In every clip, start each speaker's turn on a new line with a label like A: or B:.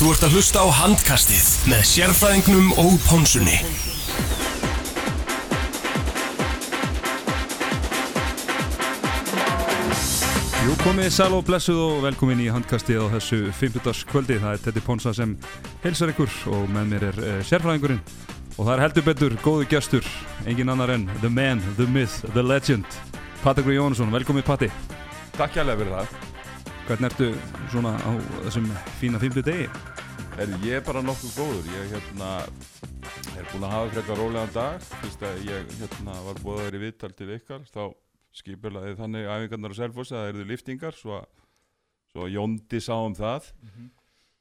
A: Þú ert að hlusta á handkastið með sérfræðingnum og pónsunni.
B: Jú, komið sæl og blessuð og velkomin í handkastið á þessu 50. kvöldi. Það er Teddy Ponsa sem helsar ykkur og með mér er uh, sérfræðingurinn. Og það er heldur betur, góðu gestur, engin annar en The Man, The Myth, The Legend, Patrik Jónsson. Velkomin Patti.
C: Takk hjálpa fyrir það.
B: Hvernig ertu svona á þessum fína 50 degi?
C: Er ég er bara nokkuð góður. Ég hérna, er búinn að hafa frekar rólegan dag. Fyrst að ég hérna, var búið að vera í viðtal til ykkar, þá skipulaði þannig æfingarnar á Selfossi að það eruðu liftingar, svo svo Jóndi sá um það.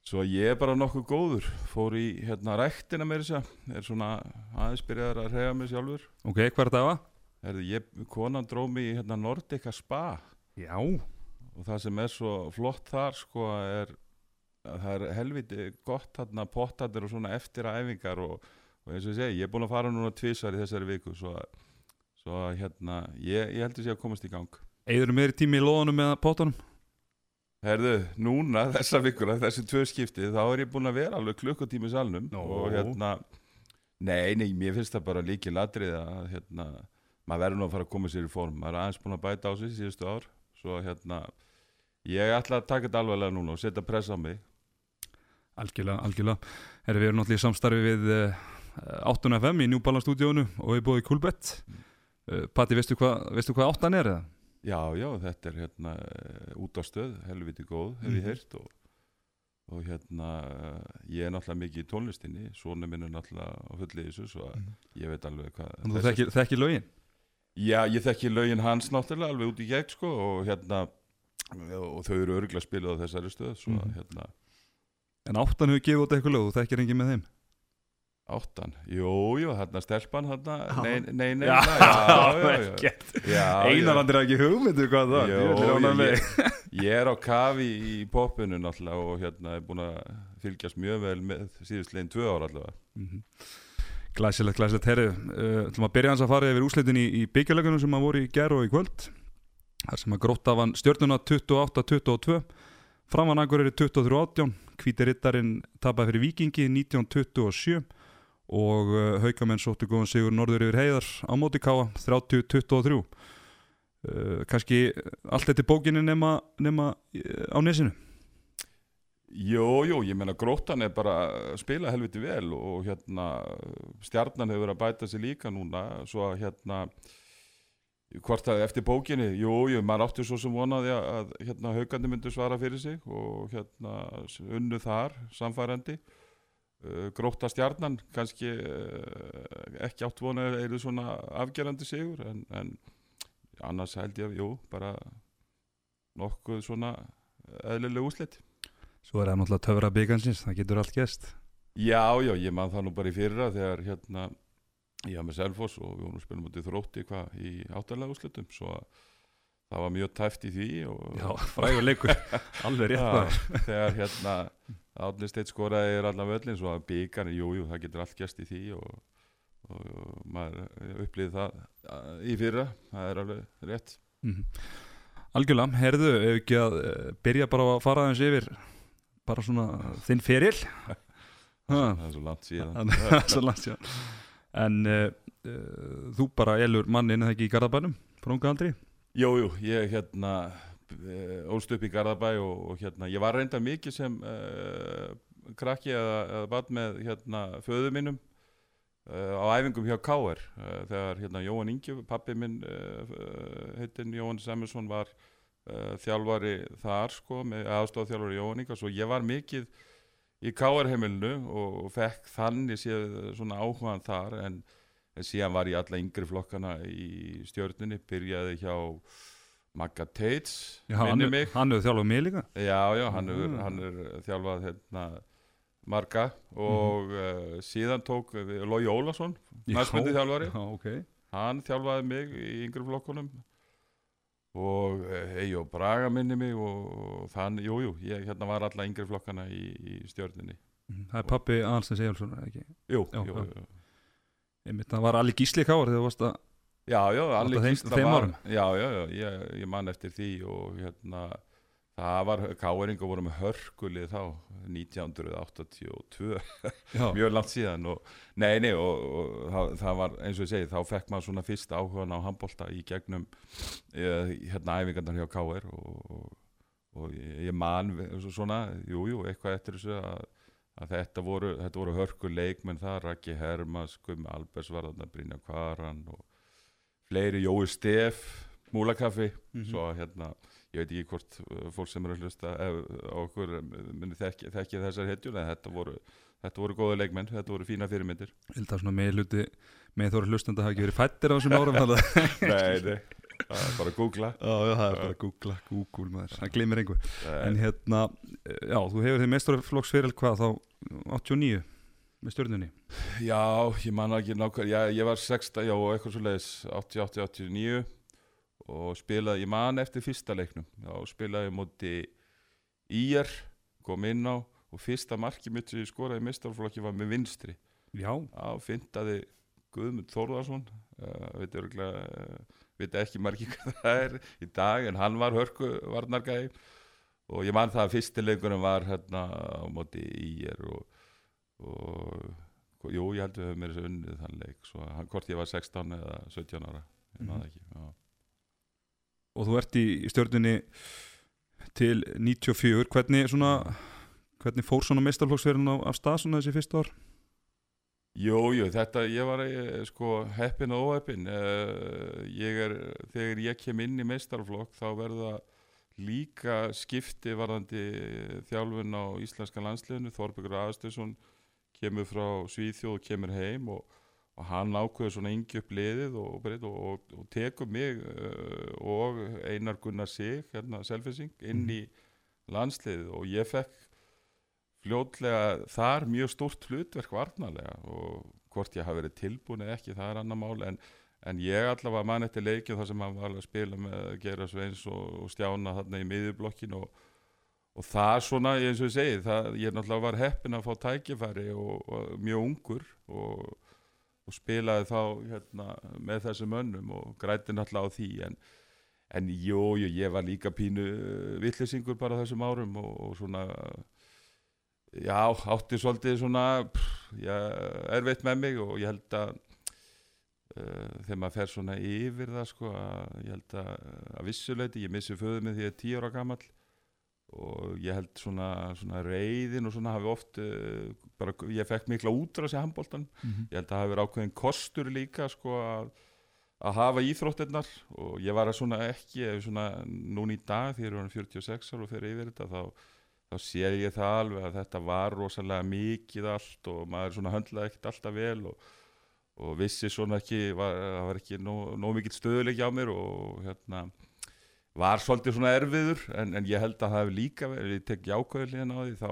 C: Svo að ég er bara nokkuð góður. Fór í hérna ræktina með þess að, er svona aðeins byrjaðar að reyja mig sjálfur.
B: Ok, hvað er þetta að?
C: Herði, ég, konan dróð mig í hérna Nordica Spa
B: Já.
C: Og það sem er svo flott þar sko er að það er helviti gott þarna pottatir og svona eftir æfingar og, og eins og ég segi, ég er búinn að fara núna tvisar í þessari viku svo svo hérna, ég, ég heldur sé að komast í gang
B: Eður meiri tími í loðunum eða pottunum?
C: Herðu, núna þessa vikuna, þessi tvö skipti þá er ég búinn að vera alveg klukkutími í salnum
B: Nó.
C: og hérna nei, nei, mér finnst það bara líki ladrið að hérna, maður verður nú að fara að koma sér í form maður er aðeins búinn að bæta á sig síðustu ár svo hérna, ég ætla að taka þetta alveglega núna og setja press á mig
B: Algjörlega, algjörlega. Herri, við erum náttúrulega í samstarfi við uh, 8FM í New Balance stúdíónu og við búið í Coolbet. Uh, Patti, veistu hvað veistu hvað 8 er eða?
C: Já, já, þetta er hérna eh, út á stöð, helviti góð, hef ég
B: Mhm.
C: heyrt og, og hérna eh, ég er náttúrulega mikið í tónlistinni, svona minn er náttúrulega á fulli í þessu, svo að ég veit alveg hvað
B: þú þekkir, þekkir lögin?
C: Já, ég þekki lögin hans náttúrulega alveg út í gegn sko og hérna og þau eru örgulega spilað á þessari stöð svo að
B: Mhm.
C: hérna
B: En 8 hefur gefið út eitthvað lög, þú þekkir engin með þeim?
C: áttan, jú, jú, hérna stelpan hérna, nei, nei, nei,
B: hann er ekki hugmyndu hvað það
C: Jó,
B: Ég þig.
C: Ég er á kafi í popinu náttúrulega og hérna er búin að fylgjast mjög vel með síðustlegin tvö ára allavega.
B: Mhm. Glæsilegt, glæsilegt, herri uh, ætlum að byrja hans að fara yfir úslitin í, í byggjarlegunum sem að voru í gerð og í kvöld þar sem að grótta vann stjörnuna 28-22 framan Akureyri 23-18 hvíti rittarinn tapaði fyrir Víkingi 19-27 og uh, haukamenn sóttu góðan sigur norður yfir heiðar á móti káa 30-23 uh, kannski allt þetta bókinni nema, nema uh, á nesinu?
C: Jú, jú, ég meina gróttan er bara að spila helviti vel og hérna stjarnan hefur verið að bæta sig líka núna svo að hérna hvort að eftir bókinni, jú, jú, maður átti svo sem vonaði að, að hérna haugandi myndu svara fyrir sig og hérna unnu þar, samfærandi uh, grótta stjarnan kannski uh, ekki átt vonaði eru svona afgerandi sigur en, en annars held ég, jú, bara nokkuð svona eðlileg úslit
B: svo er það náttúrulega töfra byggansins, það getur allt gæst
C: Já, já, ég man það nú bara í fyrra þegar hérna ég var með Selfoss og við vorum að spila mútið þrótti hvað í áttalega úrslutum svo að það var mjög tæft í því og
B: Já, frægur leikur, alveg rétt maður.
C: þegar hérna Átni Steit skoraði er allan völlin svo að byggarni, jú, jú, það getur allt gæst í því og, og, og maður upplýði það í fyrra það er alveg rétt.
B: Mhm. Algjörlega, herðu, ef ekki að uh, byrja bara að fara aðeins yfir bara svona þinn feril
C: það er svo langt síðan.
B: Það er svo langt síðan En uh, uh, þú bara elur mannin eða ekki í Garðabænum frá unga aldri?
C: Jú, jú, ég hérna eh, ólst upp í Garðabæ og, og hérna, ég var reynda mikið sem uh, krakki eða, bad með hérna föðu mínum á æfingum hjá uh, þegar hérna Jóhann Ingi, pappi minn uh, heitin Jóhann Samuelsson var þjálfari þar sko, með aðstofað þjálfari Jóhann Inga svo ég var mikið í Káer heimilinu og, fekk þannig séð svona áhugaðan þar en en síðan var ég alla yngri flokkana í stjörnunni, byrjaði hjá Magga Tates,
B: hann
C: minni
B: er- hann hefur þjálfað mig líka.
C: Já, já, hann er,
B: Ah.
C: hann er þjálfað hérna, marga og
B: Mhm.
C: uh, síðan tók Lói Ólason, næstmyndi þjálfari
B: Já, ok.
C: Hann þjálfaði mig í yngri flokkunum og Eyjó Braga minni mig og, og þann, jú, jú, ég hérna var alla yngri flokkana í, í stjörnunni
B: Mhm, Það er pappi Aðalstens Egilsson, ekki?
C: jú,
B: Já,
C: jú,
B: já.
C: jú.
B: Einmitt, það var allir gísli káar þegar þú varst að
C: Já, já, allir Gísla var-? Já, já, já, ég, ég man eftir því og hérna það var, Káeringa voru með hörkulið þá 1982
B: Já,
C: mjög langt síðan og, nei, nei, og, og það, það var eins og ég segi, þá fekk maður svona fyrst áhugan á handbolta í gegnum eh, hérna æfingarnar hjá Káir og, og, og ég man svona, jú, jú, eitthvað eftir þessu að, að þetta voru, voru hörku leikmenn það, Raki Hermas, Gummi Albers var þarna, Brynja Kvaran og fleiri, Jói Stef Múlakaffi,
B: Mhm.
C: svo hérna ég veit ekki hvort uh, fólk sem eru að hlusta ef, á okkur um, muni þekki, þekki þessar hetjur en þetta voru, þetta voru góða leikmenn, þetta voru fína fyrirmyndir.
B: Ég held að svona með hluti með þóra hlustanda hafa ekki verið fættir á þessum árum
C: Nei, nei, það er bara að googla.
B: Já, já, það er bara að googla, Google maður, það gleymir einhver En hérna, eh, já, þú hefur þið meistarflokksfyrir hvað þá? 89 með stjórnunni
C: Já, ég man ekki nákvæm já, ég var 16, já, eitthvað svo leiðis 88, 89 og spilaði, ég man eftir fyrsta leiknum já, spilaði ég móti Ír, kom inn á og fyrsta marki mitt sem ég skoraði mistarflokki var með vinstri
B: Já,
C: Já, fintaði Guðmund Þórðarsson uh, veit örgulega uh, veit ekki margi hvað það er í dag en hann var hörku varnargæði og ég man það að fyrstileikunum var hérna á móti Ír og, og jú, ég held við höfum mér þessu unnið þann leik svo að hann, hvort ég var 16 eða 17 ára ég man
B: Mhm.
C: það ekki já.
B: Og þú ert í stjórnunni til 94 hvernig svona hvernig fór svona meistarflokksfyririnn á, af stað svona þessi fyrsta ár?
C: Jú, jú, þetta, ég var eh, sko heppin og óheppin er, þegar ég kem inn í meistarflokk þá verða líka skipti varðandi þjálfun á íslenska landsliðinu. Þorbergur Aðstöðsson kemur frá Svíþjóð og kemur heim og, og hann ákveður svona yngi upp liðið og, og, og, og tekur mig uh, og Einar Gunnar Sig hérna selfising inn í landsliðið. Og ég fekk fljótlega þar mjög stórt hlutverk varnarlega. Og hvort ég hafi verið tilbúin eða ekki það er annar mál. En, en ég allavega man eftir leikið þar sem hann var að spila með Geira Sveins og, Stjána þarna í miðjublokkin og, og það svona eins og ég segi það, ég náttúrulega var heppin að fá tækifæri og mjög ungur. Og, og spilaði þá hérna, með þessum mönnum og græti náttúrulega á því en En jú, jú, ég var líka pínu vittlisingur bara þessum árum og, og svona já, átti svolítið svona pff, já, erfitt með mig og ég held að uh, þegar maður fer svona yfir það sko, að ég held að, að vissuleiti, ég missi föðu mig því ég er tíu ára gamall og ég held svona, svona reyðin og svona hafi oft uh, bara, ég fekk mikla útrás í handbóltan
B: Mhm.
C: ég held að það hafi verið ákveðin kostur líka sko að að hafa íþróttirnar og ég var að svona ekki ef svona núna í dag þegar ég orðinn 46 ára og fer yfir þetta þá, þá sé ég það alveg að þetta var rosalega mikið allt og maður svona höndlaði ekkert alltaf vel og, og vissi svona ekki var, það var ekki nóg, nóg mikill stöðuleik á mér og hérna var svolítið svona erfiður en, en ég held að það hefur líka verið, ég tek jákvæðilegin á því þá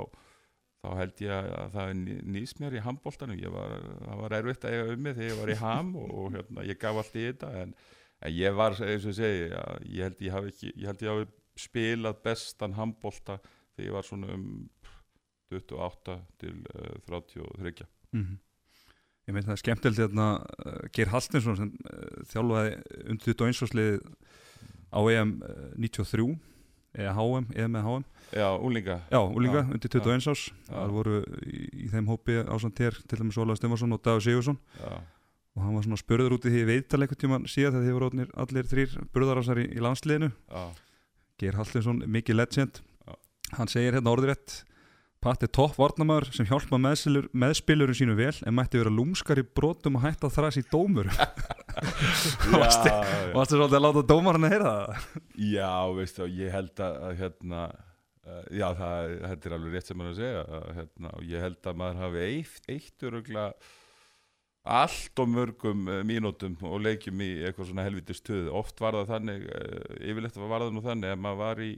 C: þá held ég að það nýst mér í handbóltanum ég var, það var erfitt að eiga um mig þegar ég var í ham og, og hérna, ég gaf allt í þetta en, en ég var, eins og ég segi að ég held ég hafi ekki, ég held ég hafi spilað bestan handbólta þegar ég var svona um 28 til uh, 33
B: Mhm. Ég meint það er skemmtilegt hérna uh, Geir Halstinsson sem uh, þjálfaði undir 21 áslið á EM uh, 93 eða HM, eða HM
C: Já, úlinga
B: Já, úlinga,
C: Já,
B: undir 21 ás
C: Já.
B: Það voru í, í þeim hópi ásand hér til dæmis Ólaður Stefansson og Dagur Sigursson
C: Já,
B: og hann var svona spurður út í því veital einhvern tímann síðan þegar þið voru allir þrýr burðarásar í, í landsliðinu.
C: Já,
B: Geir Halstinsson, mikið legend.
C: Já.
B: hann segir hérna orðrétt Patti er topp varnamæður sem hjálpa meðspilur, meðspilurum sínu vel en mætti vera lúmskar í brotum og hætta þræs í dómur
C: já,
B: Varstu svolítið að láta dómarinn að heyra það?
C: já, veistu, ég held að, að hérna já, það, þetta er alveg rétt sem maður að segja að, hérna, og ég held að maður hafi eitt, eitt örugla allt og mörgum uh, mínútum og leikjum í eitthvað svona helviti stuð. Oft var það þannig, uh, yfirleitt var það nú þannig ef maður var í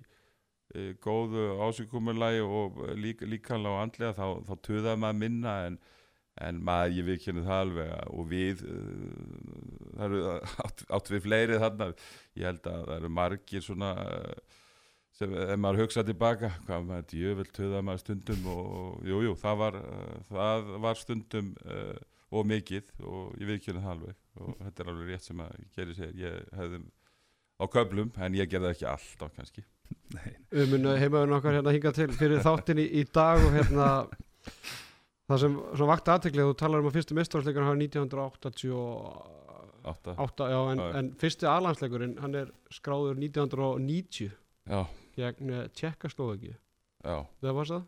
C: góðu ásíkumulagi og lík, líkanlega og andlega þá, þá tuðaði maður minna en, en maður, ég viðkynni það alveg og við uh, það eru átt, átt við fleiri þarna. Ég held að það eru margir svona sem, ef maður hugsa tilbaka hvað maður djöfell tuða maður stundum og, og jú, það það var stundum uh, og mikið og ég viðkynni það alveg. Og þetta er alveg rétt sem að geri segir. Ég hefði á köflum en ég gerði ekki alltaf kannski
D: Munum heimaðurinn okkar hérna hinga til fyrir þáttin í, í dag og hérna það sem, sem vakti aðteklið þú talar um að fyrstu mistráðsleikur hann 1988
C: átta.
D: já, en, en fyrsti aðlandsleikurinn hann er skráður 1990
C: já,
D: gegn Tjekkaslovaki
C: já,
D: það var það?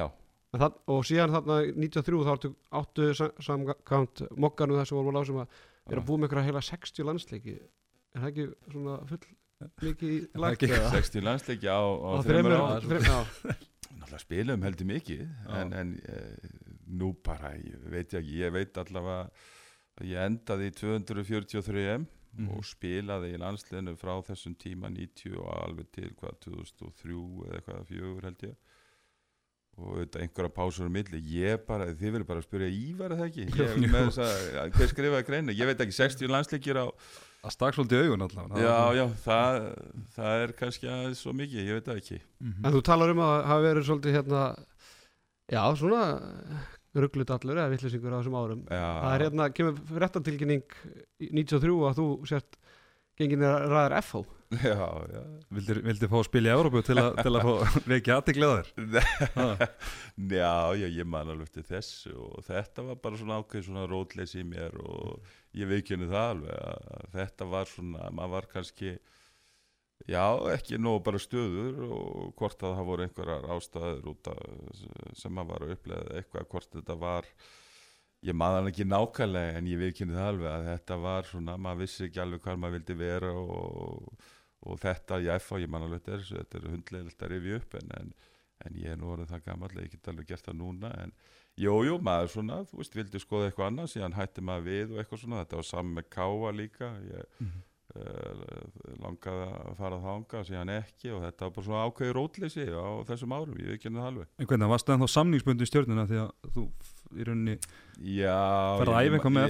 C: Já,
D: Það, og síðan þarna 93 þá áttu, áttu sam- samkvæmt mokkanum þessu voru sem að er að búa með einhverja heila 60 landsleiki. Er það ekki svona full mikið lagt
B: ekki-
D: eða?
C: 60 landsleiki á, á,
D: á
C: þreymur
D: á-.
C: Náttúrulega spilum heldur mikið en, en e, nú bara, ég veit ekki, ég veit allavega að ég endaði í 243 M
B: Mhm.
C: og spilaði í landsliðinu frá þessum tíma 90 og alveg til hvað 2003 eða eitthvað fjögur held ég. Og auðvitað einhverja pásur á milli. Ég bara, þið verður bara að spyrja Ívar eða ekki, ég með þess að hver skrifaði greinu, ég veit ekki 60 landsleikir á
B: Það stakk svolítið augun allavega.
C: Já, já, það, það er kannski aðeins svo mikið, ég veit það ekki.
B: Mhm.
D: en þú talar um að það hafi verið svolítið hérna já svona rugglut allur eða vittlisingur á þessum árum.
C: Já,
D: það er hérna, kemur réttatilkynning í 93 að þú sért gengin er ræðar FH
C: já, já.
B: Vildir, vildir fá að spila í Európu til, til að fá á þér?
C: Já, já, ég man alveg til þessu og þetta var bara svona ákveð svona rótleysi í mér og ég veikjunni það alveg að þetta var svona, maður var kannski já, ekki nóg bara stöður og hvort að það voru einhverjar ástæður út af sem maður var að upplega eitthvað, hvort þetta var ég maður hann ekki nákvæmlega en ég veikjunni það alveg að þetta var svona, maður vissi ekki alveg hvað maður vildi vera og, og þetta, ég fá, ég man alveg til þessu, þetta er hundlegilegt að rifja upp en, en en ég er nú orðið það gammal að ég get alveg gert það núna en jú, jú, maður svona, þú veist, vildi skoða eitthvað annað síðan hætti maður við og eitthvað svona þetta var saman með káa líka ég
B: Mhm.
C: uh, langaði að fara þanga síðan ekki og þetta var bara svona ákveði rótleysi á þessum árum, ég henni það alveg
B: En hvernig, varstu ennþá samningsbundin í stjórnuna því að þú í rauninni ferði að æfa eitthvað með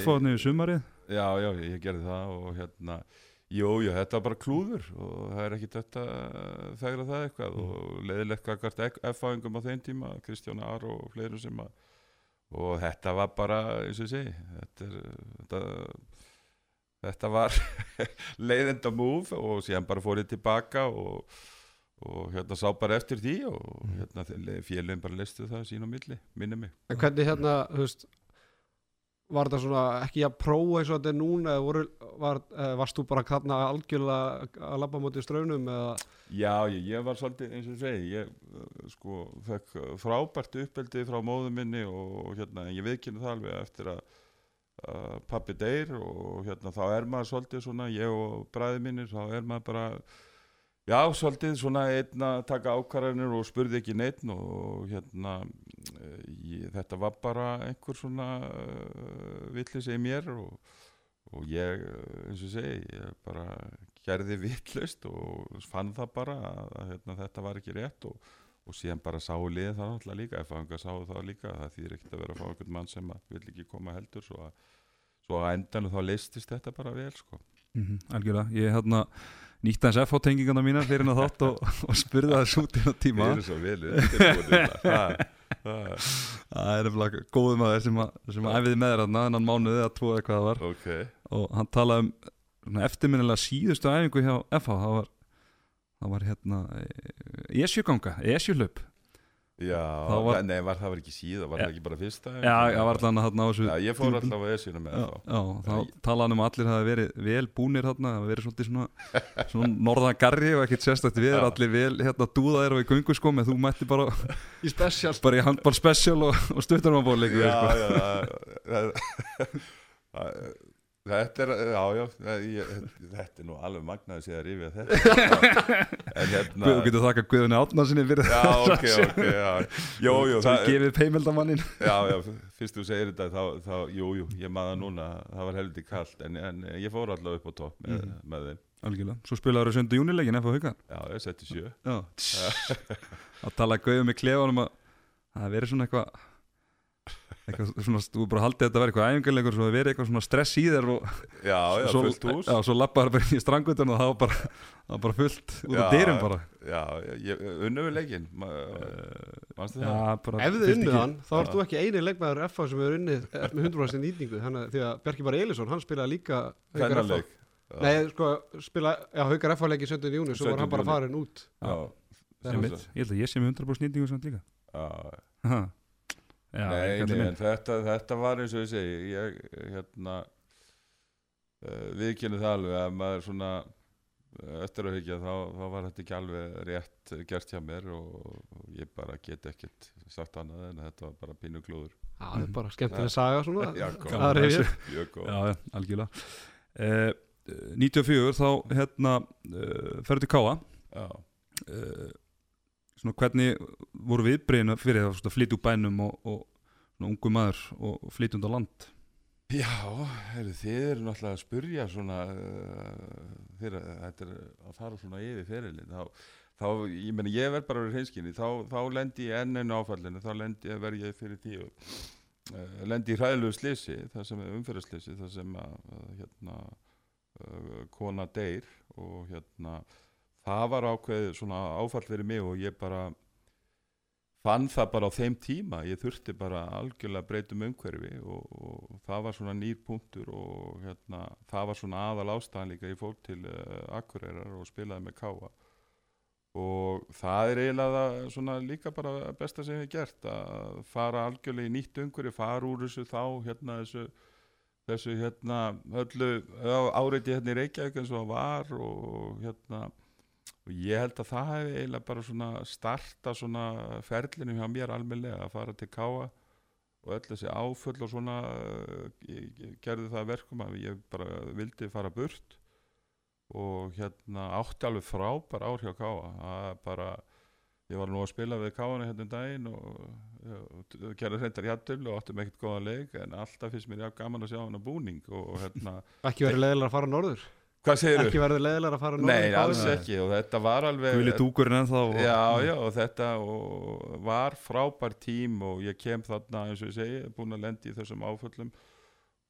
C: og Jú, jú, þetta var bara klúður og það er ekki þetta þegra það eitthvað og leiðilegt kakart F-fáingum á þeim tíma, Kristján Ar og fleirum sem að og þetta var bara, eins og ég segi þetta, er, þetta, þetta var leiðenda múf og síðan bara fór ég tilbaka og, og hérna sá bara eftir því og hérna félagin bara listu það sín á milli, minni mig.
D: En hvernig hérna, þú veist var þetta svona ekki að prófa eins og þetta er núna voru, var, eða varst þú bara þarna algjörlega að labba móti straunum eða?
C: Já, ég, ég var svolítið eins og segi, ég uh, sko fekk frábært uppeldi frá móðu minni og hérna, ég viðkynna það alveg eftir að uh, pappi deyr og hérna þá er maður svolítið svona, ég og bræði mínir, þá er maður bara, já, svolítið svona einn að taka ákvarðanir og spurði ekki neitt og hérna, uh, ég, þetta var bara einhver svona uh, villis í mér og, og ég, eins og segi, ég bara gerði vittlust og fann það bara að, að hérna, þetta var ekki rétt og, og síðan bara sáu liðið það náttúrulega líka ef fanga sáu það líka, það þýðir ekkert að vera að fá einhvern mann sem að vill ekki koma heldur svo að, svo að endanum þá leistist þetta bara vel sko.
B: mm Algjörlega, ég hérna nýtti hans FH tengingana mína fyrir hennar þátt og, og spurði það svo í það tíma.
C: Við erum svo vel undirbúnir það,
B: er nefnilega góðum að sem að, sem að æfiði með þér þarna þennan mánuði að tvo eða hvað það var.
C: Ok.
B: Og hann talaði um eftirminnilega síðustu æfingu hjá FH það var, það var hérna esjuganga, esjuhlaup
C: Já,
B: Það var-
C: nei, var það var ekki síða, var
B: Ja.
C: það ekki bara fyrsta
B: Já, það var allan að þarna á þessu
C: Já, ég fór alltaf að esjuna með
B: Já,
C: þá
B: já, þá talaði hann um að allir hafi verið vel búnir þarna, hafi verið svolítið svona, svona norðan garri og ekkert sérstætt við,
C: Já.
B: allir vel hérna dúðaðir og í göngu sko, með þú mætti bara,
D: í special
B: bara í handball special og, og stuttarmannbóleiku
C: Já,
B: sko.
C: já, það- það- það- Þetta er, já, já, ég, þetta er nú alveg magnaði sér að rifja þetta. En hérna,
B: þú getur þakka Guðunni Átnarsinni fyrir
C: já, ok, ok, já, jú, jú,
B: það
C: það,
B: gefið peimeldamannin
C: já, já, fyrst þú segir þetta, þá, þá, jú, jú, ég maður núna, það var heldur kallt, en, en ég fór allavega upp á topp með,
B: Mhm.
C: með þeim.
B: algjörlega, svo spilaður þau söndu júnileikin F.A. Hauka
C: Já, ég setti sjö.
B: já, að tala Guðu með klefanum að það verið svona eitthvað svona, þú bara haldið þetta að vera eitthvað æfingarleikur svo hafi verið eitthvað svona stress í þér og
C: Já, já,
B: svo,
C: fullt hús.
B: já, svo lappaður bara í strangutin og það var bara, það var bara fullt út af dyrum bara
C: Já, við leikinn, mannstu það?
D: ef þið
B: ekki-
D: hann, þá ert þú ekki eini leikmaður FH sem hefur unnið eh, með 100% nýtingu þannig að því að Bjarki Bara Elísson, hann spilaði líka
C: Þennan leik.
D: Nei, sko, spila, já, Haukar F.A. leiki 17. júni, svo var
C: 17.
D: hann bara farin út Það.
B: Ég held að ég sé með 100% nýtingu samt líka
C: já, nei, nei, en þetta, þetta var eins og ég segi ég, hérna uh, við kynum það alveg að maður svona eh, eftir að hugja þá, þá var þetta ekki alveg rétt gert hjá mér og, ég bara get ekkert sagt annað en þetta var bara pínu klúður.
D: Já, það er bara skemmtileg saga svona.
C: Já, góð. Mjög góð.
B: Já, algjörlega. Eh, 94 þá hérna uh, ferðu til Káa
C: já.
B: uh, svona hvernig voru viðbreyðina fyrir það svona, flytja úr bænum og, og svona, ungu maður og, flytja undan land?
C: Já, heru, þið eru náttúrulega að spurja svona uh, þeir, þetta er að fara svona yfir ferilin þá, þá ég meni ég verð bara að vera hreinskynni þá, þá lendi ég enn enn áfallinu þá lendi ég verð ég fyrir tíu uh, lendi í hræðilegu slisi það sem er umferðarslisi það sem að, að hérna uh, kona deyr og hérna það var ákveð svona áfall fyrir mig og ég bara fann það bara á þeim tíma. Ég þurfti bara algjörlega að breyta um umhverfi og, og það var svona nýr punktur og hérna, það var svona aðal ástæðan líka. Ég fór til uh, Akureyrar og spilaði með Káa og það er eiginlega svona líka bara besta sem ég gert að fara algjörlega í nýtt umhverfi fara úr þessu þá hérna þessu þessu hérna öllu áreiti hérna í Reykjavík eins og það var og hérna og ég held að það hefði eiginlega bara svona starta svona ferlinu hjá mér almennilega að fara til Káa og öll þessi áfull og svona ég gerði það að verkum að ég bara vildi fara burt. Og hérna átti alveg frábær ár hjá Káa er bara ég var nú að spila við Káana hérna um daginn og, gerði hreintar jættul og áttum ekkert góðan leik en alltaf finnst mér gaman að sjá hana búning og hérna,
D: Ekki verið leðilega að fara norður
C: hvað segir
D: Ekki verið leðilega að fara norður
C: Nei, alls ekki og þetta var alveg
B: Guðli dúkurinn ennþá og,
C: Já, já, og þetta og var frábær tím og ég kem þarna eins og ég segi, búin að lendi í þessum áföllum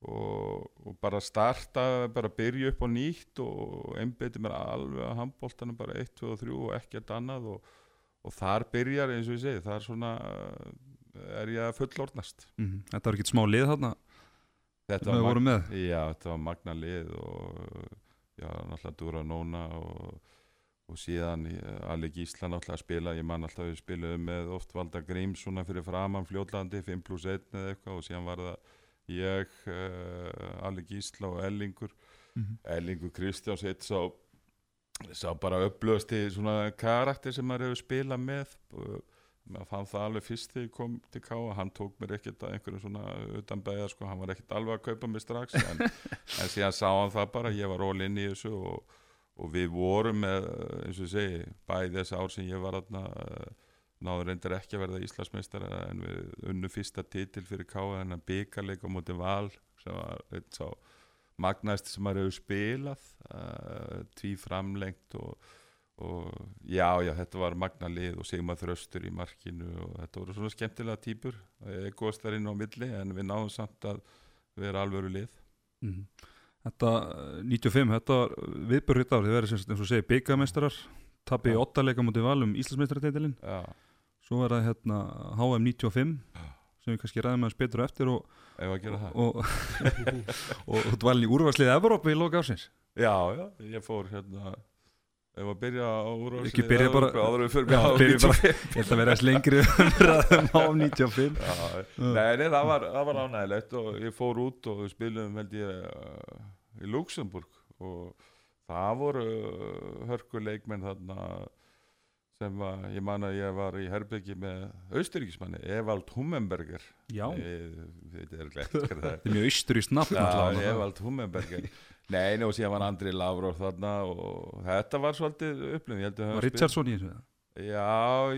C: og, og bara starta, bara byrja upp á nýtt og einbytti mér alveg að handbóltanum bara 1, 2 og 3 og ekkert annað og, og þar byrjar eins og ég segi, þar svona eh, er ég að fullornast
B: Mhm. Þetta var ekkert smá lið þarna?
C: Þetta
B: sem við
C: mag-
B: vorum með?
C: Já, þetta var magna lið og já, náttúrulega Dúra Nóna og, og síðan eh, Ali Gísla náttúrulega að spila, ég man alltaf við spiluðum með oft Valda Gríms svona fyrir framann fljótlandi, 5 pluss 1 eða eitthvað og síðan var það ég, uh, Ali Gísla og Ellingur
B: Mhm.
C: Ellingur Kristjáns eitt sá, sá bara upplöðast í svona karakter sem maður hefur spilað með og maður fann það alveg fyrst þegar ég kom til Káa hann tók mér ekkert að einhverjum svona utan beða sko, hann var ekkert alveg að kaupa mig strax en, en síðan sá hann það bara. Ég var all inn í þessu og, og við vorum með, eins og ég segi bæði þessi ár sem ég var þarna eh, náður reyndir ekki að verða Íslandsmeistar en við unnu fyrsta titil fyrir Káa en að byggarleika móti val sem var eitt sá magnaðist sem maður hefur spilað uh, tví framlengt og, og já, já, þetta var magna lið og Sigmar Þröstur í markinu og þetta voru svona skemmtilega týpur góðstarinn á milli en við náðum samt að vera alvöru lið.
B: Mhm. Þetta, eh, 95, þetta var viðbörrið ár, þið sagt, eins og segja byggameistarar tapið í
C: Já.
B: åttaleika mútið valum Íslandsmeistaratitilinn.
C: Já,
B: svo er það hérna HM 95 sem við kannski ræðum aðeins betur eftir og,
C: ef að gera það?
B: og, og, og þú valin í úrvarslið Evrópu í loka ásins
C: já, já, ég fór hérna ef að byrja á úrvalslið
B: Ekki byrja bara-
C: áður en við fyrir með
B: byrja bara- ég held að vera þess lengri umræðum á 95
C: Já, nei, nei, það var, það var ánægilegt og ég fór út og við spilum held ég uh, í Luxemburg og það voru uh, hörkuleikmenn þarna sem var, ég man að ég var í herbyggi með austuríkismanni, Evald Hummenberger.
B: Já,
C: er.
B: Þetta er mjög austurískt nafn
C: Já,
B: náttúrulega.
C: Evald Hummenberger Nei, nei, og síðan var Andri Lavrov þarna og þetta var svolítið upplifin ég held að við
B: Var Richardson í þessu
C: Já,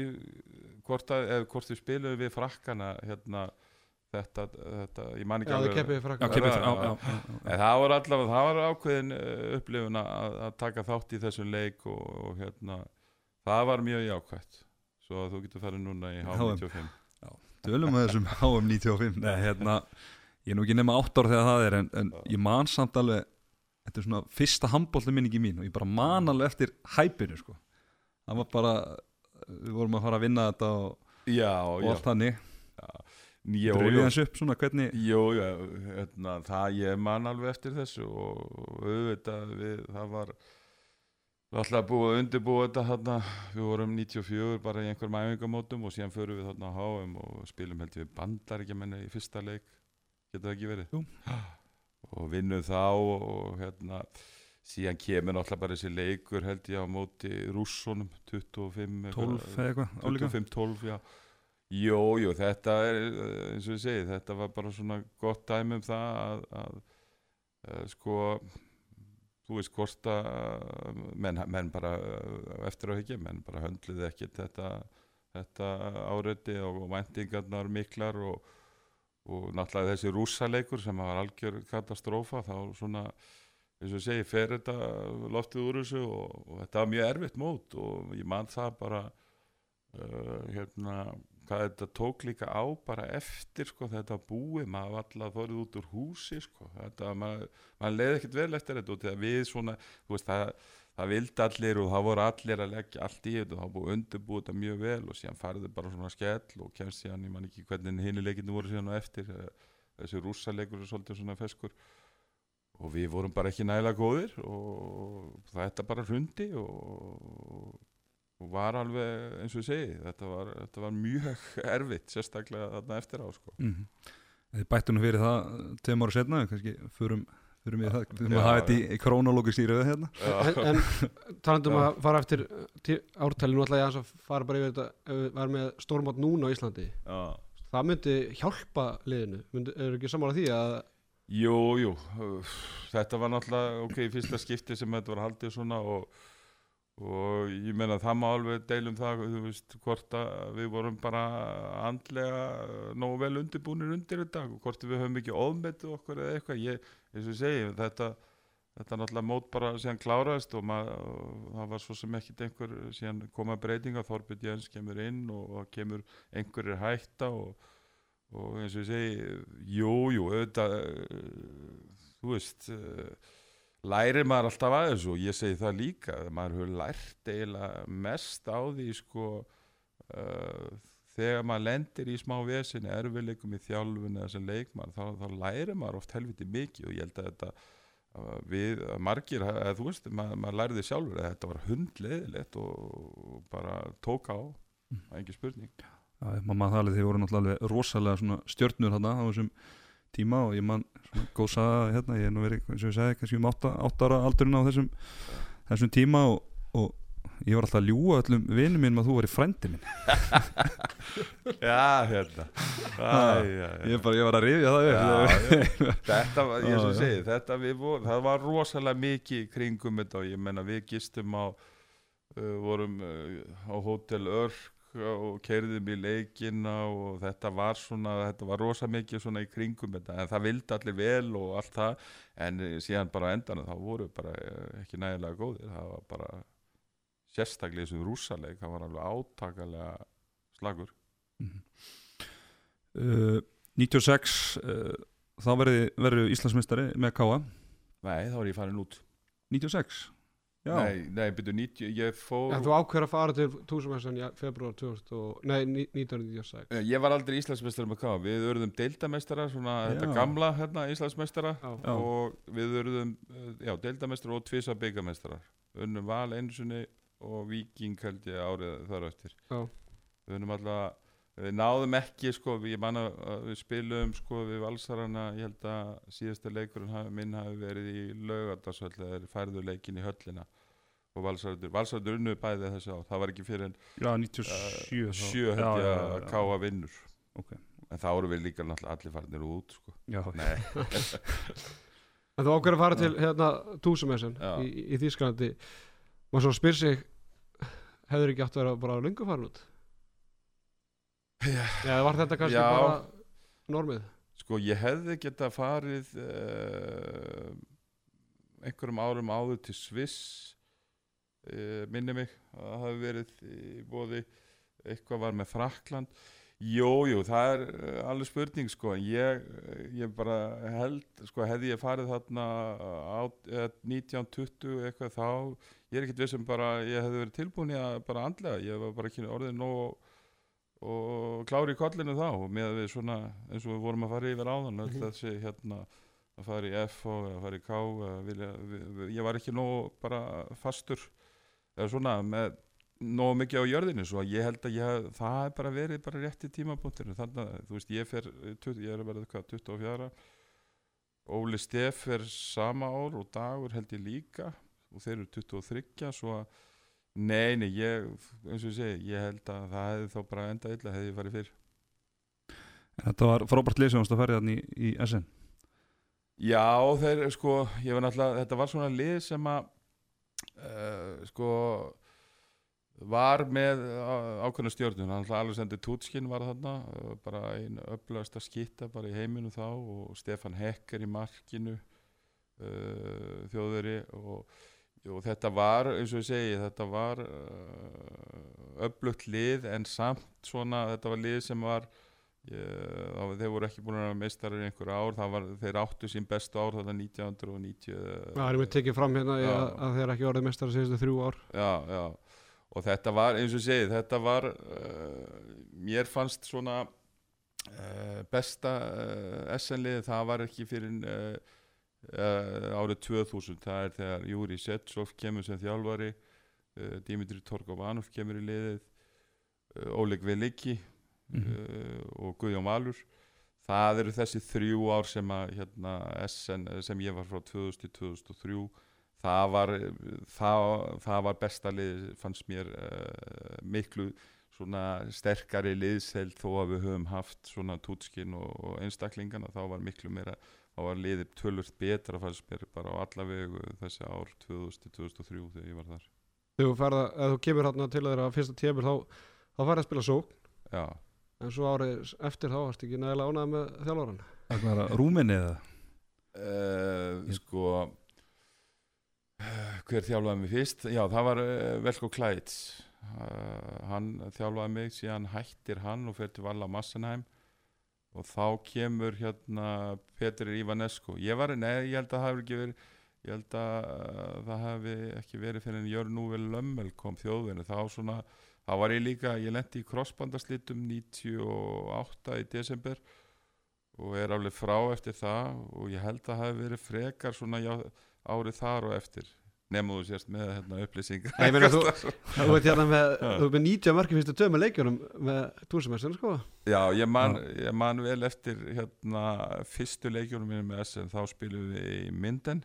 C: ég- hvort, að, eða, hvort við spiluðum við frakkana hérna, þetta, þetta, ég man ekki
D: Já, þið
C: alveg
D: keppið
B: Já,
D: frakka
C: Keppið-
B: keppið,
C: já,
B: já, já, já, já.
C: En það var allavega, það var ákveðin uh, upplifun að, að taka þátt í þessum leik og, og hérna, það var mjög jákvætt. Svo að þú getur farið núna í H95
B: Tölum að þessum HM 95 Nei, hérna, ég er nú ekki nema 8 ár þegar það er en, en ég man samt alveg þetta er svona fyrsta handbólta minningi mín og ég bara man alveg eftir hæpinu sko. það var bara við vorum að fara að vinna þetta og,
C: Já,
B: og allt Dreifið
C: jó,
B: hans upp svona hvernig
C: Jú, já, hérna, það ég man alveg eftir þessu og, auðvitað við, það var alltaf búið að undirbúa þetta hérna, við vorum 94 bara í einhverjum æfingamótum og síðan förum við þarna á HM og spilum held við bandar ekki menni í fyrsta leik. Getur það ekki verið?
B: Jú.
C: Og vinnum þá og, og hérna síðan kemur náttúrulega bara þessi leikur held ég á móti rússonum 25
B: 12 eða eitthvað. Álíka?
C: 25-12, já. Jú, jú, þetta er eh, eins og ég segi, þetta var bara svona gott dæmi um það að, að, að sko þú veist hvort að menn, menn bara eh, eftir á ekki, menn bara höndluði ekki þetta, þetta áreiti og væntingarnar miklar og, og náttúrulega þessi rússaleikur sem var algjör katastrófa þá svona eins og segi, fer þetta loftið úr þessu og, og þetta var mjög erfitt mót og ég man það bara uh, hérna hvað þetta tók líka á bara eftir sko þetta búið, maður var alltaf þorrið út úr húsi sko. Þetta, maður, maður leiði ekkert vel eftir þetta og þegar við svona, þú veist það það vildi allir og það voru allir að leggja allt í þetta og það búið undirbúið þetta mjög vel og síðan farið bara svona skell og kemst síðan, ég man ekki hvernig hinu leikinu voru síðan á eftir eh, þessi rússalegur er svolítið svona feskur og við vorum bara ekki nægilega góðir og þetta bara hrundi og, og var alveg eins og segi þetta var, þetta var mjög erfitt sérstaklega þarna eftir á sko.
B: mm Þið bættu nú fyrir það tveim ára setna, kannski förum, við við þurfum
C: Já,
B: að hafa þetta í, í krónológist í rauð hérna
D: en, en talandum að fara eftir ártæli, nú ætla ég aðeins að fara bara yfir þetta ef við varum með stórmátt núna á Íslandi.
C: Já.
D: það myndi hjálpa liðinu. Myndi, er ekki sammála því að
C: Jú, jú, þetta var náttúrulega ok, fyrsta skipti sem þetta var haldið svona og, og ég meina það má alveg deilum það, þú veist, hvort að við vorum bara andlega nógu vel undirbúnir undir þetta hvort við höfum ekki ofmetu okkur eða eitthvað, ég, eins og ég segi, þetta þetta náttúrulega mót bara síðan kláraðist og, og það var svo sem ekkit einhver síðan koma breytinga, Þorbjörn Jens kemur inn og, og kemur einhverjir hætta og og eins og ég segi, jú, jú, auðvitað, uh, þú veist, uh, lærir maður alltaf að þessu og ég segi það líka, maður hefur lært eiginlega mest á því, sko, uh, þegar maður lendir í smá vesinni, erfileikum í þjálfun eða sem leikmann, þá, þá lærir maður oft helviti mikið og ég held að þetta, við, margir, eða þú veist, maður, maður læriði sjálfur að þetta var hundleiðilegt og, bara tók á, er ekki spurning.
B: Já, það alveg, þið voru náttúrulega rosalega stjörnur þarna á þessum tíma og ég man svona góð saga hérna, ég er nú verið, eins og ég segi, kannski um 8, ára aldurinn á þessum, þessum tíma og, og ég var alltaf að ljúga öllum vinum minn að þú væri frændi minn
C: Já, hérna Æ, já, já.
B: ég, bara, ég var að rifja það upp
C: Já, já. þetta var, ég sem segi þetta við vorum, það var rosalega mikið í kringum þetta og ég menna við gistum á uh, vorum uh, á Hotel Örk og keirðum í leikina og þetta var svona, þetta var rosa mikið svona í kringum þetta, en það vildi allir vel og allt það, en eh, síðan bara á endanum þá voru bara eh, ekki nægilega góðir, það var bara sérstaklega þessu rússaleik, það var alveg átakalega slagur.
B: Uh, 96 uh, þá verður Íslandsmeistari með Káa
C: Nei, þá var ég farin út.
B: 96 Já,
C: Nei, nei, byrju 90, ég fór
D: ja, þú ákveður að fara til túsumessan í februar 2000 og, nei, ní- 1996
C: Eh, Ég var aldrei Íslandsmeistari með hvað Við urðum deildameistara, svona þetta
B: Já.
C: gamla hérna.
D: Já.
C: og við urðum, eh, já, deildameistara og tvisa byggameistara Unnum val einu sinni og Víking held ég árið þar á eftir
D: Já.
C: Við unnum alltaf Við náðum ekki, sko, ég manna við spilum, sko, við valsarana, ég held að síðasta leikurinn hafi, minn hafi verið í laugardagsvöld, eða þeir færðu leikin í höllina og valsarður, valsarður unnu bæði þessi á, það var ekki fyrir en
B: já 97 þá.
C: sjö held ég að káa vinnur
B: Ok.
C: en þá eru við líka náttúrulega allir farnir út sko.
D: En þú ákveður að fara til hérna, túsumessan
C: Já.
D: í, í, Þýskalandi maður svo spyr sig hefur ekki átt að vera bara lungu farin út? Eða var þetta kannski
C: Já.
D: bara normið?
C: Sko ég hefði geta farið uh, einhverjum árum áður til Sviss uh, minni mig að það hafi verið í bóði eitthvað var með Frakland Jú, jú, það er uh, alveg spurning sko, ég, ég bara held, sko, hefði ég farið þarna á, eða 1920 eitthvað þá, ég er ekkert vissum bara, ég hefði verið tilbúin í að bara andlega, ég var bara ekki orðið nóg og klári í kollinu þá og með við svona eins og við vorum að fara yfir áðan öll
D: Mhm.
C: þessi hérna að fara í F og að fara í K vilja, við, við, ég var ekki nóg bara fastur eða svona með nóg mikið á jörðinu svo að ég held að ég, það er bara verið bara rétt í tímapunktur þannig að þú veist ég fer eh, ég er að verða hvað 24 Óli Steff er sama ár og dagur held ég líka og þeir eru 23 svo að nei, nei, ég eins og ég segi, ég held að það hefði þá bara endað illa hefði ég farið fyrr.
B: Þetta var frábært lið sem varst að ferja þannig í, í SN
C: Já, þeir sko, ég var náttúrulega, þetta var svona lið sem að uh, sko var með ákveðna stjórnum, hann Alexander Tutskinn var þarna, bara einn öflugasta skýtta bara í heiminu þá og Stefan Hekker í markinu uh, þjóðveri og, og þetta var, eins og ég segi, þetta var uh, öflugt lið en samt svona, þetta var lið sem var Ég, þeir voru ekki búin að vera meistarar í einhver ár var, þeir áttu sín bestu ár þetta 1990
D: Það er mér tekið fram hérna í
C: Já.
D: að, að þeir ekki orðið mestar síðustu þrjú ár
C: já, já. Og þetta var eins og ég segi þetta var uh, mér fannst svona uh, besta uh, SN-lið það var ekki fyrir árið 2000 það er þegar Júri Setsov kemur sem þjálfari Dimitri Torgovanov kemur í liðið Oleg Veliki
B: Mhm.
C: uh, og Guðjón Valur. Það eru þessi þrjú ár sem að hérna, SN, sem ég var frá 2000 til 2003 það var, það, það var besta lið fannst mér uh, miklu svona sterkari liðseld þó að við höfum haft svona tútskinn og, og einstaklingana. Þá var miklu meira þá var liðið tölvört betra fannst mér bara á alla vegu þessi ár 2000 til 2003 þegar ég var þar.
D: Þegar þú, ferða, þú kemur hérna til þeirra fyrsta tímil þá, þá færði að spila sók
C: já,
D: en svo árið eftir þá varst ekki nægilega ánægð með þjálfóran
B: Það var Rúminni eða?
C: Uh, sko hver þjálfaði mig fyrst? Já það var uh, Velko Klæts. Uh, hann þjálfaði mig síðan hættir hann og fer til Valla Massenheim. Og þá kemur hérna Petur Ivanescu. Ég var, nei ég held að það hefur ekki verið ég held að uh, það hefði ekki verið fyrir en Jörn Núvel Lömmel kom þjóðinu þá svona þá var ég líka, ég lendi í crossbandaslitum 98 í desember og er alveg frá eftir það. Og ég held að það hefði verið frekar svona já, árið þar og eftir nema þú sérst með hérna, upplýsingar.
D: Nei, meina, þú- Þú veit hérna með, með 90 marki fyrstu tömu leikjunum með túrsemestin sko.
C: Já, ég man, ég man vel eftir hérna, fyrstu leikjunum mínum með SN, þá spilum við í Minden.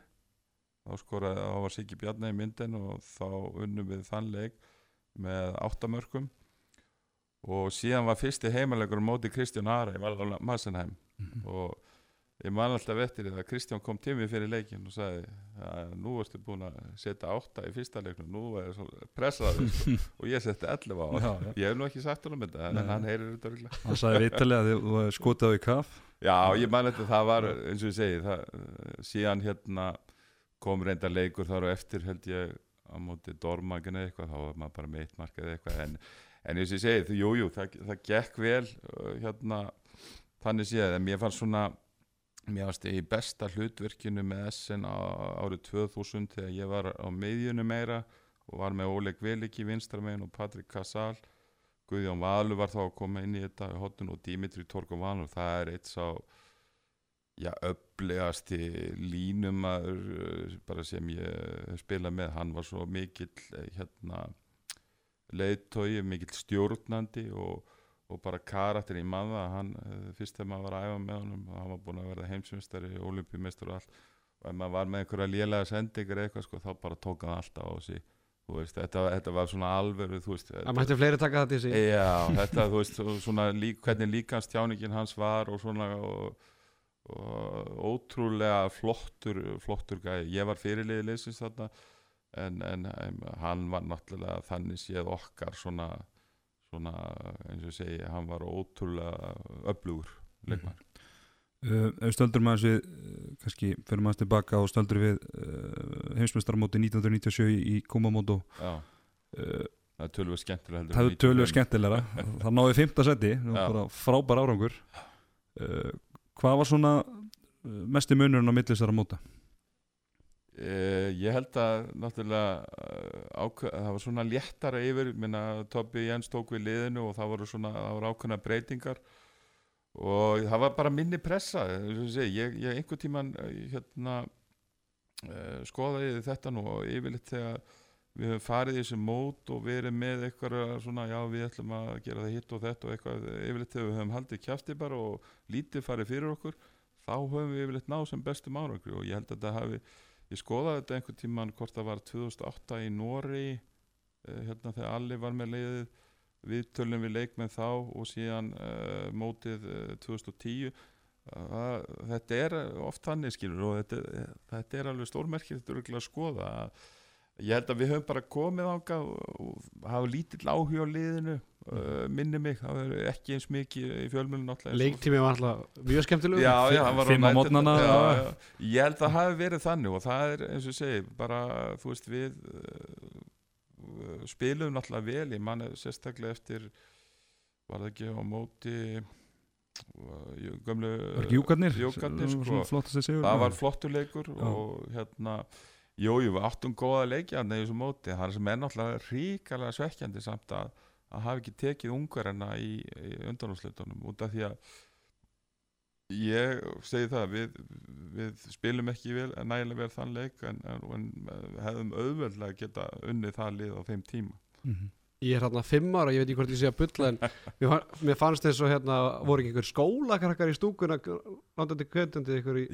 C: Þá skoraði, þá var Siggi Bjarni í Minden og þá unnum við þann leik með áttamörkum og síðan var fyrsti heimalegur móti Kristján Ara í Valhalla Massenheim. Og ég man alltaf eftir því að Kristján kom til mig fyrir leikin og sagði að nú ertu búin að setja átta í fyrsta leiknum, nú er svo pressaði sko. og ég setti 11 á
B: Já, já.
C: ég hef nú ekki sagt honum þetta,
B: Nei.
C: en hann heyrir þetta örgulega
B: Hann sagði viðtalið að þið var skotið á í kaf
C: Já, ég man þetta, það var eins og ég segi, það, eh, síðan hérna kom reynda leikur þar og eftir held ég á móti Dormagen eða eitthvað, þá var maður bara með eitt mark eða eitthvað, en, en eins og ég segi, þú- jú, það, það gekk vel uh, hérna, þannig séð, en mér fannst svona, mér fannst ég í besta hlutverkinu með SN árið 2000 þegar ég var á miðjunu meira og var með Oleg Velik í vinstramegin og Patrik Kassal Guðjón Valur var þá að koma inn í þetta og Dimitri Torgovanov það er eitt sá já, öflegasti línumaður eh, bara sem ég hef spilað með, hann var svo mikill eh, hérna leiðtói, mikill stjórnandi og, og bara karakter í maður hann, eh, fyrst þegar maður var að æfa með honum hann var búin að verða heimsumstari, olimpíumestur og allt og ef maður var með einhverja lélega sendingar eitthvað sko, þá bara tók hann alltaf á sig þú veist, þetta, þetta var svona alveru þú veist,
D: Það mætti fleiri taka þetta í sig
C: Já, þetta, þú veist, svona lík, hvernig líkans tjáningin hans var og svona og, og ótrúlega flottur, flottur gæði. Ég var fyrirliði liðsins þarna en, en hann var náttúrulega þannig séð okkar svona, svona eins og ég segi, hann var ótrúlega öflugur leikmar.
B: uh, Ef stöldur maður við uh, kannski fyrir maður tilbaka og stöldur við uh, heimsmyndstarmóti 1997 í, í Kumamoto
C: Já,
B: uh,
C: það er tölvöld skemmtilega heldur.
B: Það er tölvöld
C: 95.
B: skemmtilegra Það náði fymta seti, frábær árangur Hvað var svona uh, mesti munurinn á millisara móta?
C: Uh, ég held að náttúrulega uh, það var svona léttara yfir minna Tobbi Jens tók við liðinu og það voru svona það voru ákveðna breytingar. Og það var bara minni pressa og ég ég, einhver tíman hérna uh, skoðaði þetta nú og yfirleitt þegar við höfum farið í þessi mót og verið með eitthvað svona já við ætlum að gera það hitt og þetta og eitthvað yfirleitt þegar við höfum haldið kjafti bara og lítið farið fyrir okkur þá höfum við yfirleitt náð sem bestum árangri og ég held að þetta hafi ég skoðaði þetta einhvern tíman hvort það var 2008 í Nóri hérna þegar Alli var með leiðið við tölum við leikmenn þá og síðan uh, mótið uh, 2010 uh, þetta er oft þannig skilur og þetta, þetta er alveg stórmerkir þetta er örgulega að skoða. Ég held að við höfum bara komið ánga og, hafa lítill áhuga á liðinu minni mig, það er ekki eins mikið í fjölmjölun
D: Leiktími var alltaf mjög skemmtilegu
C: Já, já, hann var á já. Ég held að það hafi verið þannig og það er eins og segi bara, þú veist, við uh, spilum náttúrulega vel ég manna sérstaklega eftir var það ekki á móti uh, gömlu
B: Júkarnir? Það
C: sko. það var flottur leikur
B: Já.
C: og hérna Jú, jú, við áttum góða leikja í þessu móti, það er sem er náttúrulega ríkalega svekkjandi samt að, að hafa ekki tekið ungverðina í, í undanúsleitunum út af því að ég segi það við, við spilum ekki vel, nægilega vel þann leik en, en, hefðum auðveldlega geta unnið það lið á þeim tíma
B: Mhm.
D: Ég er hérna fimm ára, ég veit ekki hvort ég sé að bulla en mér, mér fannst þess að hérna voru ekki einhver skólakrakkar í stúkuna náttúrulega kveitandi ykkur í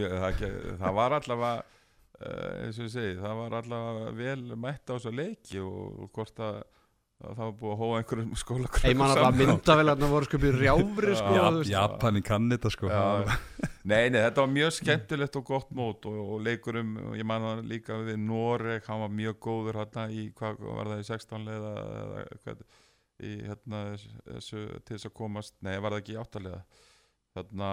C: ég, það, það var allavega uh, eins og ég segi, það var allavega vel mætt á þessu leiki og hvort að, að það var búið að hóa einhverjum skólakrökkum
D: Ég man alltaf að myndavélarna voru sko býr rjáfri sko, veist.
B: Japanin kann þetta sko.
C: Já, nei, nei, þetta var mjög skemmtilegt og gott mót og, og leikurum, og ég man það líka við Noreg, hann var mjög góður hérna í, hvað var það í 16 leða eða hvað, í hérna þessu, til þess að komast, nei, var það ekki í 8 leða þarna,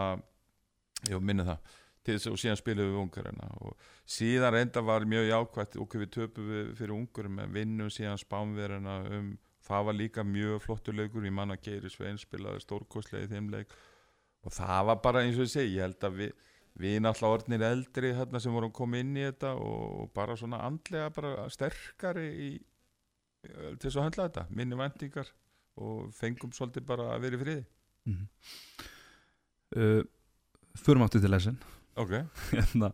C: ég minni það þess og síðan spilum við ungarina og síðan reynda var mjög jákvætt ok, við töpum við fyrir ungurum en vinnum síðan spánverina um það var líka mjög flottur leikur, ég man að Geiri Svein spilaði stórkostlega í þeim leik. Og það var bara eins og ég segi ég held að við, við náttúrulega orðnir eldri hérna sem vorum komið inn í þetta og bara svona andlega bara sterkari í, til þess að höndla þetta, minni vendingar og fengum svolítið bara að vera í friði.
B: Mhm. uh, Förum áttu til lesin
C: ok,
B: hérna,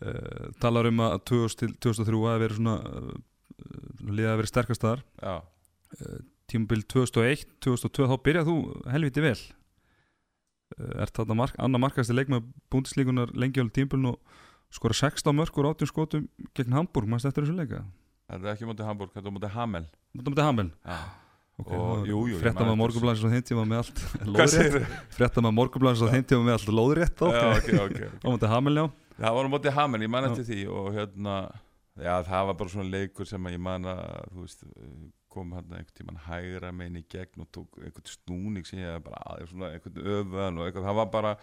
B: uh, talar um að 2000 til 2003 hafi verið svona uh, liðið að verið sterkast þar.
C: Já.
B: Tímabil 2001, 2002 þá byrjað þú helviti vel. Uh, er þetta mark, annar markasti leikmaður búndislíkunar lengi á tímabilin og skora 16 mörg úr 18 skotum gegn Hamburg, maður eftir þessu leika?
C: Þetta er ekki mútið Hamburg, þetta er mútið Hamel.
B: Mútið Hamel?
C: Já.
B: Okay, Frétta
C: eftir
B: morgunblænsins á þeim tíma með allt lóðrétt? Frétta með morgunblænsins á þeim tíma með allt lóðrétt Þá mútið Hamel já.
C: Það var á móti Hamel, ég man eftir því og hérna, já það var bara svona leikur sem ég man að, veist, kom hann einhvern tíman hægra megin í gegn og tók einhvern snúning sem ég bara, aðeins svona einhvern öfðan og eitthvað, það var bara,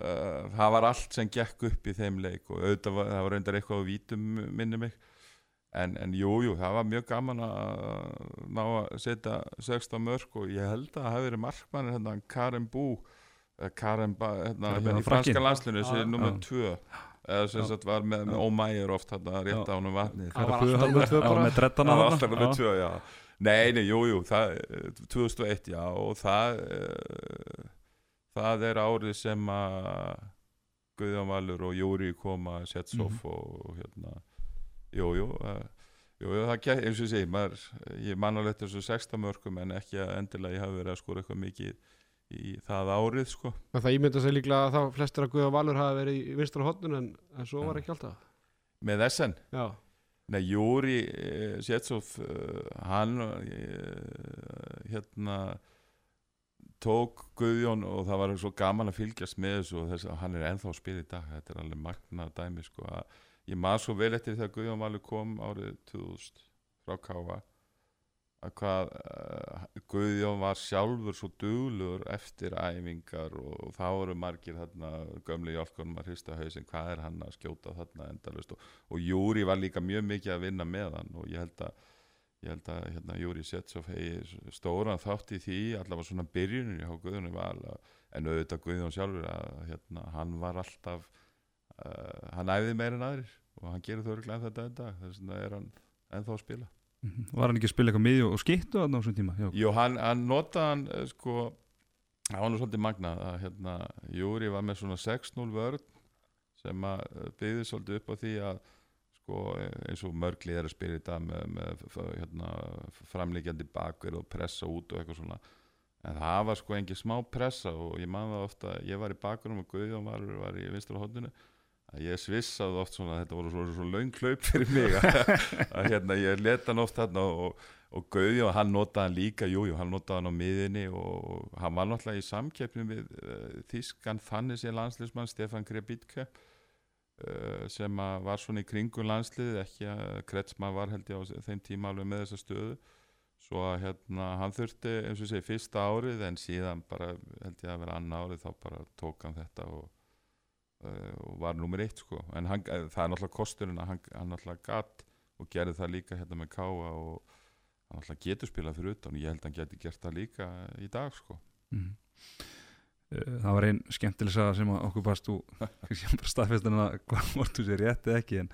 C: uh, það var allt sem gekk upp í þeim leik og auðvitað var, það var reyndar eitthvað á vítum minni mig, en, en jú, jú, það var mjög gaman að ná að setja 16 mörg og ég held að það hafi verið markmannir hérna Karen Bú, Karen Ba, hérna, hérna í franska landslinu, þessi nummer
B: já.
C: 2 eða sem sagt var með, með ómægir oft hérna rétt á
D: bara.
B: með dreddana
C: það var
B: þarna.
C: alltaf nummer
B: Já.
C: 2, já nei, nei, jú, jú, það, eh, 2001, já og það uh, það er árið sem að Guðjón Valur og Júri koma Setsov
B: Mhm.
C: og hérna jú, jú, uh, jú, það gekk, eins og ég segi, maður, ég man alveg eftir þessu 16 mörgum en ekki að endilega ég hafi verið að skora eitthvað mikið í það árið, sko.
D: En það ímynda sig líklega að þá flestir að Guða Valur hafi verið í vinstra hotnun en, en svo var
C: Já.
D: ekki alltaf.
C: Með SN
D: Já,
C: Nei, Júri eh, Sjetsov, uh, hann uh, hérna tók Guðjón og það var svo gaman að fylgjast með þessu og þess að hann er ennþá að spila í dag þetta er alveg magna dæmi sko að ég maður svo vel eftir þegar Guðjón Valur kom árið 2000 frá Káa að hvað uh, Guðjón var sjálfur svo duglugur eftir æfingar og þá voru margir þarna gömli jálkunum að hrista hausinn hvað er hann að skjóta þarna endalust og, og Júri var líka mjög mikið að vinna með hann og ég held að ég held að hérna, Júri Setsov hegi stóran þátt í því allavega svona byrjunin hjá Guðjónu Val að- en auðvitað Guðjón sjálfur að hérna, hann var alltaf uh, hann æfði meira en aðrir og hann gerir þau örglega þetta en dag þess vegna er hann ennþá að spila
B: Mhm. Var hann ekki að spila eitthvað miðju og skittu á þessum tíma? Já.
C: Jú, hann, hann notaði hann eh, sko, það var nú svolítið magnað að hérna, Júri var með svona 6-0 vörð sem að eh, byggði svolítið upp á því að sko, eins og mörglið er að spila í dag með, með hérna, framlíkjandi bakverð og pressa út og eitthvað svona en það var sko engin smá pressa og ég man það ofta, ég var í bakverðum og Guðjón var, var í vinstra að ég svissaði oft svona þetta voru svo, svo löng hlaup fyrir mig að, hérna ég leta hann oft þarna og, og Guðjón, hann notaði hann líka jújú, jú, hann notaði hann á miðinni og hann var náttúrulega í samkeppnum við uh, Þískan þannig sér landsliðsmann Stefan Krebitke uh, sem að var svona í kringum landslið ekki að Kretsma var held ég á þeim tíma alveg með þessa stöðu. Svo að hérna hann þurfti eins og segi fyrsta árið en síðan bara held ég að vera annar árið þá bara tók hann þetta og, og var nummer eitt sko. En hann, eh, það er náttúrulega kosturinn að hann, hann náttúrulega gatt og gerði það líka hérna með Káa og hann náttúrulega getur spilað fyrir utan og ég held að hann geti gert það líka í dag sko.
B: Eh, Það var einn skemmtileg saga sem að okkur barst bara staðfestin að hvað þú sér rétt eða ekki en,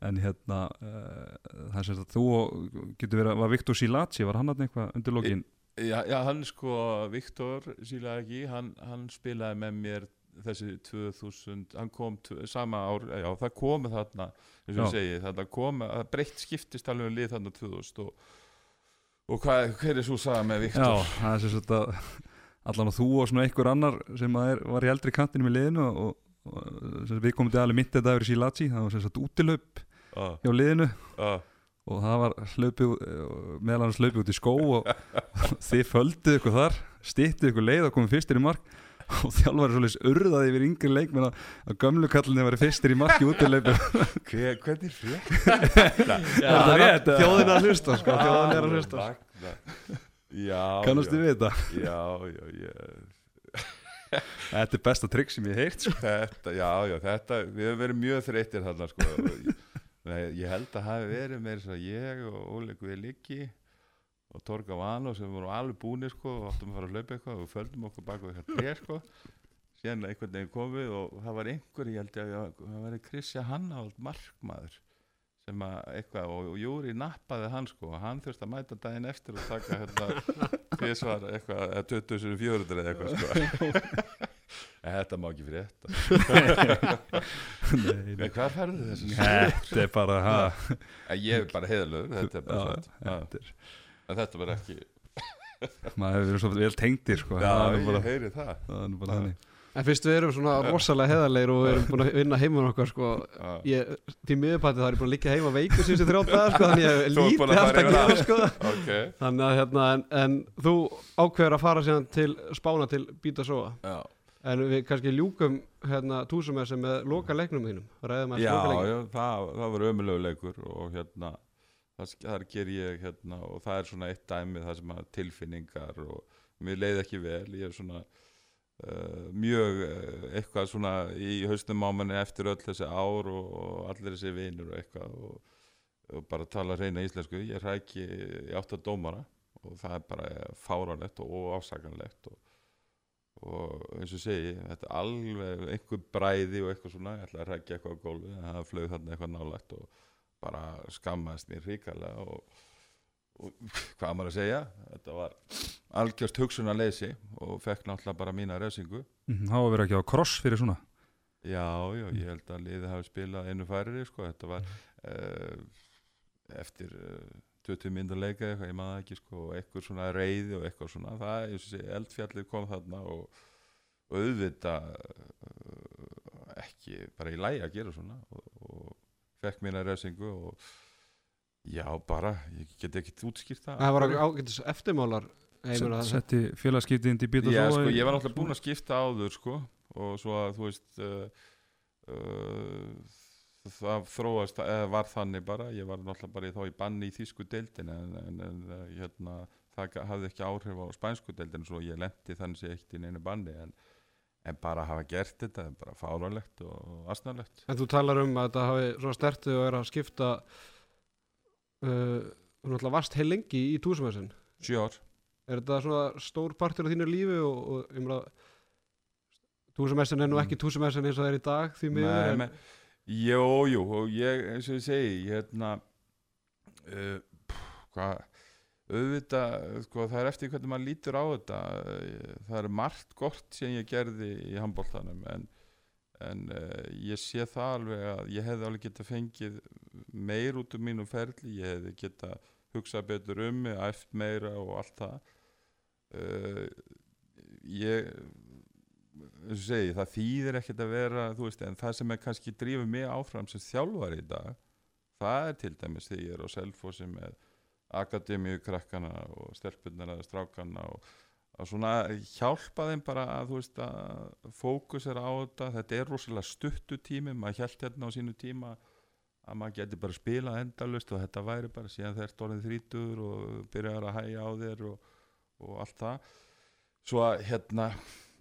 B: en hérna það er sem sagt þú getur verið var Viktor Silaci, var hann eitthvað undir lokin?
C: Já, já, hann sko, Viktor Silagi, hann, hann spilaði með mér þessi 2000, hann kom sama ár, já það kom þarna, eins og
B: Já.
C: ég segi, þarna kom, að breytt skiptist alveg um lið þarna 2000 og, og hvað, hver er svo saga með
B: Já,
C: Viktor?
B: það er að allan að þú og svona einhver annar sem er, var í eldri kantinu með liðinu og, og við komum til alveg myndið þetta yfir Silaci, það var sem sagt útilöp
C: Já,
B: hjá liðinu
C: já,
B: og það var hlaupið meðal hans hlaupið út í skó og, og þið földuð ykkur þar stýttið ykkur leið og komið fyrstir í mark og þjálfari svolítið urðaði yfir yngri leikmenn að, að gömlu kallinni var fyrstir í marki út í
C: hver, hvernig frétt?
B: Er það rétt, eða?
D: Þjóðin er að hlusta sko, þjóðin er að hlusta
C: Já,
B: kannastu við þetta?
C: Já, já, já
B: Þetta er besta trikk sem ég heyrt sko.
C: Þetta, já, já, þetta, við höfum verið mjög þreyttir þarna, sko. Nei, ég held að hafi verið svo ég og Óli Guðliki og Torga Vano sem voru alveg búnir, sko, og áttum að fara að hlaupa eitthvað og við földum okkur bak við eitthvað tré, sko. Síðan einhvern veginn komum við og það var einhver, ég held að það var Kristja Hannáld markmaður sem að eitthvað, og, og Júri nappaði hann sko, og hann þurfti að mæta daginn eftir og taka hérna tvisvar eitthvað, eða 2400 eða eitthvað sko. En þetta má ekki fyrir þetta en hvað færðu þessu
B: Þetta er bara
C: ég er bara heiðalögur, þetta er bara
B: þetta
C: en þetta var ekki
B: maður hefur verið svo vel tengdir sko.
C: já,
B: það er
C: ég
B: bara,
C: heyri það.
B: það er nú bara þannig.
D: En fyrst við erum svona rosalega heðarleir og við erum búin að vinna heimann okkar sko. Ég, Til miðurpæti það er ég búin að liggja heima veikur síðustu þrjótaðar sko Þannig ég
C: Þú ert búin
D: lítið
C: að
D: allt
C: fara
D: að gera
C: það.
D: sko
C: ok,
D: Þannig að hérna en, en þú ákveður að fara síðan til Spána til Bíta Sóa
C: já.
D: En við kannski ljúkum hérna túsumessi með loka leiknum þínum Ræðum að
C: Já, já, það, það var ömulegu leikur og hérna það, þar ger ég hérna og það er svona eitt dæmi það sem að tilfinningar og mér leið ekki vel, ég er svona uh, mjög uh, eitthvað svona í haustum á manni eftir öll þessi ár og, og allir þessi vinur og eitthvað og, og bara tala reyna íslensku, ég ræki í átt að dómara og það er bara fáránlegt og óafsakanlegt og og eins og segi, þetta er alveg einhver bræði og eitthvað svona. Ég ætla að rækja eitthvað á gólfi en það flög þarna eitthvað nálægt og bara skammaðist mér ríkalega og, og hvað maður að segja þetta var algjörst hugsunarleysi og fekk náttúrulega bara mína refsingu.
B: Mhm, Það var verið ekki á kross fyrir svona?
C: Já, já, ég held að liðið hafi spilað einu færri, sko, þetta var uh, eftir uh, 20 minnur leika eitthvað, ég maður ekki sko, og eitthvað svona reyði og eitthvað svona það, ég sé, eldfjallið kom þarna og, og auðvita uh, ekki bara í lægi að gera svona og, og fekk mína refsingu og já, bara, ég get ekki útskýrt það.
D: Það var ágætis eftirmálar ég
B: Setti félagskiptið inn í bíta
C: Já, sko, ég var náttúrulega búinn að skipta áður sko, og svo að þú veist uh, uh, það þróast, eða var þannig bara ég var náttúrulega bara í, þá í banni í þýsku deildin en, en, en uh, hérna, það hafði ekki áhrif á spænsku deildin svo ég lendi þannig sé ekkert í neinu banni en, en bara hafa gert þetta er bara fáránlegt og asnalegt.
D: En þú talar um að þetta hafi svona stertið og er að skipta uh, Þú náttúrulega varst heil lengi í túsumessin
C: sjö ár.
D: Er þetta svona stór partur af þínu lífi og, og ég meina Túsumessin er nú ekki túsumessin eins og það er í dag því miður
C: Nei,
D: en
C: jú, jú, og ég, eins og ég segi, ég hérna, uh, hvað, auðvitað, sko, það er eftir hvernig maður lítur á þetta, eh, það er margt gott sem ég gerði í handbóltanum, en, en uh, ég sé það alveg að ég hefði alveg getað fengið meir út um mínum ferli, ég hefði getað hugsað betur um mig, æft meira og allt það. Uh, ég segi, það þýðir ekkert að vera veist, en það sem er kannski drífið mig áfram sem þjálfar í dag það er til dæmis því ég er á Selfossi með akademíu krakkana og stelpunnar eða strákana og að svona hjálpa þeim bara að þú veist að fókusera á þetta. Þetta er rosalega stuttu tími maður hjælt hérna á sínu tíma að maður geti bara spila endalust og þetta væri bara síðan þeir orðin þrítur og byrjar að hæja á þér og, og allt það. Svo að hérna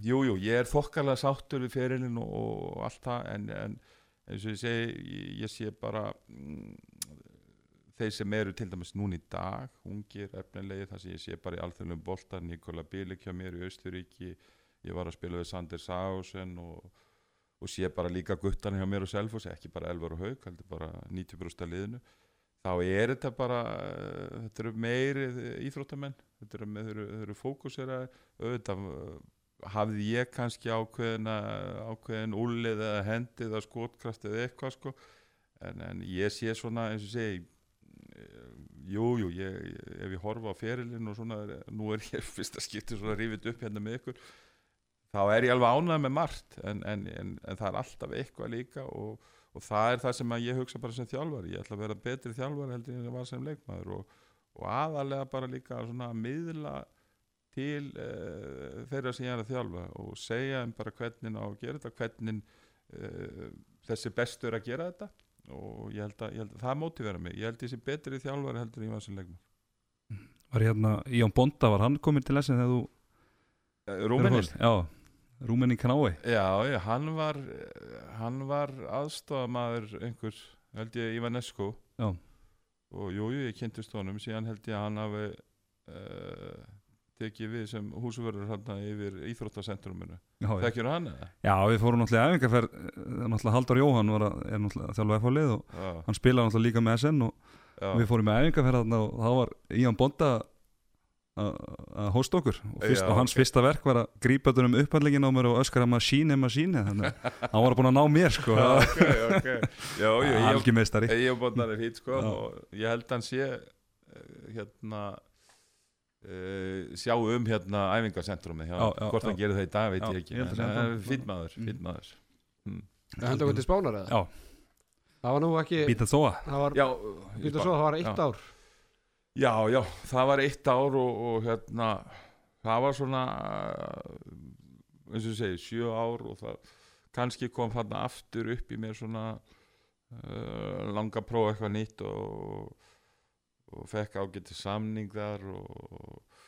C: Jújú, jú, ég er þokkalega sáttur við ferilinn og, og allt það en, en eins og ég segi, ég sé bara mm, þeir sem eru til dæmis núna í dag, ungir, efnilegi, það sem ég sé bara í alþjóðlum bolta, Nikola Bílik hjá mér í Austuríki, ég var að spila við Sander Sásen og, og sé bara líka guttan hjá mér og Selfos, ekki bara Elvar og Haug, heldur bara 90% af liðinu, þá er þetta bara, þetta eru meiri íþróttamenn, þetta eru, eru, eru fókusera, auðvitað, hafði ég kannski ákveðina ákveðin úlið eða hendið eða skotkraft eða eitthvað sko. En, en ég sé svona eins og segi jújú, jú, ég, ef ég horfa á ferilinn og svona, nú er ég fyrsta skipti svona rífið upp hérna með ykkur þá er ég alveg ánægð með margt en, en, en það er alltaf eitthvað líka og, og það er það sem ég hugsa bara sem þjálfari, ég ætla að vera betri þjálfari heldur en ég var sem leikmaður og, og aðalega bara líka svona að miðla til uh, þeirra sem ég er að þjálfa og segja þeim bara hvernig á að gera þetta hvernig uh, þessi bestur að gera þetta og ég held að, ég held að það mótivera mig. Ég held að ég sé betri þjálfari heldur ég var sem leikmar
B: Var hérna, Jón Bonda, var hann komin til lessin þegar þú
C: Rúmenin?
B: Já, Rúmenin Knái
C: Já, já, hann var hann var aðstofamaður einhver, held ég, Ivanescu
B: Já.
C: og jú, jú, ég kynntist honum. Síðan held ég að hann hafi uh, tekið við sem húsverður hann yfir Íþróttasentruminu
B: Já, já.
C: Þekkjur hann eða?
B: já, við fórum náttúrulega í æfingarferð eh, náttúrulega Halldór Jóhann var að, er náttúrulega þjálfa FH-lið og
C: Já,
B: hann spilaði náttúrulega líka með SN og
C: já,
B: við fórum í æfingarferð þarna og þá var Ían Bonda að að hósta okkur og, fyrst,
C: Já,
B: og hans
C: ok.
B: fyrsta verk var að grípa þetta um upphaldingin á mér og öskara masíni masíni þannig að hann var búin að ná mér sko
C: já, ok, ok Já, jú, ég
B: algjör meistari
C: Ég og Bondar er fýtt sko
B: Já.
C: og ég held hann sé eh, hérna uh, sjá um hérna
B: já,
C: hvort hann
B: já.
C: gerir það í dag veit
B: Já,
C: ég ekki
B: ég
C: en
B: sé ennþá.
C: fýtt maður,
B: Mm.
C: fýtt maður
D: Það hendur okkur til spánar eða?
B: Já,
D: Það var nú ekki, það var,
C: Já,
D: býta svo, það var eitt
C: Já.
D: ár
C: Já, já, það var eitt ár og, og hérna, það var svona, eins og segi, sjö ár og það kannski kom þarna aftur upp í mér svona uh, langa prófa eitthvað nýtt og, og fekk ágæti samning þar og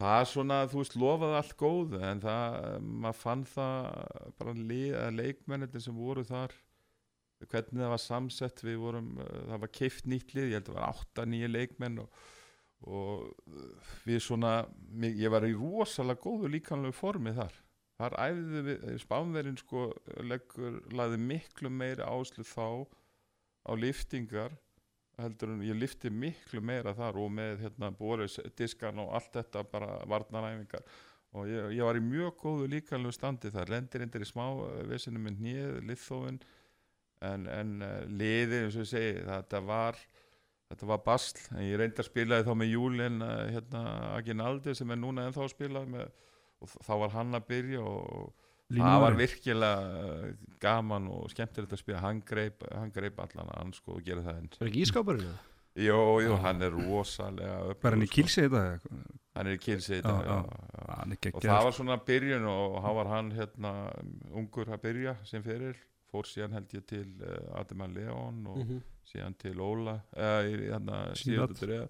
C: það svona, þú veist, lofaði allt góð en það, maður fann það bara að leikmennir sem voru þar hvernig það var samsett við vorum, uh, það var keift nýtt lið ég held að það var 8-9 leikmenn og, og við svona ég var í rosalega góðu líkanlegu formi þar. Þar æfðu við, spánverðin sko leggur, laði miklu meiri áslu þá á liftingar heldur en ég lifti miklu meira þar og með hérna Boris diskan og allt þetta bara varnaræfingar. Og ég, ég var í mjög góðu líkanlegu standi þar. Lendir endur í smá vesinu með hnið, liðþófin en, en uh, liði eins og ég segi þetta var þetta var basl, en ég reyndi að spila þá með Júlin uh, hérna Aginaldi sem er núna ennþá að spila með, og þá var hann að byrja og það var virkilega uh, gaman og skemmtilegt að spila hann greip, hann greip allan að hann sko og gera það enn
D: Það er ekki ískáparinn eða?
C: Jó, jú, hann er rosalega öflugur,
B: Bara hann í
C: sko.
B: kílsi þetta
C: Hann er í kilsi
B: Já, já.
C: já.
B: Hann er
C: og það var svona byrjun og þá var hann hérna ungur að byrja sem fyrir fór síðan held ég til uh, Ademar Leon og
D: Mhm.
C: síðan til Óla uh,
B: Síðan.
C: síðan til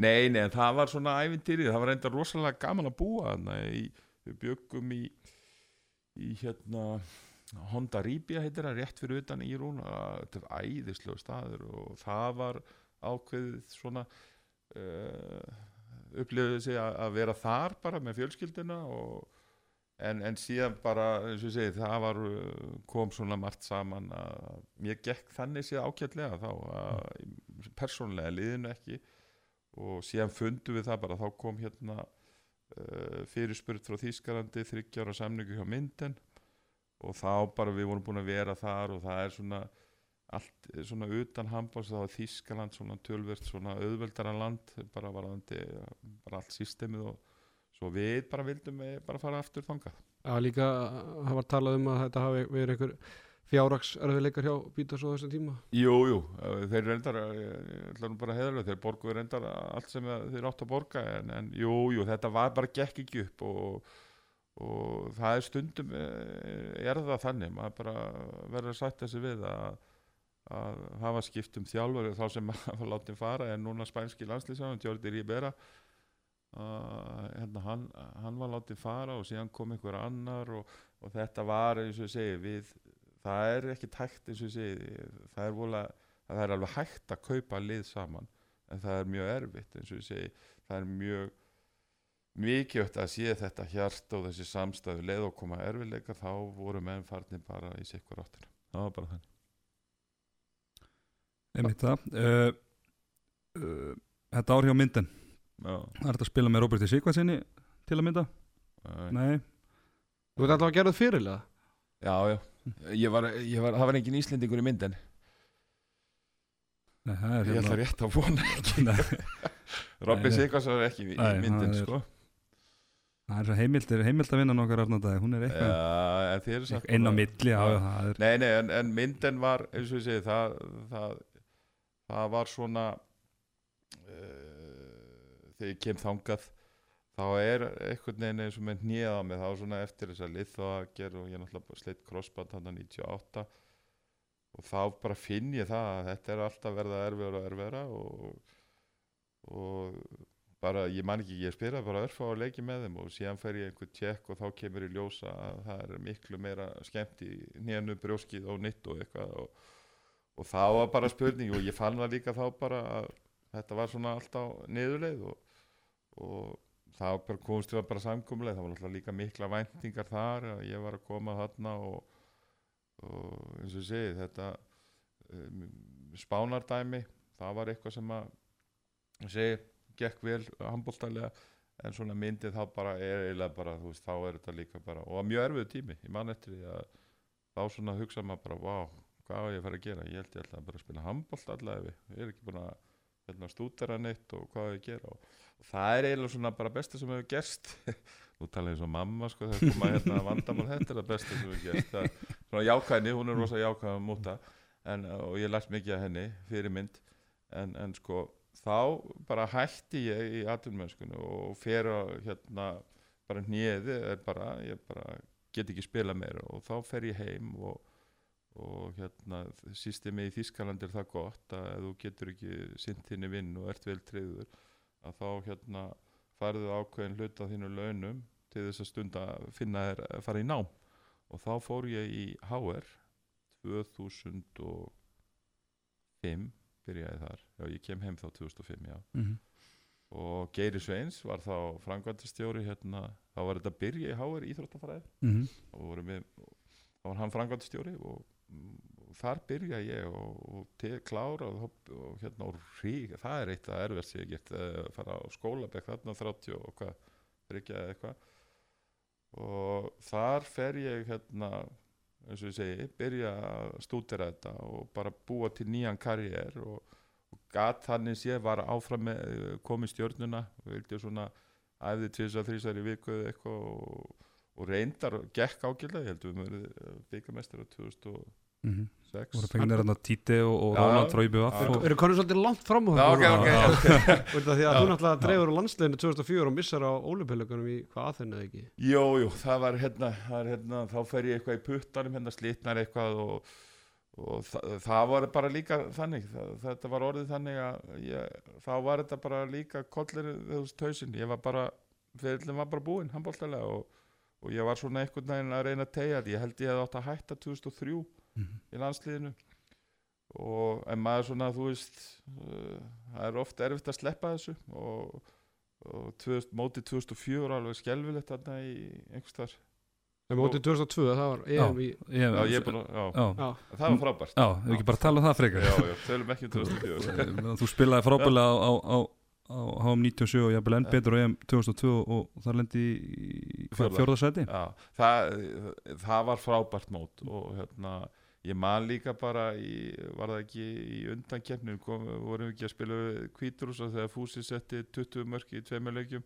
C: Nei, nei, það var svona ævintýrið, það var reynda rosalega gaman að búa þarna í, við byggum í í hérna Honda Ribia heitir það rétt fyrir utan Írún þetta er æðislega staður og það var ákveðið svona uh, upplifið sig að, að vera þar bara með fjölskylduna og en, en síðan bara, eins og ég segi, það var uh, kom svona margt saman að mér gekk þannig síðan ágætlega þá að persónlega liðinu ekki og síðan fundum við það bara þá kom hérna uh, fyrirspurt frá Þýskalandi þryggjára samningu hjá mynden og þá bara við vorum búin að vera þar og það er svona allt svona utan handbóls þá er Þýskaland svona tölvert svona auðveldara land bara varandi bara allt systemið og svo við bara vildum eh, bara fara aftur þangað.
D: Já, líka, það var talað um að þetta hafi verið einhver fjárraks erfiðleikar hjá Bítas á þessum tíma?
C: Jú, jú, eh, þeir reyndar eh, ég ætla nú bara heðarlega, þeir borguðu reyndar allt sem þeir átt að borga en, en jú, jú, þetta var bara gekk ekki upp og, og það er stundum er það þannig, maður bara verður að sætta sig við að að hafa skipt um þjálfur þá sem maður látið fara en núna spænski landslýsafn, Jordi Ribera uh, hérna, hann, hann var látið fara og síðan kom einhver annar og, og þetta var eins og ég segi við, það er ekki tækt eins og ég segi það er, vola, það er alveg hægt að kaupa lið saman en það er mjög erfitt eins og ég segi. Það er mjög mikilvægt að sé þetta hjart og þessi samstæðu leið og koma erfiðleika þá voru menn farnir bara í sikkur áttina það var bara þannig.
B: Einmitt það. Uh, uh, Þetta ár hjá myndin
C: Já,
B: Það er þetta að spila með Róberti Sigvarsinni til að mynda?
C: Nei.
B: Nei,
D: Þú veit alltaf að gera það fyrirlega
C: já, já. Ég var, ég var, það var engin Íslendingur í myndin
B: Nei það er
C: Ég ætla
B: hérna
C: rétt að vona
B: Nei,
C: Robby
B: Nei, nei.
C: Sigvarsson er ekki í
B: Nei,
C: í myndin
B: það er-
C: sko.
B: Það er svo heimild, er heimild að vinna nokkar Arnardagi Hún er eitthvað
C: Já, en þið eru sagt
B: inn á milli já, já, það er,
C: Nei, nei, en, en myndin var eins og ég segi það, það, það var svona uh, þegar ég kem þangað þá er einhvern veginn eins og með hnýða á mig þá svona eftir þess að lið þá að gera og ég náttúrulega sleitt crossband hann 98 og þá bara finn ég það að þetta er alltaf verða erfiðara og erfiðara og, og bara, ég man ekki, ég spila bara örfa á leiki með þeim og síðan fer ég einhver tjekk og þá kemur í ljósa að það er miklu meira skemmt í nénu brjóskið og nitt og eitthvað og, og það var bara spurning og ég fann það líka þá bara að þetta var svona alltaf niðurleið og, og það bara komst við bara samkomlega, það var alltaf líka mikla væntingar þar að ég var að koma þarna og, og eins og ég segi þetta um, spánardæmi það var eitthvað sem að ég segi, gekk vel handbóltælega en svona myndið þá bara er eiginlega bara, þú veist, þá er þetta líka bara og mjög erfiðu tími, ég man eftir því að þá svona hugsa maður bara, vá hvað á ég að fara að gera, ég held ég ætla bara að spila handbólt allavega, ég er ekki búin að hérna, stúdera neitt og hvað á ég að gera og, og það er eiginlega svona bara besta sem hefur gerst. Nú tala ég eins og mamma sko, þegar koma hérna vandamál, þetta er það besta sem hefur gerst. Það, er svona jákvæðni, hún er rosa jákvæð að múta en, og ég lært mikið af henni fyrir mynd en, en sko þá bara hætti ég í atvinnmennskunni og fer að hérna bara hnýði er bara, ég bara get ekki spila meira og þá fer ég heim og, og hérna systemi í Þískaland er það gott að þú getur ekki sint þinni vinn og ert vel treyður að þá hérna farðu ákveðin hluta þínu launum til þess að stunda finna þér að fara í nám. Og þá fór ég í HR 2005 byrjaði þar, já ég kem heim þá 2005 já.
B: Mm
C: og Geiri Sveins var þá frangvæntastjóri hérna, þá var þetta byrja í HR íþróttafræði.
B: -hmm.
C: og voru við, þá var hann frangvæntastjóri og, og þar byrja ég og, og te, klára og, og, og hérna og rík, það er eitt að sem ég get að fara á skólabekk þarna 30 og hvað, ríkja eða eitthvað og þar fer ég hérna eins og ég segi, byrja að stúdera þetta og bara búa til nýjan karriér og, og gat þannig sé var áfram með komið stjórnuna og vildi svona æfði tvis að þrísar í viku eða eitthvað og, og reyndar og gekk ágæðlega, ég held að við mögum byggamestir á 2006
B: Mm -hmm. Voru fengnir hérna Títi og, og Róland Tróibu
D: Við erum konum svolítið langt fram á
C: Já, ok, ok, ok.
D: Því að þú náttúrulega dreifur á landsleginu 2004 og missar á ólupillegunum í hvað aðeins eða ekki?
C: Jú, jú, það var hérna, það hérna þá fer ég eitthvað í puttanum hérna slitnar eitthvað og, og það, það var bara líka þannig það, þetta var orðið þannig að ég, þá var þetta bara líka kollir veist tausin, ég var bara fyrirlin var bara búinn, handbóltalega og, og ég var svona einhvern veginn að reyna að tegja ég held ég að 2003
B: Mhm.
C: í landsliðinu. Og en maður svona þú veist uh, það er ofta erfitt að sleppa þessu og, og 2000, mótið 2004 var alveg skelfilegt þarna í einhvers þar
D: en mótið 2002 það var EM í
B: ég,
C: Já, ég búin að, já,
B: já,
D: já,
C: það var frábært.
B: Já, við ekki bara tala um það frekar.
C: Já, já, tölum ekki um 2004
B: þú spilaði frábælega á, á, á, á HM 97 og jafnvel enn betur á EM 2002 og það lendi í
C: Já, það, það var frábært mót og hérna, ég man líka bara í, var það ekki í undankefninu, kom, vorum við ekki að spila kvíturúsa þegar Fúsi setti 20 mörki í tveimur leikjum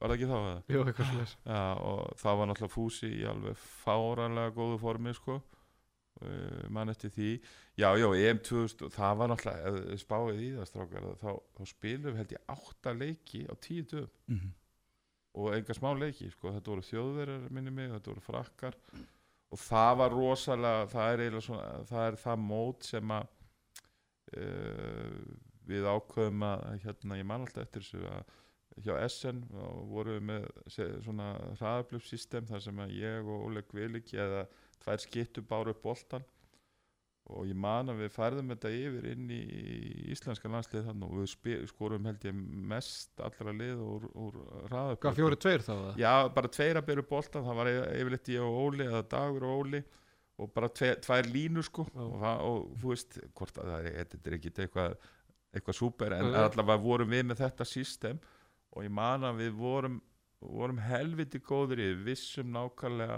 C: var það ekki þá eða?
D: jú, eitthvað leys
C: Já, og það var náttúrulega Fúsi í alveg fáranlega góðu formi sko uh, mann eftir því já, já, EM 2000, það var náttúrulega spáið í það strákar þá, þá spilum við held ég átta leiki á tíu dögum
B: mm -hmm.
C: og enga smá leiki sko. þetta voru þjóðverjar minni mig, þetta voru frakkar og það var rosalega það er svona það er það mót sem að uh, við ákveðum að hérna ég man alltaf eftir þessu að hjá SN vorum við með svona hraðablöfsystem þar sem að ég og Óleg Viliki eða tvær skittu báru upp boltan og ég man að við færðum þetta yfir inn í íslenska landslið þannig og við skorum held ég mest allra lið úr, úr hraðablöf
D: hvað fjóri tveir þá það
C: Já, bara tveir að byrja boltan, það var yfir- yfirleitt ég og Óli eða Dagur og Óli og bara tve, tvær línur sko.
D: Já.
C: og, það, og þú veist, hvort að það er þetta er ekki eitthvað, eitthvað súper en allavega vorum við með þetta system og ég man að við vorum vorum helviti góður í vissum nákvæmlega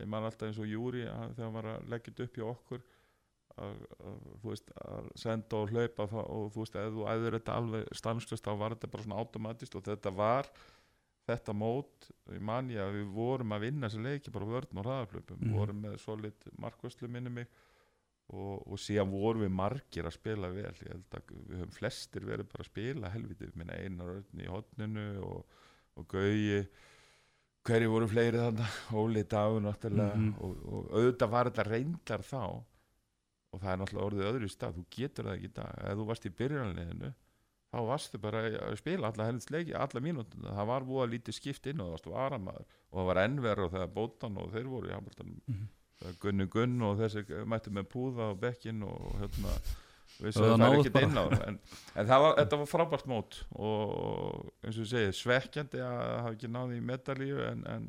C: ég man alltaf eins og Júri að þegar hann var að leggja upp hjá okkur að, að, þú veist, að senda og hlaupa og þú veist, ef þú æður þetta alveg stanslust þá var þetta bara svona automatist og þetta var þetta mót, ég man ég að við vorum að vinna þessi leiki bara á vörn og hraðaflöpum,
B: Mhm.
C: vorum með solid markvæslu minni mig og, og síðan vorum við margir að spila vel. Ég held að við höfum flestir verið bara að spila helviti, við minna einar öllni í hotninu og, og gaugi hverju voru fleiri þannig Óli Dagur náttúrulega.
B: Mhm.
C: og, og auðvitað var þetta reyndar þá og það er náttúrulega orðið öðru í stað. Þú getur það ekki í dag, ef þú varst í byrjanleginu þá varstu bara að spila alla hennins leiki, alla mínútuna. Það var búið að lítið skipt inn og það varstu varamaður. Og það var ennverð og þegar bótan og þeir voru í Hamilton
B: Mhm.
C: Gunni Gunn og þessi mættu með púða á bekkin og hérna við
B: Það
C: það er ekkert inn á það en, en það var, þetta var frábært mót. Og eins og ég segi svekkjandi að það hafi ekki náði í medalíu en, en,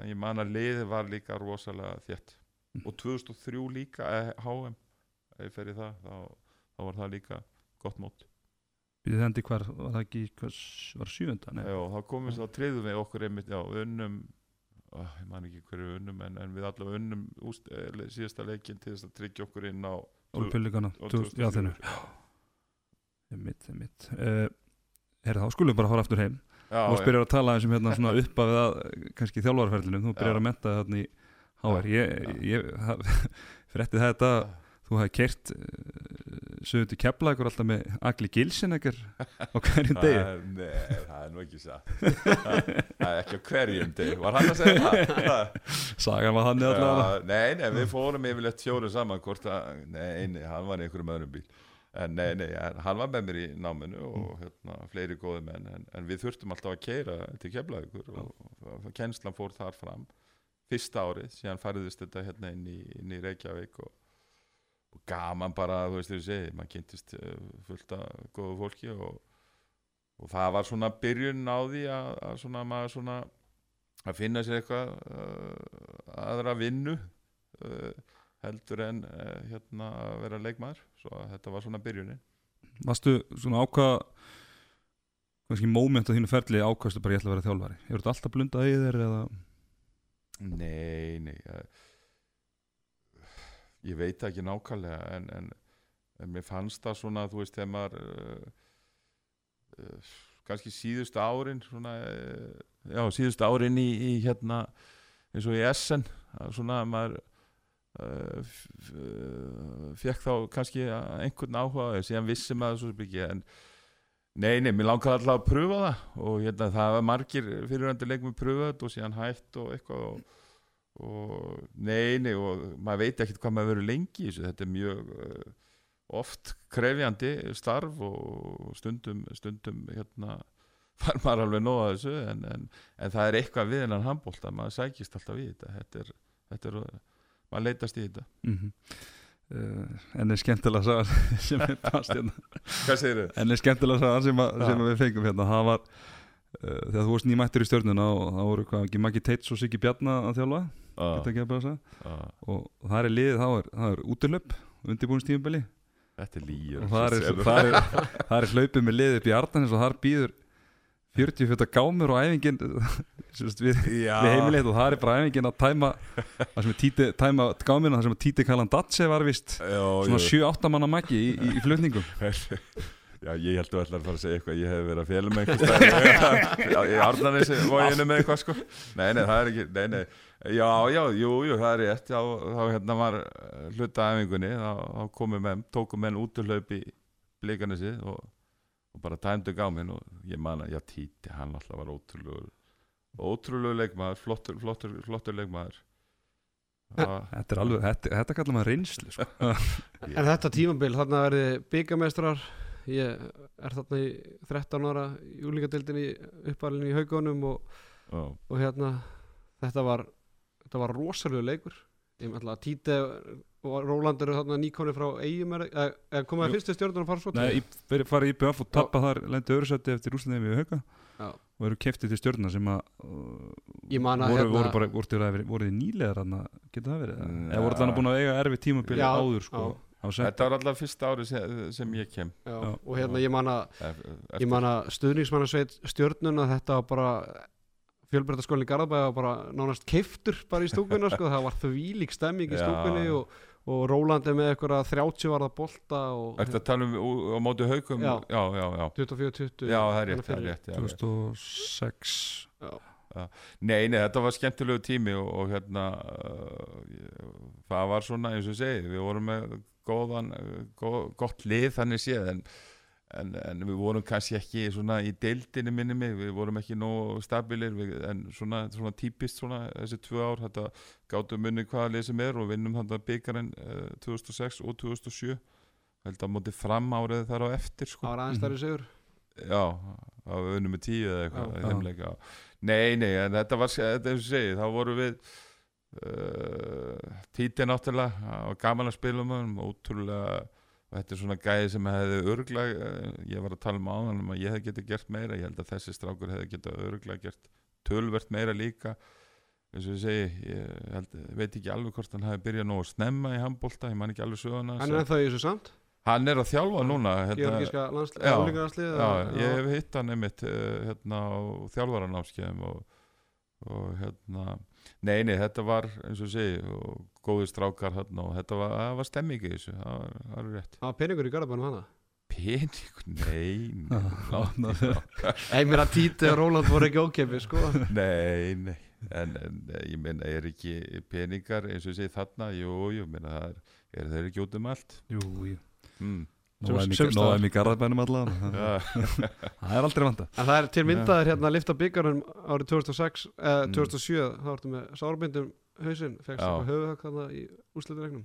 C: en ég man að liði var líka rosalega þétt.
B: Mm.
C: og 2003 líka HM ég fer í það þá, þá var það líka gott mót
B: Býðið þendi hvar, var það ekki hvar, var sjúönda?
C: Já, þá komum við þá triðum við okkur einmitt já, unnum ó, ég man ekki hverju unnum en, en við allavega unnum úst, eh, síðasta leikin til þess að tryggja okkur inn á og
B: 2000 Já,
C: 2004.
B: þennu Einmitt, einmitt uh, Herra, þá skulum við bara fara aftur heim
C: já,
B: Þú
C: já.
B: byrjar að tala eins um hérna svona upp af það kannski þjálfarferðlinum, þú byrjar
C: Já.
B: að menta þarna í HR ég,
C: Já.
B: ég frétti þetta þú hefði kert uh, sögur til kepla ykkur alltaf með Agli Gilsin ekkert á hverjum degi.
C: Nei, það er nú ekki satt. Það er ekki á hverjum deg Var hann að segja það?
B: sagan var þannig allavega.
C: Já, Nei, nei, við fórum yfirleitt fjórum saman hvort að, nei, nei, hann var í einhverjum öðrum bíl. En nei, nei, hann var með mér í náminu og hérna, fleiri góði menn en, en við þurftum alltaf að keira til keflaðugur og, kennslan fór þar fram fyrsta árið, síðan færðist þetta hérna inn í, inn í Reykjavík og gaman bara, þú veist þegar ég segi maður kynntist uh, fullt af góðu fólki og, og það var svona byrjun á því að, að svona maður svona að finna sér eitthvað uh, aðra vinnu uh, heldur en uh, hérna að vera leikmaður. Svo að þetta var svona byrjunin.
B: Varstu svona ákvað kannski moment á þínu ferli ákvaðstu bara ég ætla að vera þjálfari? Hefur þetta alltaf blundað í þér eða?
C: Nei, nei ég, ég veit ekki nákvæmlega en, en, en mér fannst það svona þú veist þegar maður uh, uh, kannski síðustu árin svona, uh, já síðustu árin í, í hérna eins og í að svona að maður fekk þá kannski einhvern áhuga og síðan vissi maður svo ekki en Nei, nei, mér langar alltaf að pröfa það og hérna, það var margir fyrirvændi leikmið pröfa þetta og síðan hætt og eitthvað og, og nei, nei og maður veit ekkert hvað maður verið lengi þessu, þetta er mjög uh, oft krefjandi starf og stundum, stundum hérna, fær maður alveg nóða þessu en, en, en það er eitthvað við hennan handbólt að maður sækist alltaf í þetta. Þetta er, þetta er maður leitast í þetta.
B: Mm uh, en er skemmtilega sagan sem við fannst hérna. En er skemmtilega sagan sem, að, sem við fengum hérna. Það var þegar þú varst nýmættur í stjörnuna og það voru hvað, ekki Maggi Teits og Siggi Bjarna að þjálfa, að bæða
C: já.
B: og það er liðið, það er, er útilöp undirbúinstífubili
C: Þetta er lígur
B: og það það, það. er hlaupið með liðið upp í Ardanis og þar býður 40 fjöta gámur og æfingin við, við heimilið og það er bara æfingin að tæma títi, tæma gámina það sem er títi kallan Datse var vist
C: já,
B: svona
C: já.
B: 7-8 manna maggi í, í, í flutningum
C: Já, ég held að ætla að fara að segja eitthvað Ég hef verið að félum Já, Ég arðanis vóginu með eitthvað sko. Nei, nei, það er ekki Nei, nei. Já, já, jú, jú, það er rétt. Já, þá hérna var eh, hluta æfingunni Þá, þá komum menn, tókum menn út að hlaup í blíkanissi og, og bara tæmdu gáminn og ég man að, já, Títi, hann alltaf var ótrúlegur ótrúlegur leikmaður, flottur, flottur, flottur leikmaður. Það-
B: þetta er alveg, þetta, þetta kallar maður reynslu sko.
D: En þetta tímabil, þarna verði byggamestrar ég er þarna í 13 ára í úlíkadeildinni uppalinn í haugunum og,
C: Já,
D: og hérna þetta var, þetta var rosalegu leikur. Ég með að Títe og Róland eru þarna nýkonni frá eigum eða, eða komaði
B: Jú.
D: fyrstu stjórnum að fara svo
B: Nei, í- verið farið í BF og tappa þar lendi öðru seti eftir úsliðin við hauka.
D: Já.
B: og eru keftið til stjórna sem að voru,
D: hérna-
B: voru, bara, voru, voru, nýlegar geta það verið?
C: Mm,
B: eða voru þannig búin að eiga erfið tímabili áður sko, á
C: Þetta var alltaf fyrsta ári sem, sem ég kem
D: Já,
B: Já.
D: og hérna ég man að stuðningsmannasveit stjórnuna þetta var bara fjölbreytaskólinn í Garðabæði var bara nánast keiftur bara í stúkunna sko, það var þvílík stemming í
C: Já.
D: stúkunni og, og Róland er með eitthvað 30 varða bolta og
C: Ertu að tala um ú- á móti haukum?
D: Já.
C: já, já, já.
D: 24-20
C: Já, það er rétt, það er rétt já, rétt.
B: 2006
C: Nei, nei, þetta var skemmtilegu tími og, og hérna uh, það var svona eins og ég segi við vorum með góðan gó, gott lið þannig séð en, en, en við vorum kannski ekki svona í deildinni minni mig, við vorum ekki nóg stabilir, við, en svona, svona típist svona þessi tvö ár þetta gátum munni hvaða lið sem er og vinnum þannig byggarinn uh, 2006 og 2007 held að móti fram árið þar á eftir sko.
D: var aðeins stærri sigur
C: Já, á unnum með tíu eða eitthvað í. Nei, nei, en þetta var þetta er eins og segi, þá voru við Títi náttúrulega það var gaman að spila um hann ótrúlega, og þetta er svona gæði sem hefði örglega, ég var að tala um áðan um að ég hefði getið gert meira, ég held að þessi strákur hefði getið örglega gert tölvert meira líka. Eins og ég segi, ég held, veit ekki alveg hvort hann hefði byrjað nógu snemma í handbólta, ég man ekki alveg söguna
D: hann er ennþá í þessu samt?
C: Hann er að þjálfa núna hérna,
D: georgíska landslið
C: ég hef hitt hann einmitt uh, hérna á þjálfaranámskeiðum og, og hérna nei, nei, þetta var eins og segi og góði strákar hérna og þetta var, var stemming í þessu, það var, það var rétt.
D: Það var peningur í Garðabænum hana
C: pening, nei, nei,
D: mér að Títi og Róland voru ekki ókefi sko.
C: Nei, nei. En, en ég meina, er ekki peningar eins og segi þarna, jú, jú, meina, það er, er þeir ekki út um allt?
B: Jú, jú.
C: Mm.
D: Sem staðar.
B: í garðabænum allan.
C: Ja,
B: Það er aldrei vanda
D: En það er til myndaðir hérna að lifta byggarinn árið 2006, eða
C: Mm.
D: 2007 þá ertu með sárbindum hausinn fegst eitthvað höfuhögg þarna í úrslutilegnum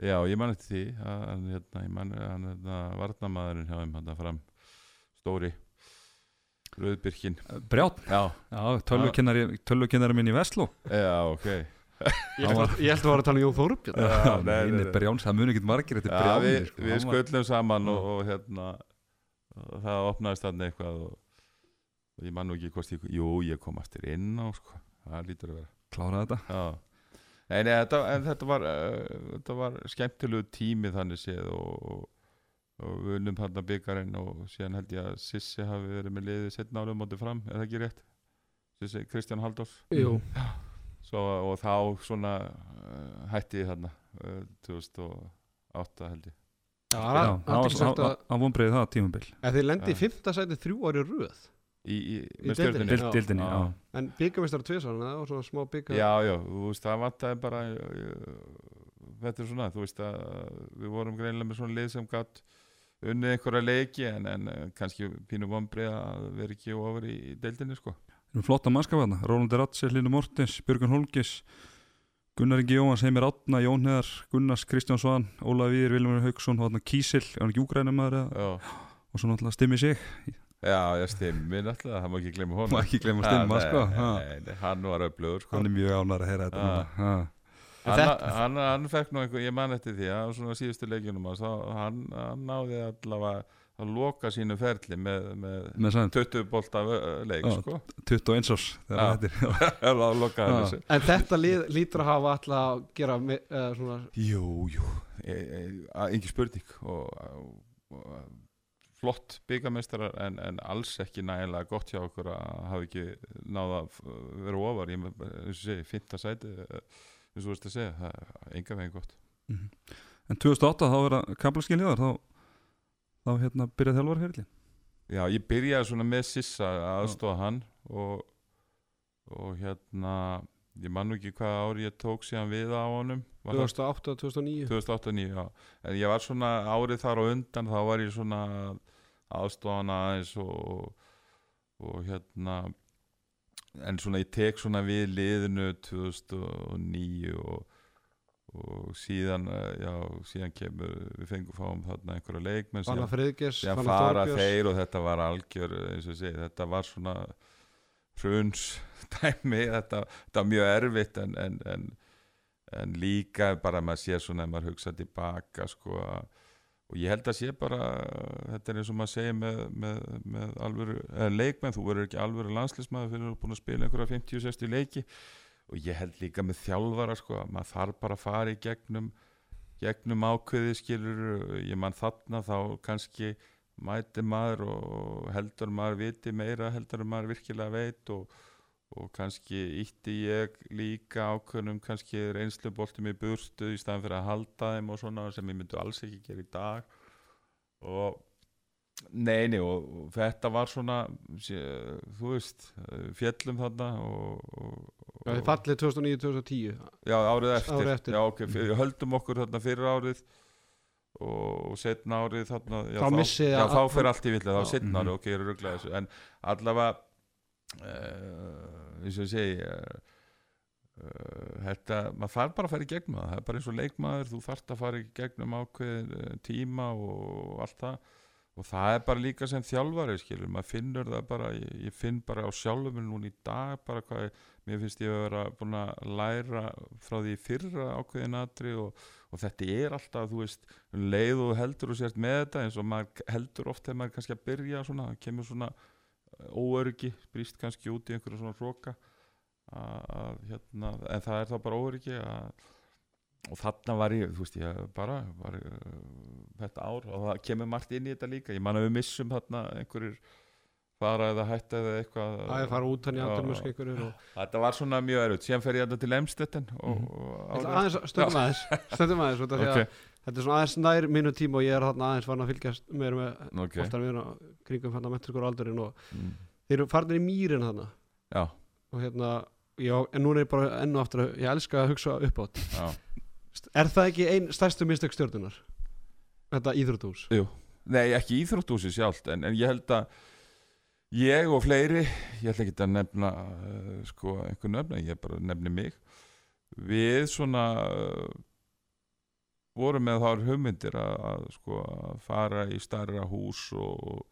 C: já, ég man eftir því hann, hérna, ég man, hann, hérna, varnamaðurinn hjá þeim, hann fram stóri Rauðbyrkin
B: Brját,
C: Já,
B: já, tölvukennari tölvukennari minn í Vestló
C: já, ok
D: Ég held að að var að tala um Jón
C: Já, nei,
B: nei. Brjáns, það muni ekki margir Þetta
C: Já,
B: er sko.
C: við
B: var-
C: sköllum saman og, og hérna og það opnaðist þarna eitthvað og, og ég man nú ekki hvort ég jú, ég kom aftur inn á sko. það lítur að vera
B: Kláraði þetta
C: Já. Nei, nei, þetta, en þetta var uh, þetta var skemmtilegu tími þannig séð og, og, við unnum þarna byggarinn og síðan held ég að Sissi hafi verið með liðið setna árum mótið fram, er það ekki rétt? Sissi, Kristján Halldórs
D: Jú,
C: Svo, og þá svona uh, hætti ég þarna uh, 2008 held ég
D: Já,
B: Já,
D: það
B: vonbreiði það tímabil
D: ef þið lendi í
C: Já.
D: fymta sæti þrjú ári röð
C: í, í,
D: Í
C: með
D: deildinni?
B: Dild- Dildinni,
C: Já.
B: já
D: en byggamestara tvisar það var svona smá bygga
C: Já, já, þú veist, það vantaði bara þetta er svona, þú veist að við vorum greinilega með svona lið sem gatt unnið einhverja leiki en, en uh, kannski pínu vombrið að vera ekki ofur í, í deildinni sko
B: erum flotta mannskapana, Rónaldur Ratsel, Lindu Mortens, Björgun Holgis Gunnar Ingi Jóhans, Heimir Átna, Jón Heðar Gunnars, Kristján Svan, Ólaf Víðir, Vilmur Hauksson og þarna Kísil, er hann ekki úgrænum maður eða-
C: Já,
B: og svo náttúrulega Stimmi sig
C: já, ég stimmi náttúrulega, það má ekki glemma honum
B: Má ekki gleyma Stimma,
C: Ha,
B: sko,
C: nei,
B: ha.
C: nei, nei, Hann var öflugur sko
B: hann er mjög ánæður að heyra þetta
C: Já.
B: núna. Ha.
C: hann, hann, hann fekk nú einhver, ég man eftir því að svona síðustu leikjunum hann, hann náði allavega að loka sínu ferli með, með
B: með sæðan
C: 20 bolta uh, leik
B: Já.
C: sko.
B: 21 árs
D: En þetta lítur að hafa alltaf að gera me- eða svona,
C: Jú, jú, e, e, ekki spurning og, og, og flott byggameistarar en, en alls ekki nægilega gott hjá okkur að hafa ekki náða að vera ofar. Segi, fymta sæti eh, eins og þú veist að segja, það er enga veginn gott.
B: En 2008 þá er það kaplaskiljaðar þá, þá hérna byrjaði þjálfarferðli
C: Já, ég byrjaði svona með Sissa að aðstofa hann og, og hérna ég man nú ekki hvað ári ég tók síðan við á honum. Var það
D: 2008, 2009
C: 2008-2009, já. En ég var svona árið þar á undan þá var ég svona aðstofan aðeins og, og hérna en svona ég tek svona við liðinu 2009 og, og síðan eh, já, síðan kemur við fengum fáum þarna einhverja leikmenn
D: Fanna
C: fara
D: Þorbjörns
C: þeir og þetta var algjör eins og segi, þetta var svona hruns dæmi. Þetta, þetta var mjög erfitt en, en, en, en líka bara maður sér svona ef maður hugsa tilbaka sko og ég held að sé bara þetta er eins og maður segir með, með, með alvöru, eða leikmenn, þú verður ekki alvöru landslismæður fyrir að búin að spila einhverja 50-60 leiki og ég held líka með þjálfara sko að maður þarf bara að fara í gegnum gegnum ákveði skilur ég mann þarna þá kannski mæti maður og heldur maður viti meira heldur maður virkilega veit og, og kannski ítti ég líka ákveðnum kannski reynsluboltum í burtu í staðan fyrir að halda þeim og svona sem ég myndi alls ekki gera í dag. Og neini og, þetta var svona þú veist fjellum þarna og, og,
D: Já, þið fallið 2009-2010
C: Já, árið eftir,
D: Árið eftir.
C: Já, ok, fyrir, höldum okkur þarna fyrir árið og setna árið þarna já,
D: Þá missið
C: Já, þá fyrir allt í vilja, þá setna árið, ok, ég er rugglega þessu. En allavega uh, eins og ég segi uh, uh, þetta, maður þarf bara að fara í gegnum það, er bara eins og leikmaður þú þarft að fara í gegnum ákveðin uh, tíma og allt það og það er bara líka sem þjálfari skilur, maður finnur það bara ég, ég finn bara á sjálfum núna í dag bara hvað, mér finnst ég að vera búin að læra frá því fyrra ákveðin atri og, og þetta er alltaf, þú veist, um leið og heldur og sért með þetta eins og maður heldur oft þegar maður kannski að byrja svona, kemur svona eh, óöryggi, brýst kannski út í einhverju svona hróka að, að, hérna, en það er þá bara óöryggi að og þarna var ég, þú veist, ég bara var, uh, þetta ár og það kemur margt inn í þetta líka, ég man að við missum þarna einhverjir fara eða hætta eða eitthvað.
D: Það er fara út hann í
C: Já.
D: andurmösku einhverjur og
C: þetta var svona mjög erut, síðan fer ég þetta til Emstetten og,
B: Mhm.
C: og
D: aðeins, stöndum aðeins stöndum aðeins, út af því að
C: Ok.
D: þetta er svona aðeins nær mínu tíma og ég er þarna aðeins farin að fylgjast meira með
C: ok,
D: oftar við kringum hann að mentur aldurinn og
C: Mm.
D: þeir eru farin í mýrin þarna.
C: Já,
D: og hérna, já, en núna er ég bara ennu aftur að, ég elska að hugsa upp átt Er það ekki ein stærstu mistök stjórnunar? Þetta íþróttús
C: Nei, ekki íþróttúsi sjálft en, en ég held að ég og fleiri, ég ætla ekki að nefna uh, sko einhver nefna, ég bara nefni mig við svona uh, vorum með þar hugmyndir að, að sko að fara í starra hús og,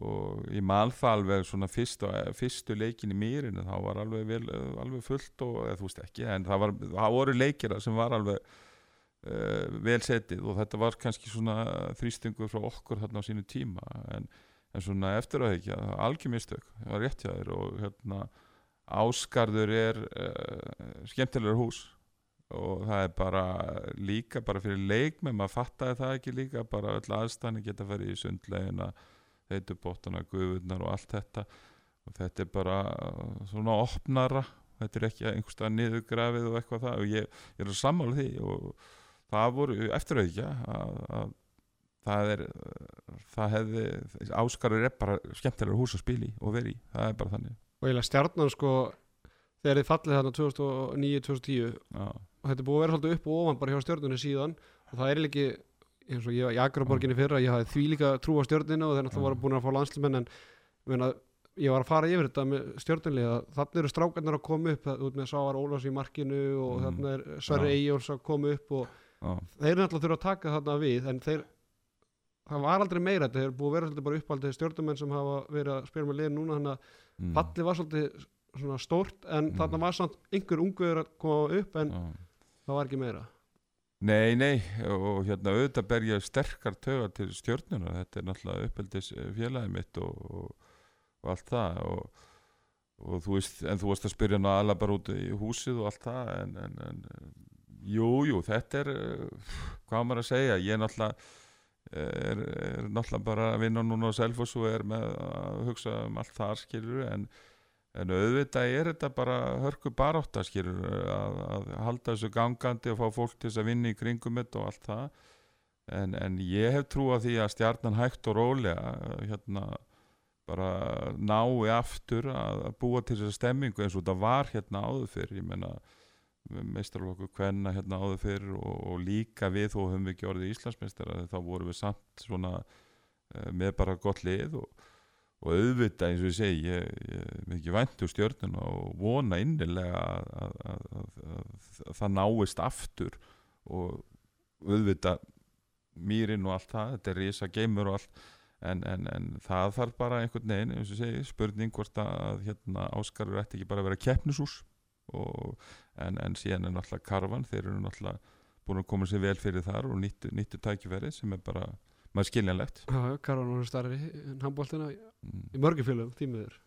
C: og ég man það alveg svona fyrstu, fyrstu leikin í mýrinu þá var alveg, vel, alveg fullt og eða, þú veist ekki, en það, var, það voru leikira sem var alveg uh, vel setið og þetta var kannski svona þrýstingur frá okkur þarna á sínu tíma en, en svona eftir að ekki algjörmistök, það var rétt hjá þér og hérna Áskarður er uh, skemmtilegur hús og það er bara líka bara fyrir leikmenn, maður fattaði það ekki líka bara öll aðstæðan geta farið í sundlegina, heitubóttana guðurnar og allt þetta. Og þetta er bara uh, svona opnara. Þetta er ekki einhverstað niðurgrafið og eitthvað það. Og ég, ég er að sammála því og það voru eftirauðkja að, að það er það hefði, áskarur er bara skemmtilegur hús að spila í og vera í. Það er bara þannig.
D: Og eiginlega stjarnan sko þegar þið fallið þarna 2009-2010
C: já,
D: og þetta er búið að vera svolítið upp og ofan bara hjá stjörnunni síðan og það er ekki eins og ég var í Akraborginni fyrra ég hafði því líka trú á stjörninu og þeir náttúrulega voru búin að fá landslimenn en meina, ég var að fara yfir þetta með stjörnunlega þannig eru strákarnar að koma upp það- út með Sávar Ólafs í markinu og
C: Mm.
D: þannig er Sverri
C: Já.
D: Eyjóls að koma upp og
C: já,
D: þeir náttúrulega þurfa að taka þarna við en þeir það var aldrei meira þetta er búið að vera svolítið bara uppaldið stjórnumenn sem hafa verið að spila með liðin núna þannig að
C: mm,
D: fallið var svolítið svona stórt en
C: Mm.
D: þarna var samt einhver ungur að koma upp en það var ekki meira
C: Nei, nei, og hérna auðvitað ber ég sterkar töga til stjórnuna, þetta er náttúrulega uppeldis félagi mitt og, og, og allt það og, og þú veist, en þú varst að spyrja ná alla bara út í húsið og allt það en, en, en jú, jú, þetta er uh, hvað maður að segja, ég náttúrulega er, er náttúrulega bara að vinna núna á Selfoss og er með að hugsa um allt þar skilur en En auðvitað er þetta bara hörku barátt að skilur að, að halda þessu gangandi og fá fólk til þess að vinna í kringum þetta og allt það. En, en ég hef trú að því að stjarnan hægt og rólega hérna bara nái aftur að, að búa til þessa stemmingu eins og þetta var hérna áður fyrir. Ég menna meistarlokku hvenna hérna áður fyrir og, og líka við þó höfum við ekki orðið Íslandsmeistar þá vorum við samt svona uh, með bara gott lið og og auðvitað eins og ég segi ég, er ekki vænt úr stjórnuna og vona innilega að, að, að, að það náist aftur. Og auðvitað mýrin og allt það, þetta er risa geimur og allt en, en, en það þarf bara einhvern veginn, eins og ég segi, spurning hvort að hérna, Áskarur ætti ekki bara að vera keppnisús. En, en síðan er náttúrulega Karvan, þeir eru náttúrulega búin að koma sér vel fyrir þar og nýttu, nýttu tækifæri sem er bara maður skiljanlegt
D: Karvan var starri en handbóltina
C: mm.
D: í mörgufélum tímiður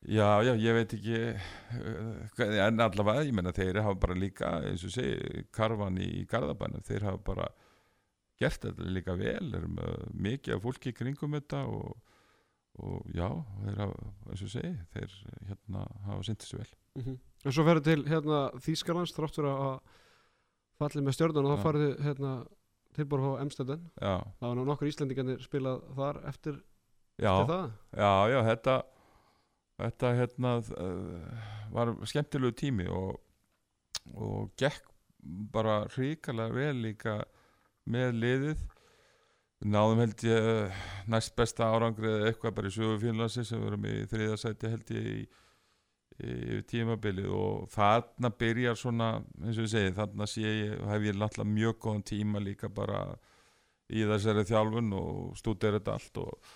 C: Já, já, ég veit ekki uh, en allavega, ég menna þeir hafa bara líka, eins og segi, karvan í Garðabænum, þeir hafa bara gert þetta líka vel erum mikið af fólki kringum þetta og, og já, þeir hafa eins og segi, þeir hérna hafa syndið sér vel
D: mm -hmm. En svo ferðu til hérna Þýskalands þráttur að fallið með stjórnun og þá farðu hérna tilbúr á Emstedden
C: Já,
D: það var nokkur Íslendingarnir spilað þar eftir,
C: já,
D: eftir það.
C: Já, já, þetta þetta hérna uh, var skemmtilegu tími og, og gekk bara hrikalega vel líka með liðið. Náðum held ég eh, næst besta árangrið eitthvað bara í sögu Finnlandsi sem við erum í þriðasæti held ég í, í tímabilið og þarna byrjar svona eins og ég segi þarna sé ég, hef ég náttúrulega mjög góðan tíma líka bara í þessari þjálfun og stúdera þetta allt og,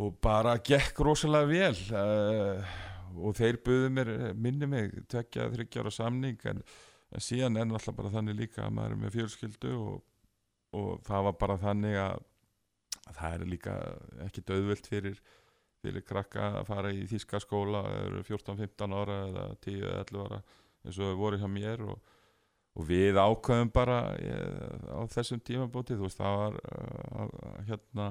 C: og bara gekk rosalega vel uh, og þeir buðu mér minni mig tvekja þryggjára samning en, en síðan er náttúrulega bara þannig líka að maður er með fjölskyldu og, og það var bara þannig að það er líka ekki döðvöld fyrir fyrir krakka að fara í þýska skóla eru 14-15 ára eða 10-11 ára eins og voru hjá mér og, og við ákveðum bara ég, á þessum tímabóti þú veist það var uh, hérna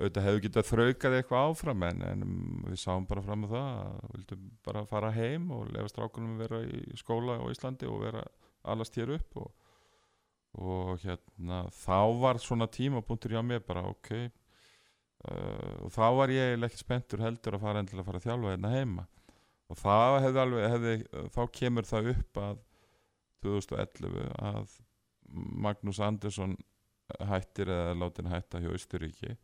C: auðvitað hefðu getað þraukað eitthvað áfram en, en við sáum bara fram með það að við vildum bara fara heim og lefa strákunum að vera í skóla á Íslandi og vera allast hér upp og, og hérna þá var svona tímapunktur hjá mér bara ok uh, og þá var ég ekki spenntur heldur að fara endilega að fara að þjálfa hérna heima. Og það hefði alveg hefði, þá kemur það upp að 2011 að Magnús Andersson hættir eða látin hætta hjá Östuríki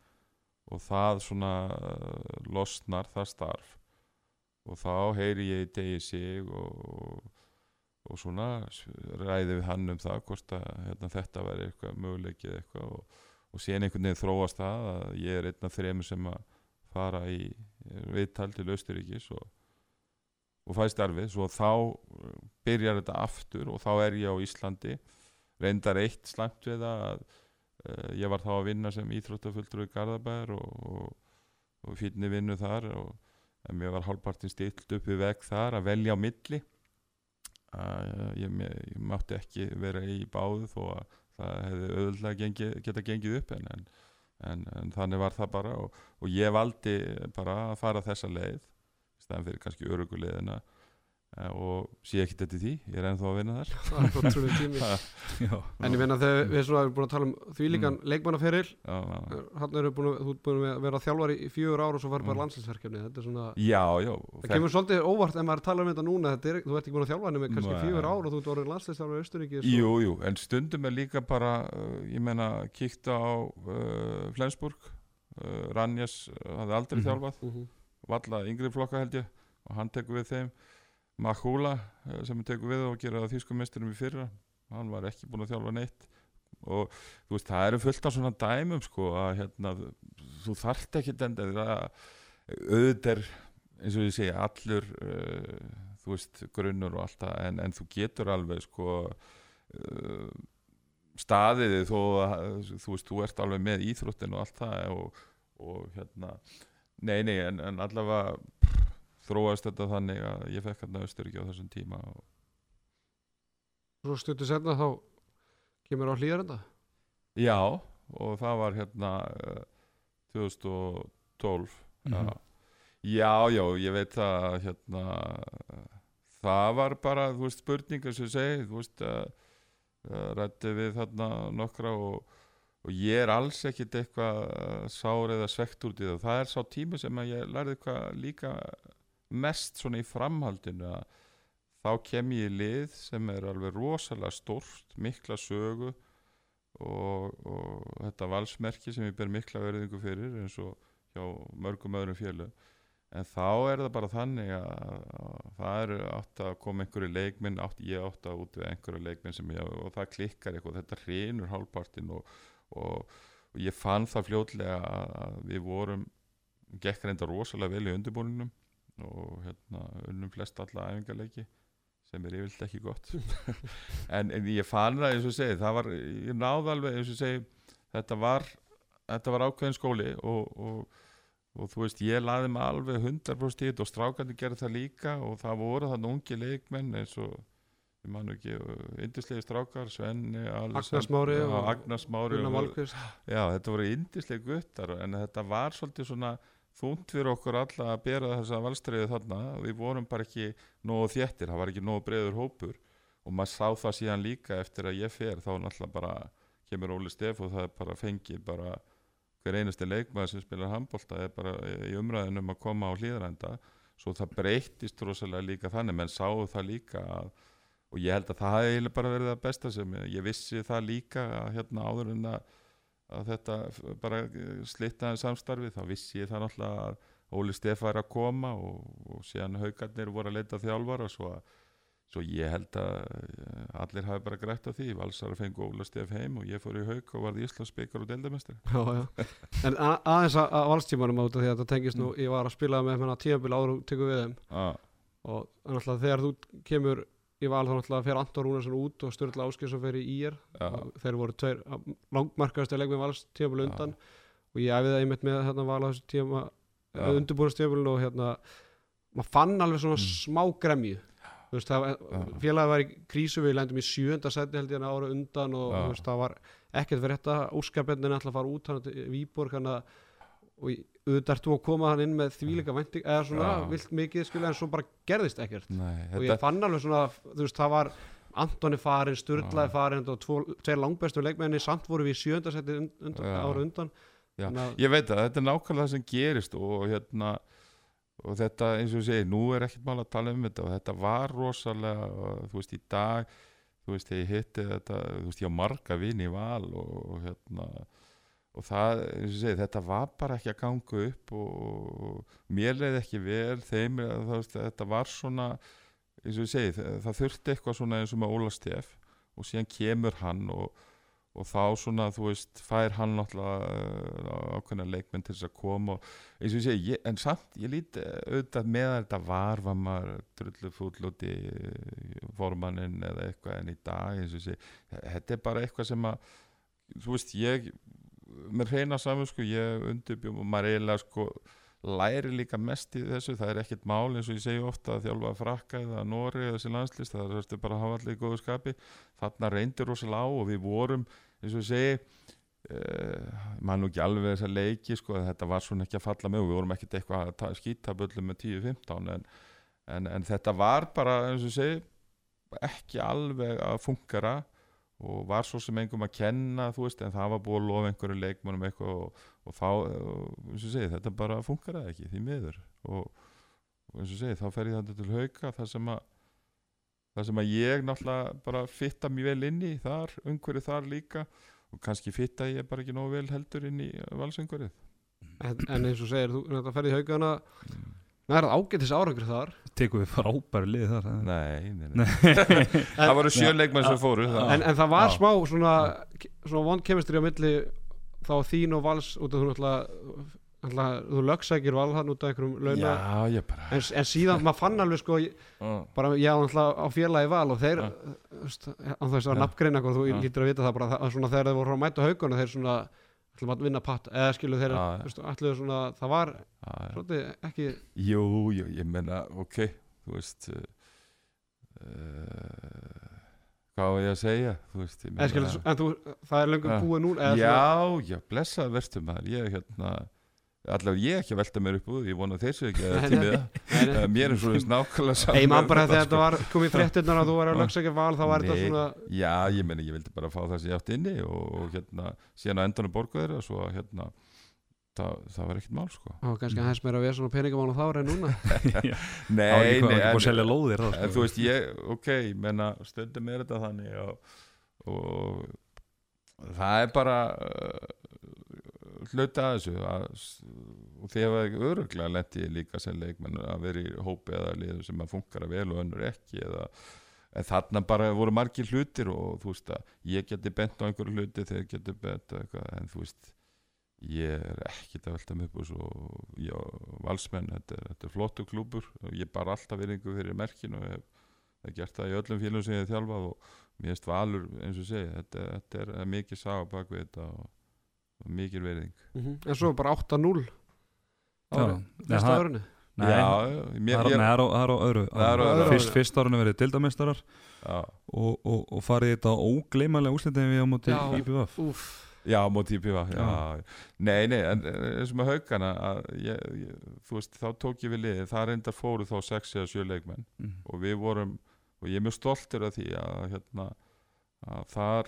C: og það svona uh, losnar það starf. Og þá heyri ég í degi sig og, og svona ræði við hann um það hvort að hérna, þetta væri eitthvað möguleikið eitthvað og, og síðan einhvern veginn þróast það að ég er einn af þremur sem að fara í viðtal til Östuríkis og, og fæ starfið. Svo þá uh, byrjar þetta aftur og þá er ég á Íslandi. Reyndar eitt slæmt við það að uh, ég var þá að vinna sem íþróttafulltrúi Garðabæður og, og, og fínni vinnu þar en mér var hálfpartin stilt upp við veg þar að velja á milli. Að ég, ég, ég mátti ekki vera í báðu þó að það hefði auðvitað gengi, geta gengið upp en, en, en, en þannig var það bara og, og ég valdi bara að fara þessa leið í staðan fyrir kannski öruguleiðina og sé ekki þetta því ég er ennþá að vinna þar
D: það er ótrúlega tími en ég meina þegar við erum búin að tala um því líkan
C: Mm.
D: leikmannaferil hann eru búin að, búin að vera þjálfari í fjögur ár og svo farið bara
C: Mm.
D: landsinsverkefni þetta er svona
C: já, já
D: Það kemur svolítið óvart ef maður talar um þetta núna þetta er, þú ert ekki búin að þjálfa henni með kannski fjögur ár og þú ert orðin landsleistjálfur í Östuríki
C: Jú, jú, en stundum er líka bara, uh, ég meina, kíkta á uh, Flensburg, uh, Ranjas hafði aldrei
B: Mhm.
C: þjálfað,
D: mm -hmm.
C: valla yngri flokka held ég og hann tekur við þeim, Mahula uh, sem tekur við og gera það þýskum mesturum í fyrra, hann var ekki búin að þjálfa neitt. Og þú veist, það eru fullt af svona dæmum sko að hérna, þú þarft ekki að auðvitað er, eins og ég segja, allur, uh, þú veist, grunnur og allt það, en, en þú getur alveg sko uh, staðið þó að þú veist, þú ert alveg með íþróttin og allt það og, og hérna nei, nei, en, en allavega þróast þetta þannig að ég fekk hérna Östuríki á þessum tíma og,
D: svo stuttu senna þá kemur á hlýðarenda
C: já, og það var hérna uh, 2012
B: Mhm.
C: já. já, já, ég veit það hérna það var bara, þú veist, spurningar sem ég segi, þú veist að uh, rætti við þarna nokkra og, og ég er alls ekkit eitthvað sár eða svegt út í það það er sá tími sem að ég lærði eitthvað líka mest svona í framhaldinu að þá kem ég í lið sem er alveg rosalega stórt mikla sögu og, og þetta valsmerki sem ég ber mikla verðingu fyrir eins og hjá mörgum öðrum fjölu en þá er það bara þannig að, að það eru átt að koma einhverju leikminn átt, ég átt að út við einhverju leikminn sem ég, og það klikkar eitthvað, þetta hrinur hálfpartin og, og, og ég fann það fljótlega að, að við vorum gekk reynda rosalega vel í undirbúninum og hérna unnum flest alla æfingarleiki sem er yfirlega ekki gott. En, en ég fann það eins og segi það var, ég náði alveg eins og segi þetta var, þetta var ákveðin skóli og, og, og þú veist ég laði mig alveg 100% í þetta og strákandi gerði það líka og það voru þannig ungi leikmenn eins og ég man ekki, indislegi strákar Svenni,
D: Smári
C: Já,
D: og
C: Agnar Smári
D: Gunnar
C: og, Já, þetta voru indislegi guttar en þetta var svolítið svona þúnt fyrir okkur alla að bera þessa valstriði þarna. Við vorum bara ekki nógu þéttir, það var ekki nógu breiður hópur. Og maður sá það síðan líka eftir að ég fer þá náttúrulega bara kemur Óli Steff og það er bara fengið bara hver einasti leikmaður sem spilar handbólta er bara í umræðinu um að koma á hlýðrænda svo það breyttist rosalega líka þannig menn sáu það líka að, og ég held að það hefði bara verið það besta sem ég, ég vissi það líka að hérna áður en að að þetta bara slittaði samstarfi þá vissi ég það náttúrulega að Óli Steff var að koma og, og síðan haugarnir voru að leita þjálfara svo, að, svo ég held að eh, allir hafi bara grætt á því. Valsar fengu Óli Steff heim og ég fór í haug og varði Íslandsbyggar og deildamestri
D: en aðeins að, að valstímanum af því að þetta tengist nú, ég var að spila með áður og tekur við þeim. Og náttúrulega þegar þú kemur í val þá náttúrulega fer Anton Rúnarsson út og Sturla Áskilsson fer í IR
C: já,
D: og þeir voru tveir langmarkaðast leik með vals
C: Já.
D: undan og ég æfið það einmitt með hérna val á þessu tíma
C: Já.
D: undirbúinast tíðanbíl og hérna maður fann alveg svona
C: Mm.
D: smá gremju þú veist, það,
C: Já.
D: félagi var í krísu við lendum í sjönda seti held ég en ára undan og
C: Já.
D: veist, það var ekkert fyrir þetta óskapendin ætla að fara út hann til Víborg hann að og auðvitað þú að koma hann inn með þvíleika vænting eða svona
C: Já.
D: vilt mikið skilja en svo bara gerðist ekkert
C: nei,
D: og ég fann alveg svona þú veist það var Antoni farin, Sturlaði
C: Já.
D: farin og tvo, tveir langbestu leikmenni samt voru við í sjönda seti und, undan,
C: Já.
D: ára undan
C: Já.
D: Þannig að-
C: ég veit að þetta er nákvæmlega það sem gerist og hérna og þetta eins og ég segi, nú er ekkert mál að tala um þetta og þetta var rosalega og, þú veist í dag þú veist ég hitti þetta, þú veist ég á marga vini í val og, og hérna og það, segi, þetta var bara ekki að ganga upp og, mér leiði ekki vel, þeim það, þetta var svona segi, það, það þurfti eitthvað svona eins og með Óla Steff og síðan kemur hann og og þá svona, þú veist, fær hann náttúrulega uh, ákveðna leikmenn til þess að koma og segi, ég, en samt ég líti auðvitað með að þetta var var maður drullu fúll út í formannin eða eitthvað en í dag þetta er bara eitthvað sem að þú veist, ég með reyna saman, sko, ég undirbjum og maður eiginlega, sko læri líka mest í þessu, það er ekkert mál eins og ég segi ofta að þjálfa frakka eða Nóri eða þessi landslist, það er þetta bara að hafa allir í góðu skapi, þarna reyndir rosalega á og við vorum, eins og ég segi uh, maður nú ekki alveg þessa leiki, sko, að þetta var svona ekki að falla með og við vorum ekkert eitthvað að ta- skýta böllum með 10-15 en, en, en þetta var bara, eins og ég segi ekki alveg að fungara og var svo sem engum að kenna þú veist, en það var búið að lofa einhverju leikmannum eitthvað og, og þá og, segi, þetta bara funkaraði ekki því miður. Og, og eins og segi, þá fer ég þetta til hauka þar sem að þar sem að ég náttúrulega bara fitta mjög vel inn í þar, umhverju þar líka og kannski fitta ég bara ekki nógu vel heldur inn í valsumhverju
D: en, en eins og segir, þú þetta ferði í haugana það er ágætis árangur þar.
B: Tekum við frábæri lið þar það-
C: Nei, nei, nei. það voru sjö leikmenn sem fóru það.
D: en, en það var
B: Já.
D: smá svona, svona vond kemistri á milli þá þín og vals út af þú náttúrulega alltaf, þú lögsækir val hann út af einhverjum launa.
C: Já, ég bara
D: en, en síðan maður fann alveg sko bara ég á alltaf á félagi val og þeir þú veist, á þess að
C: Já.
D: nafngreina hvað þú lítur að vita það bara það, svona þegar þeir voru að mæta haugana þeir svona ætlum að vinna patt eða skilu þeir
C: Já.
D: þú veist, ætluðu svona það var svolítið ekki
C: Jú, jú, ég menna, ok Þú veist uh, uh, Hvað var ég að segja Þú veist, ég
D: eða skilu, en þú, það er löngu
C: Já.
D: búið núna
C: Já, já, blessað verstu maður Ég hérna Allavega ég ekki að velta mér upp úr Ég vona að þeir séu ekki að
D: nei.
C: það Eh, Mér er svona nákvæmlega saman
D: Ég man bara
C: með
D: þegar
C: þetta,
D: þetta var komið fréttirnar að þú var að
C: Já.
D: lögsækja val þá var þetta svona
C: Já, ég meni, ég vildi bara fá það sem ég átti inni og, og hérna, síðan á endanum borga þeirra svo að hérna, það, það var ekkert mál sko.
D: Ó, kannski aðeins meira að vera svona peningamál og þá er en núna
C: Nei,
B: Það ekki
C: nei,
B: ekki að
C: en,
B: sko.
C: þú veist, ég, ok, menna, stundum er þetta þannig og, og það er bara hluta að þessu að, og því að öruglega lendi ég líka sem leikmenn að vera í hópi eða liðu sem að funkara vel og önnur ekki eða en þarna bara voru margir hlutir og þú veist að ég geti bent á einhverju hluti þeir geti bent á eitthvað en þú veist ég er ekkit að velta mig upp og svo já, valsmenn, þetta er, þetta er flottu klúbur og ég bara alltaf virðingu fyrir merkinu og hef, hef gert það í öllum félagum sem ég hef þjálfað og mér finnst valur eins og segja, þetta, þetta er, er mikið saga bak við þetta og, og mikið verðing
D: Mhm. en svo bara 8-0
B: Já,
D: árið, fyrsta árinu.
B: Nei,
C: já,
B: það
C: mér,
B: er- á- öðru
C: Það er á
D: öðru
B: Fyrst,
D: ári.
B: fyrst árunni verið dildameistarar
C: já,
B: og, og, og farið þetta ógleymanlega úslitin við á móti
D: Úf,
C: já, móti. Já. nei, nei, en eins og með haugana að ég, ég, þú veist, þá tók ég við liðið. Það reyndar fóru þá sex eða sjö leikmenn.
B: Mhm.
C: og við vorum og ég er mjög stoltur af því að hérna að þar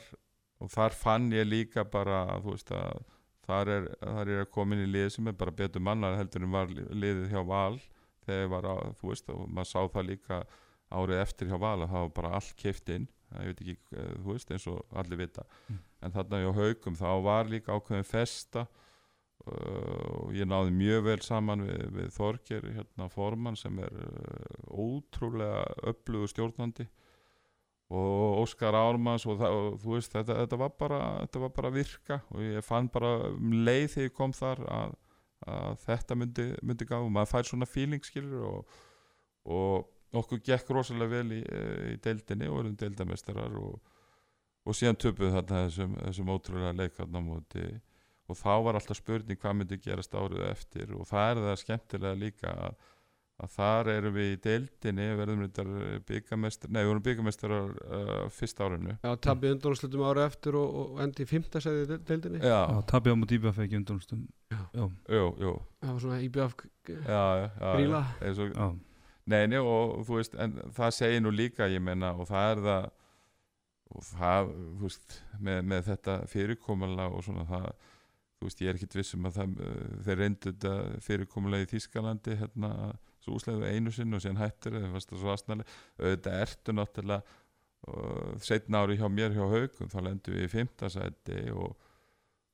C: og þar fann ég líka bara þú veist að þar er, þar er að koma inn í lið sem er bara betur mannar heldur en var liðið hjá Val þegar var á, þú veist og maður sá það líka árið eftir hjá Val að það var bara allt keift inn. Ég veit ekki, þú veist eins og allir vita.
B: Mm.
C: en þarna hjá Haugum þá var líka ákveðin festa uh, og ég náði mjög vel saman við, við Þorger hérna formann sem er uh, ótrúlega öflugur stjórnandi og Óskar Ármanns og, það, og þú veist þetta, þetta, var bara, þetta var bara virka og ég fann bara um leið þegar ég kom þar að, að þetta myndi, myndi gá og maður fær svona feeling skilur og, og okkur gekk rosalega vel í, í deildinni og erum deildamestarar og, og síðan töpuð þarna þessum, þessum ótrúlega leik þarna á móti og þá var alltaf spurning hvað myndi gerast árið eftir og það er það skemmtilega líka að, að þar erum við í deildinni verðum þetta byggamestar nei, við vorum byggamestarar uh, fyrst árinu.
D: Já, tabbi undanúrslutum ára eftir og, og endi í fymta segði deildinni.
C: Já,
B: Já, tapja á móti IBF ekki.
D: Já,
C: jú, jú.
D: Það var svona IBF
C: já, já, já,
D: Gríla.
C: já, eins og,
B: já,
C: Nei, nei, og þú veist, en það segir nú líka, ég menna, og það er það, og það, þú veist, með, með þetta fyrirkomulega og svona það, þú veist, ég er ekkit vissum að það, uh, þeir reyndu þetta fyrirkomulega í Þískalandi, hérna, svo úslega einu sinn og síðan hættir, það fannst það svo aðsnæli, auðvitað ertu náttúrulega, uh, setna ári hjá mér hjá haugum, þá lendum við í fimmtasæti og,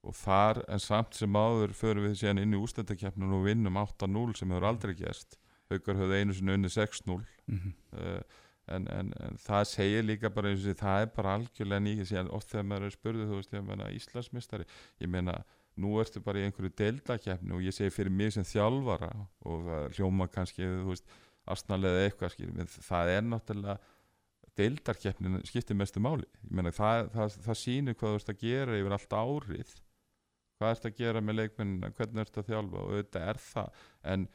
C: og þar, en samt sem áður, förum við síðan inn í ústættakefnun og vinnum 8-0 sem hefur aldrei gerst. Haukar höfðu einu sinni unni 6-0
B: mhm.
C: uh, en, en, en það segir líka bara eins og það er bara algjörlega síðan oft þegar maður er spurðið þú veist, ég meina Íslandsmistari ég meina, nú ertu bara í einhverju deildakefni og ég segi fyrir mig sem þjálfara og það hljóma kannski astnalega eitthvað skil það er náttúrulega deildarkeppnin skiptir mestu máli. Meina, það, það, það sýnir hvað þú ert að gera yfir allt árið. Hvað ert að gera með leikmennina, hvernig ert að þjálfa og auðvitað er það. En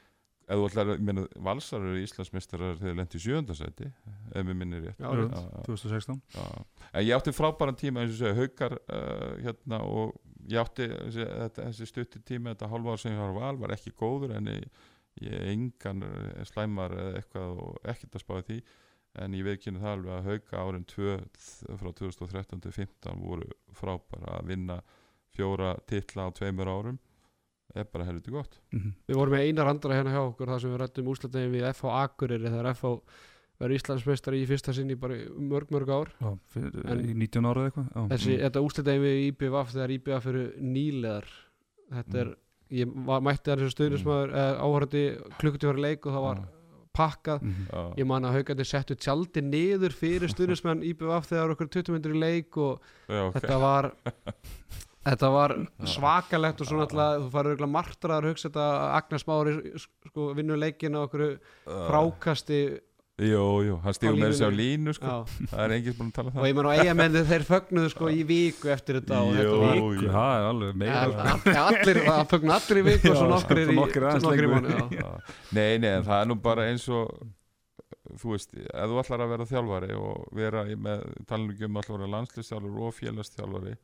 C: ætlar að, meina, valsar eru Íslandsmeistarar þegar lendi í sjöndasæti ef mér minnir rétt.
D: Já,
B: rétt.
C: Já,
B: 2016
C: já. en ég átti frábæran tíma eins og segja, haukar uh, hérna og ég átti þessi, þessi stutti tíma, þetta halva ár sem ég var val var ekki góður en ég, ég engan eh, slæmar eða eitthvað og ekkert að spáði því. En ég veikinu það alveg að hauka árin 2 frá 2013 til 2015 voru frábæra að vinna fjóra titla á tveimur árum. Er bara helviti gott.
B: Mhm.
D: við vorum með einar andra hérna hjá okkur þar sem við rættum úrslutum við FH Akureyri þegar FH verður Íslandsmeistari í fyrsta sinni bara mörg mörg ár
B: Já, fyrir,
D: En-
B: í 19 ára eða eitthvað
D: þessi,
C: Mm.
D: þetta úrslutum við IBVF þegar IBVF eru nýlegar þetta er, ég var, mætti þar þessu stuðnismæður mm. áhörði klukkutíu fyrir leik og það var pakkað
B: Mhm.
C: Já.
D: ég man að haugandi settu tjaldi niður fyrir stuðnismenn IBVF þegar okkur 20 myndir í leik og
C: Já, ok.
D: þetta var Þetta var svakalegt og svo náttúrulega þú farið martraðar að hugsa þetta að Agnes Mári sko, vinnur leikin á okkur frákasti
C: Jú, jú, hann stígur með þessi á línu sko. Það er enginn búin að tala um
D: og
C: það
D: ég menn á eigamenni þeir fögnuðu sko í viku eftir þetta og þetta var
C: jú.
B: það er alveg meira
D: Ja, ja, allir, það fögnu allir í viku og svo
B: Já,
D: nokkrir í
B: nokkrir
D: í. Já.
C: Nei, nei, en það er nú bara eins og þú veist, ef þú ætlar að vera þjálfari og vera með talningum ætlar að vera landslistjálfari og félagstjálfari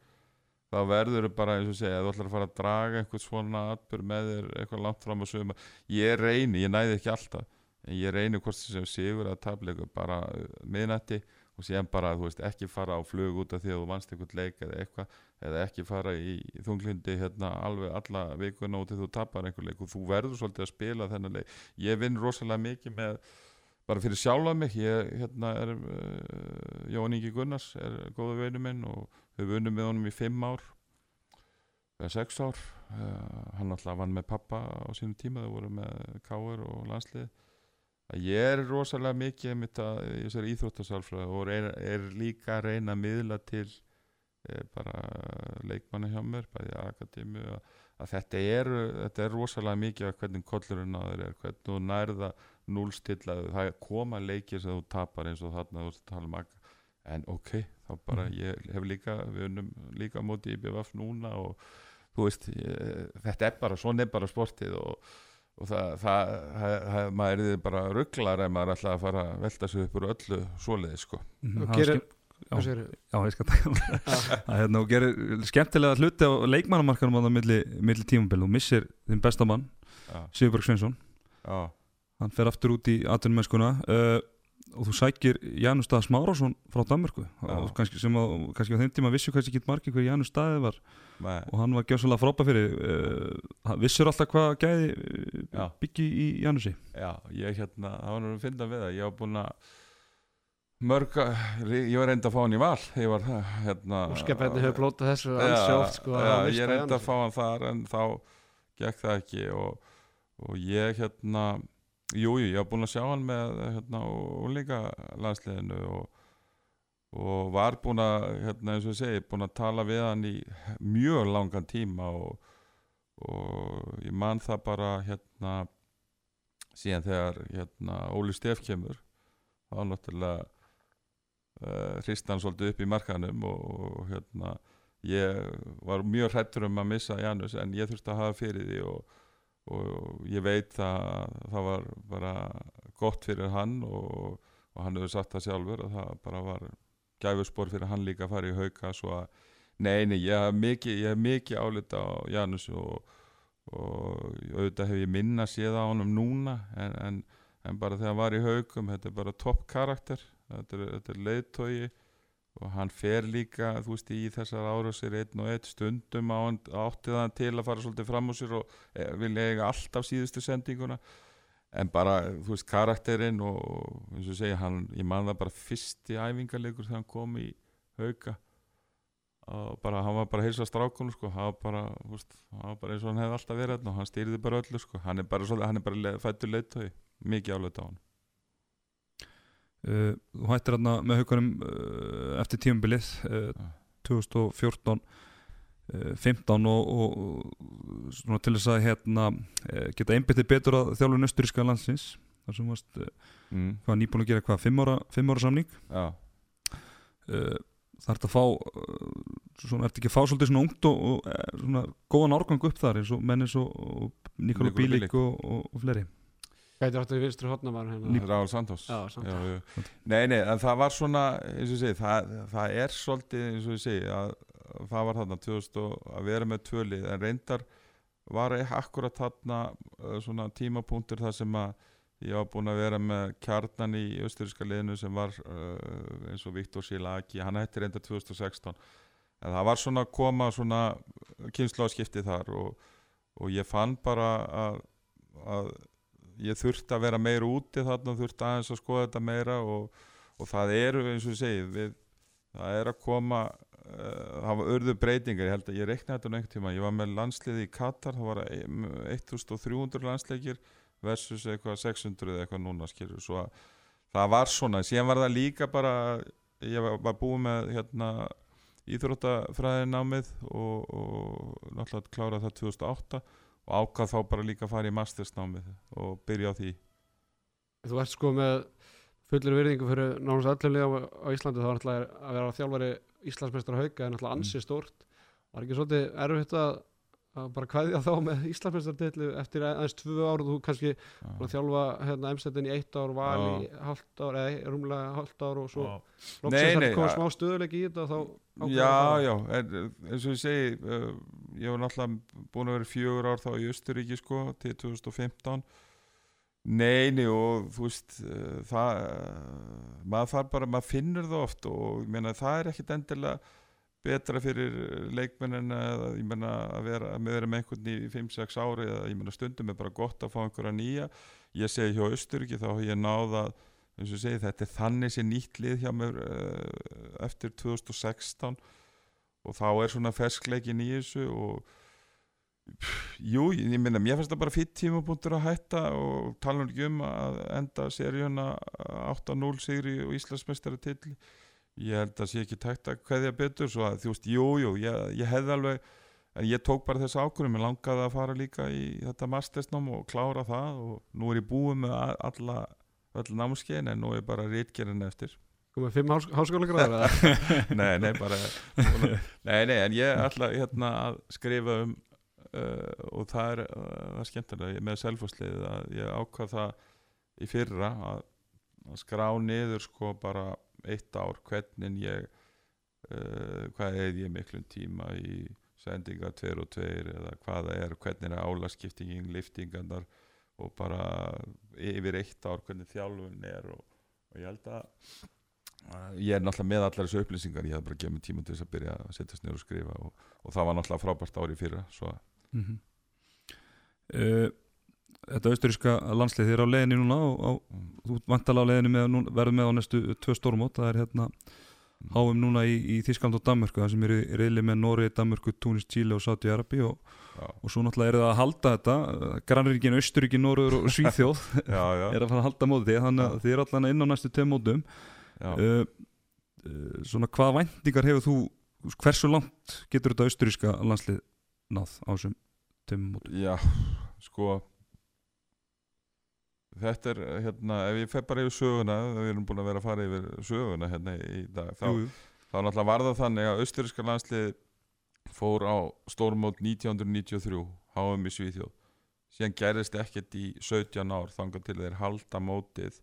C: þá verður þau bara eins og segja ef þú ætlar að fara að draga einhvern svona atbyrg með þér eitthvað langt fram á sögum ég reyni, ég næði ekki alltaf en ég reyni hvort sem sigur að tableiku bara uh, miðnætti og síðan bara, þú veist, ekki fara á flug út af því að þú vannst einhvern leik eða eitthvað eða ekki fara í þunglindi hérna alveg alla vikuna út til þú tapar einhver leik og þú verður svolítið að spila þennan leik. Ég vinn rosalega mikið með bara fyrir sjálfa mig ég hérna er uh, Jón Ingi Gunnars er góðu veinu minn og við vunnum með honum í fimm ár eða sex ár. Uh, hann alltaf vann með pappa á sínum tíma þau voru með káur og landslið að ég er rosalega mikið einmitt að í íþróttasálfræði og er, er líka að reyna að miðla til eh, bara leikmanni hjá mér bæði akademi að, að þetta er, þetta er rosalega mikið að hvernig kollurinn á þér er hvernig þú nærða núlstillaðu það koma leikir sem þú tapar eins og þarna þú tala um akka en ok, þá bara ég hef líka við unnum líka móti í BVF núna og þú veist ég, þetta er bara, svona er bara sportið og, og það, það, það, það maður er bara rugglar ef maður ætla að fara að velta sig upp úr öllu svoleiði sko.
B: Mhm,
D: Og
B: er
D: gerir- segirðu?
B: Já, ég skal taka það. Hérna, og gerir skemmtilega hluti á leikmannamarkanum á það milli, milli tímabil og missir þinn besta mann,
C: já,
B: Sigurberg Sveinsson.
C: Já,
B: hann fer aftur út í atvinnumennskuna uh, og þú sækir Janus Stað Smárásson frá Danmörku. Kannski, sem að, kannski á þeim tíma vissu kannski ekki margir hver Janus Staði var.
C: Með,
B: og hann var gjössalega frábæð fyrir uh, vissur alltaf hvað gæði
C: Já.
B: uh, byggi í Janusi.
C: Já, ég hérna það var nú að finna við það, ég var búin að mörg, ég var reynda að fá hann í val. Ég var hérna
D: Óskapætni hefur blótað þessu ansi oft sko,
C: ég
D: Janus.
C: að fá hann þar en þá gekk það ekki. Og, og ég hérna jújú, jú, ég var búinn að sjá hann með hérna úlíka landsliðinu og, og var búinn að hérna eins og ég segi, búinn að tala við hann í mjög langan tíma og, og ég man það bara hérna síðan þegar hérna Óli Stef kemur þá náttúrulega uh, hrist hann svolítið upp í markanum og, og hérna ég var mjög hrættur um að missa Janus en ég þurfti að hafa fyrir því og, og ég veit að það var bara gott fyrir hann og, og hann hefur sagt það sjálfur og það bara var gæfuspor fyrir hann líka að fara í hauka. Svo að nei, nei, ég hef mikið, mikið álita á Janus og, og auðvitað hef ég minna séð á honum núna en, en, en bara þegar hann var í haukum þetta er bara topp karakter. Þetta er, er leiðtogi og hann fer líka, þú veist, í þessar árásir einn og einn stundum á hann átti það til að fara svolítið fram úr sér og e, vilja eiga alltaf síðustu sendinguna. En bara, þú veist, karakterinn og eins og segja, hann, ég man það bara fyrsti æfingarleikur þegar hann kom í hauka. Og bara, hann var bara að heilsa strákunum sko, hann var bara, veist, hann var bara eins og hann hefði alltaf verið og hann stýrði bara öllu sko, hann er bara, hann bara fættur leiðtögi, mikið álega á hann
B: þú hættir hérna með haugunum uh, eftir tímabilið
C: Já.
B: 2014 uh, 15 og, og, svona til þess að hérna, uh, geta einbyttið betur að þjálfun östuríska landsins þar sem varst
C: mm.
B: hvað nýbúin að gera hvað, 5 ára, ára samning uh, það ert að fá svona, ert ekki að fá svolítið svona ungt og, og svona góðan árgang upp þar eins og menn eins og, Nikola Bílik og, og fleiri
D: Gæti áttu vinstri hotnamaður hérna.
C: Ráður
D: já.
C: Nei, nei, en það var svona eins og ég segi, það, það er svolítið eins og ég segi, að, að það var þarna 2000 og að vera með tvölið en reyndar var ekki akkurat þarna svona tímapunktur þar sem að ég var búinn að vera með kjarnan í austuríska liðinu sem var eins og Viktor Silaki, hann hætti reyndar 2016 en það var svona að koma svona kynnslóðskipti þar og, og ég fann bara að, að ég þurfti að vera meira úti þarna þurfti aðeins að skoða þetta meira og, og það eru eins og ég segi við, það er að koma það var örðu breytingar. Ég held að ég reiknaði þetta nú einhvern tíma. Ég var með landsliði í Katar það var 1300 landsleikir versus eitthvað 600 eða eitthvað núna skilur svo að það var svona. Síðan var það líka bara ég var, var búið með hérna íþróttafræði námið og, og náttúrulega klára það 2008 og ákvað þá bara líka að fara í mastersnámið og byrja á því.
D: Þú ert sko með fullir virðingu fyrir nánast öllum liðum á Íslandi. Þá er náttúrulega að vera þjálfari Íslandsmeistra hauka er náttúrulega ansi stórt. Var ekki svolítið erfitt að bara kvæðja þá með Íslandsmeistra eftir aðeins tvö ár þú kannski að þjálfa hérna emstættin í eitt ár val
C: Já.
D: í hálft ár eða rúmlega hálft ár og svo loksins
C: Nei, nei,
D: að koma
C: ja.
D: smá stöðuleik í þetta þá
C: Já,
D: að fara.
C: já, en, eins og ég segi uh, ég var náttúrulega búin að vera fjögur ár þá í Östuríki sko til 2015 Nei, nei og þú veist uh, það, uh, maður þarf bara, maður finnur það oft og ég meina það er ekkit endilega betra fyrir leikmennin að ég meina að vera, með einhvern í 5-6 ári eða ég meina stundum er bara gott að fá einhverja nýja. Ég segi hjá Östuríki þá hef ég náð að eins og segi þetta er þannig sér nýtt lið hjá mér uh, eftir 2016 og þá er svona ferskleikin í þessu og jú, ég minna, mér finnst það bara fyrir tímabúntur að hætta og tala um að enda seríuna 8-0 sigri og Íslandsmeistari til ég held að sé ekki tækt að kveðja betur svo að þú veist, jú, jú, ég, ég hefði alveg en ég tók bara þessu ákvörðum ég langaði að fara líka í þetta mastersnám og klára það og nú er ég búið með alla öll námskeiðin en nú er bara rítgerðin eftir.
D: Komið fimm hás, háskóla gráður
C: nei, nei, bara nei, nei, en ég ætla hérna að skrifa um uh, og það er, uh, það er skemmtilega með selfhúsliðið að ég ákvað það í fyrra að, að skrá niður sko bara eitt ár hvernig ég uh, hvað er ég miklum tíma í sendinga 2 og 2 eða hvað það er, hvernig er álaskiptingin liftingarnar og bara yfir eitt ár hvernig þjálfun er og, og ég held að ég er náttúrulega með allar þessu upplýsingar ég hef bara gefið tíma til þess að byrja að setjast niður og skrifa og, og það var náttúrulega frábært ári fyrra svo.
B: Mm uh, Þetta austuríska landslið er á leiðinni núna og, og þú vantala á nú- verður með á næstu tvö stórmót, það er hérna háum núna í, í Þískland og Danmörku það sem eru reyli með Nóri, Danmörku, Túnis, Chile og Saudi Arabi og, og svo náttúrulega eru það að halda þetta Grannríkin, Austuríkin, Nóruður og Svíþjóð
C: já, já,
B: er að fara að halda móti því þannig að þið eru allan inn á næstu tveim mótum. Uh, uh, svona hvaða væntingar hefur þú hversu langt getur þetta austuríska landslið náð á þessum tveim mótum?
C: Já sko þetta er hérna ef ég fer bara yfir söguna við erum búin að vera að fara yfir söguna hérna í dag þá, þá náttúrulega var það þannig að austuríska landslið fór á stórmót 1993 HM í Svíþjóð. Síðan gerðist ekkert í 17 ár þangar til þeir halda mótið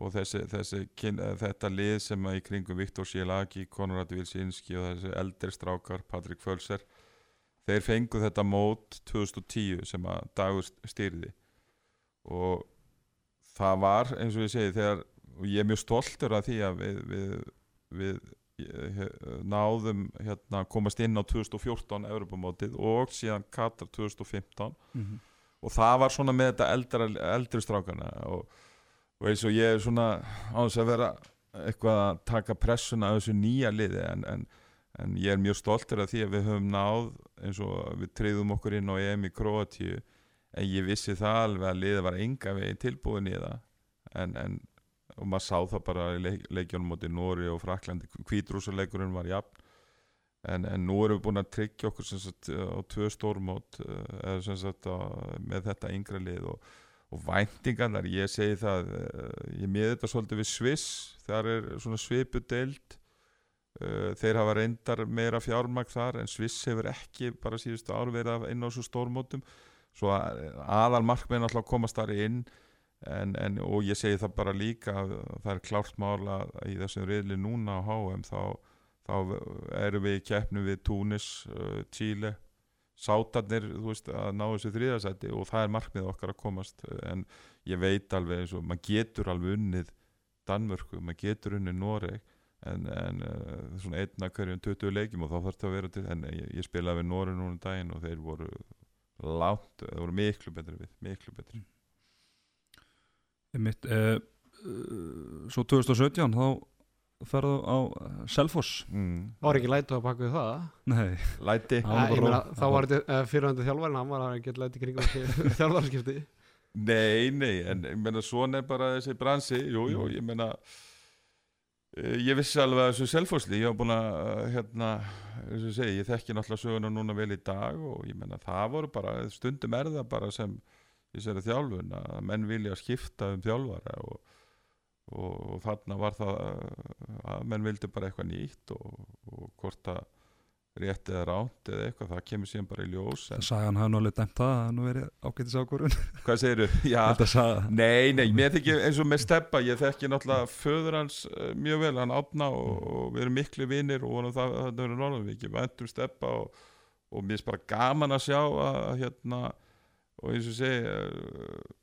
C: og þessi, þessi eh, þetta lið sem að í kringum Viktor Sjelagi, Konrad Vilsinski og þessi eldri strákar, Patrik Fölser þeir fengu þetta mót 2010 sem að dagur styrði og það var eins og ég segi þegar, ég er mjög stoltur af því að við, við, við eh, náðum hérna, komast inn á 2014 Evropamótið og síðan Katar 2015
B: Mhm.
C: og það var svona með þetta eldra, eldri strákana og, og eins og ég er svona á þess að vera eitthvað að taka pressuna af þessu nýja liði en, en, en ég er mjög stoltur af því að við höfum náð eins og við treyðum okkur inn á EM í Kroatíu en ég vissi það alveg að liðið var enga veginn tilbúin í það. En, en og maður sá það bara í leik, leikjónum móti Nóri og Fraklandi, kvítrúsaleikurinn var jafn. En, en nú erum við búin að tryggja okkur sagt, á tvö stórmót eh, sagt á, með þetta yngra lið og, og væntingarnar, ég segi það eh, ég miði þetta svolítið við Sviss. Þar er svona svipu deild. Uh, þeir hafa reyndar meira fjármagn þar en Sviss hefur ekki bara síðustu ár verið inn á þessu stórmótum svo að, aðal markminn alltaf komast þar inn en, en, og ég segi það bara líka að það er klárt mála í þessum reyðli núna á HM þá, þá erum við í keppnu við Túnis, uh, Chile. Sátarnir, þú veist, að ná þessu þriðasæti og það er markmið okkar að komast en ég veit alveg eins og maður getur alveg unnið Danmörku, maður getur unnið Noreg en, en svona einna hverjum 20 leikjum og þá þarf þetta að vera til en ég, ég spilaði við Noreg núna um daginn og þeir voru látt, þeir voru miklu betri við, miklu betri.
B: Einmitt, uh, uh, svo 2017 þá ferðu á uh, Selfoss.
C: Mm.
D: var ekki lætu að baka við það?
B: Nei,
C: Læti.
B: Það
D: þá var þetta fyrirhandi þjálfærin hann var að geta læti kringum þjálfarskipti
C: Nei, nei, en ég meina svona er bara þessi bransi, jú, jú, ég meina Eh, Ég vissi alveg að þessu selfosli, ég var búin að, hérna, og ég segi, ég þekki náttúrulega söguna núna vel í dag og ég menna það voru bara, stundum er það bara sem segi þjálfun að menn vilja skipta um þjálfara og, og, og þarna var það að menn vildi bara eitthvað nýtt og, og hvort að rétt eða ránt eða eitthvað, það kemur síðan bara í ljós en,
B: Það sagan hafa alveg dæmt það að það nú verið ágætis ákvörun
C: hvað
B: Þetta saga
C: Nei, nei, mér þykir eins og með steppa ég þekki náttúrulega föður hans uh, mjög vel, hann átna og, og við erum miklu vinnir og það þetta verður norðan við ekki væntum steppa og, og mér er bara gaman að sjá að hérna og eins og segi uh,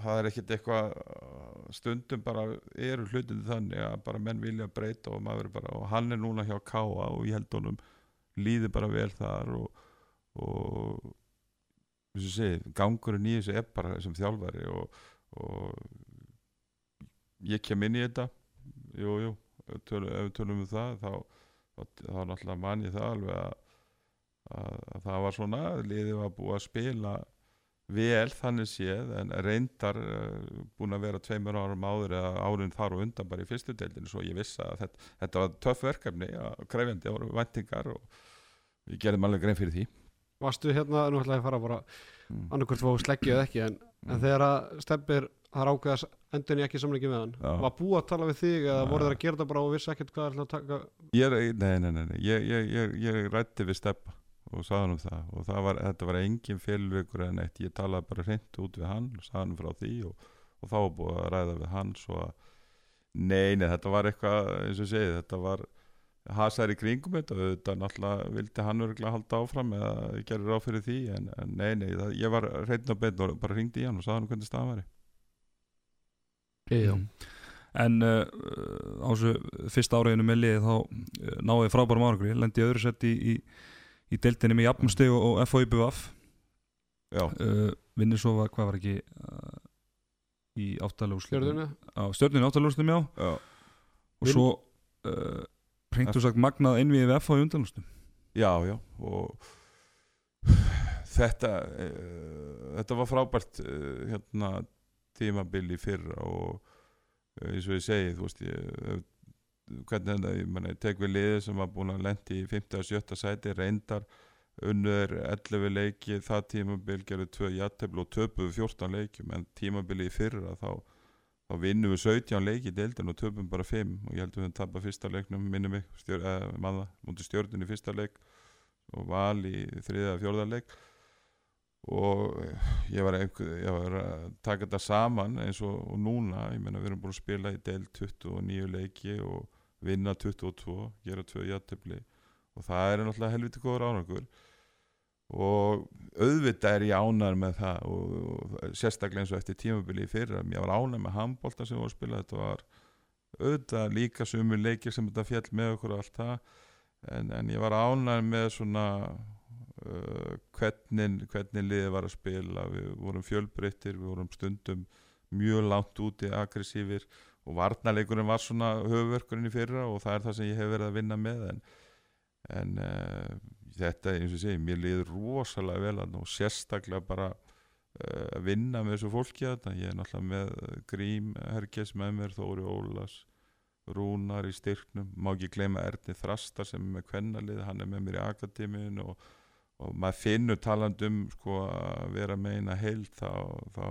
C: það er ekkert eitthvað uh, stundum bara eru hlutinu þannig að bara menn vilja breyta og maður er bara og hann er núna hjá Káa og ég held honum líði bara vel þar og, og segi, gangurinn í þessu er bara sem þjálfari og, og ég kem inn í þetta. Jú, jú, ef við tölum um það þá, þá, þá náttúrulega man ég það alveg að, að, að það var svona, liðið var búið að spila vel þannig séð en reyndar uh, búin að vera tveimur árum áður eða árin þar og undan bara í fyrstu deildinu svo ég vissi að þetta, þetta var töff verkefni að krefjandi ára væntingar og við gerðum alveg grein fyrir því
D: Varstu hérna, nú ætla ég að fara bara
C: mm.
D: annarkvort fóðu sleggju eða ekki en, en
C: Mm.
D: þegar að stefnir það er ákveðas endurinn ekki samlingi með hann
C: Já.
D: var búið að tala við þig eða voru þeir að gera það bara og vissi ekkert hvað er að taka
C: Ég, nei, nei, nei, nei. Ég, ég, ég, ég rætti við steppa og sagði hann um það og það var, þetta var engin félvikur en eitt, ég talaði bara hreint út við hann og sagði hann frá því og, og þá búið að ræða við hann svo að, nei, nei, þetta var eitthvað eins og ég segi, þetta var hasar í kringum þetta og þetta náttúrulega vildi hann örgulega halda áfram eða ég gerir ráð fyrir því en, en nei, nei, það, ég var hreint á beinn og bara hringdi í hann og sagði hann hvernig staðan væri
D: Já.
B: Mm. En uh, á þessu fyrsta áriðinu með liði þá uh, náði frábærum árangri, lendi í öðru sett í, í, í deildinni með jafnsteg og, og FOIBVF
C: Já,
B: uh, vinnir svo var, hvað var ekki uh, í áttalúslutum
D: Stjörðunni
B: á stjörnunni áttalúslutum já.
C: Já.
B: Og
D: Vinn-
B: svo uh, og sagt magnað innviðið við FO í undanlústum
C: Já, já og þetta uh, þetta var frábært uh, hérna tímabil í fyrra og uh, eins og ég segi þú veist ég, hvernig þetta, ég, meni, ég tek við liðið sem var búin að lendi í 5. og 7. sæti reyndar unnur 11 leiki það tímabil gerðu 2 jættefli og töpuðu 14 leikjum en tímabili fyrra þá, þá vinnum við 17 leiki í deildin og töpum bara 5 og ég held að við tappa fyrsta leiknum minni mig, stjör, eh, manna, mútið stjórnun í fyrsta leik og val í þriða og fjórða leik. Og eh, ég var, einhver, ég var að taka þetta saman eins og, og núna. Ég meina við erum búin að spila í del 29 leiki og vinna 22 gera 2 jættefli og það er náttúrulega helviti góður árangur og auðvitað er ég ánæður með það og, og sérstaklega eins og eftir tímabili í fyrra ég var ánæður með handbólta sem voru að spila. Þetta var auðvitað líka sumur leikir sem þetta fjall með okkur og allt það. En, en ég var ánæður með svona uh, hvernig, hvernig liðið var að spila. Við vorum fjölbreyttir, við vorum stundum mjög langt úti aggressífir og varnarleikurinn var svona höfverkurinn í fyrra og það er það sem ég hef verið að vinna með. En, en uh, þetta eins og segi, mér liður rosalega vel að og sérstaklega bara uh, að vinna með þessu fólki þetta ég er náttúrulega með uh, Grím Herges með mér, Þóri Ólas Rúnar í styrknum. Má ekki gleyma Erni Þrastar sem er með kvennalið, hann er með mér í akademiun og, og maður finnur taland um sko að vera með eina heild þá, þá,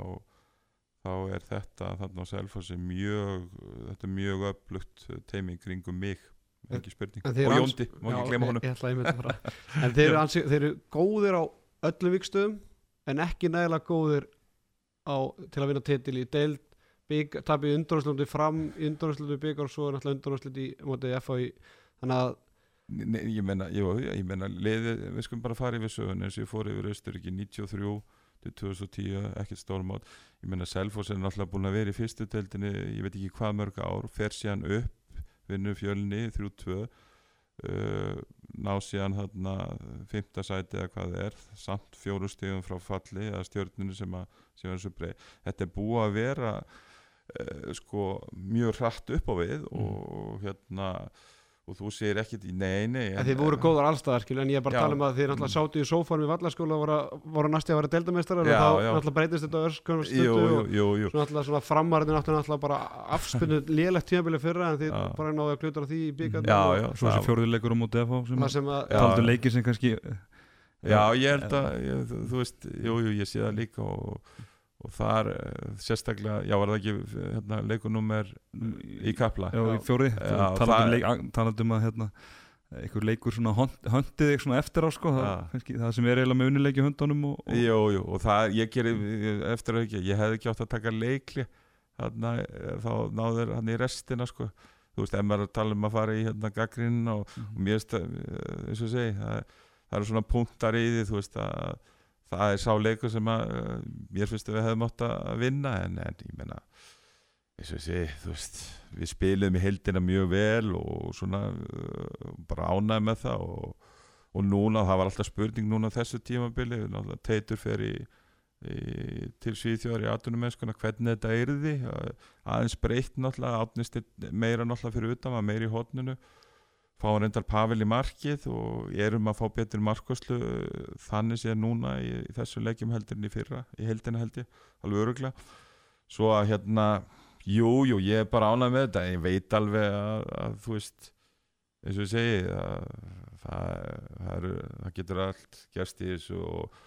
C: þá er þetta þarna á Selfossi mjög þetta er mjög upplugt teimi kringum mig, ekki spurning. Og Jóndi, má ekki gleyma
D: ég-
C: honum.
D: En þeir eru, ansi, þeir eru góðir á öllum vikstöðum en ekki nægilega góðir á, til að vinna titil í deild. Bygg, tapið undanúrslundi fram í undanúrslundi byggar og svo er náttúrulega undanúrslundi í mótið FA þannig að
C: Nei, ég ég meina liðið, við skulum bara fara yfir sögun eins og ég fór yfir Austuríki 93 til 2010, ekkert stórmátt ég meina Selfoss er náttúrulega búin að vera í fyrstu deildinni, ég veit ekki hvað mörg ár fer síðan upp, vinnu fjölni 3-2 uh, ná síðan þarna fymta sæti eða hvað það er, samt fjóru stegum frá falli eða stjórninu sem sem er svo breið, þetta er búið að vera uh, sko mjög hratt upp á við og hérna og þú segir ekkit í nei, nei
D: En þið voru góðar allstaðar skilur en ég er bara að tala um að þið náttúrulega sátu í sófanum í vallaskóla og voru, voru næstu að vera deildameistarar og þá náttúrulega breytist þetta örskunum
C: jú,
D: stundu og svo náttúrulega svona framarðin náttúrulega bara afspunni lélegt tímabili fyrra en þið
C: Já.
D: bara náðu að klutura því í og
C: já,
B: Svo þessi
C: það-
B: fjórðuleikur á móti FH sem
D: sem
B: taldu leikir sem kannski
C: Já, ég held að, ég, þú, þú veist, jú, jú, ég sé það líka og, og þar eh, sérstaklega, já, var það ekki hérna, leikunúmer í kapla?
B: Já, í fjóri
C: það-
B: um að hérna, einhver leikur svona hönd- höndið þig svona eftir á sko, það, kannski, það sem er eiginlega með unileiki höndunum og, og
C: Jú, jú, og það, ég gerir eftir að ekki, ég hefði ekki átt að taka leikli þarna, eh, þá náður hann í restina, sko. Þú veist, ef maður að tala um að fara í hérna gaggrinn og, og mér veist eh, eins og segi, það, það eru svona punktar í því, þú veist að það er sá leikur sem að eh, mér finnst að við hefðum átt að vinna en, en ég segi, þú veist við spilum í heildina mjög vel og svona uh, bara ánægð með það og, og núna, það var alltaf spurning núna þessu tímabili, Teitur fer í, í, til Svíþjóðar í atunumennskuna, hvernig þetta yrði aðeins breytt náttúrulega átnist meira náttúrulega fyrir utan meira í hotninu fá reyndar Pavel í markið og erum að fá betur markoslu þannig sé núna í, í þessu leikjum heldur en í fyrra, í heldina held ég alveg öruglega svo að hérna, jú, jú, ég er bara ánægð með þetta, ég veit alveg að, að þú veist eins og ég segi að, það, það, er, það getur allt gerst í þessu og,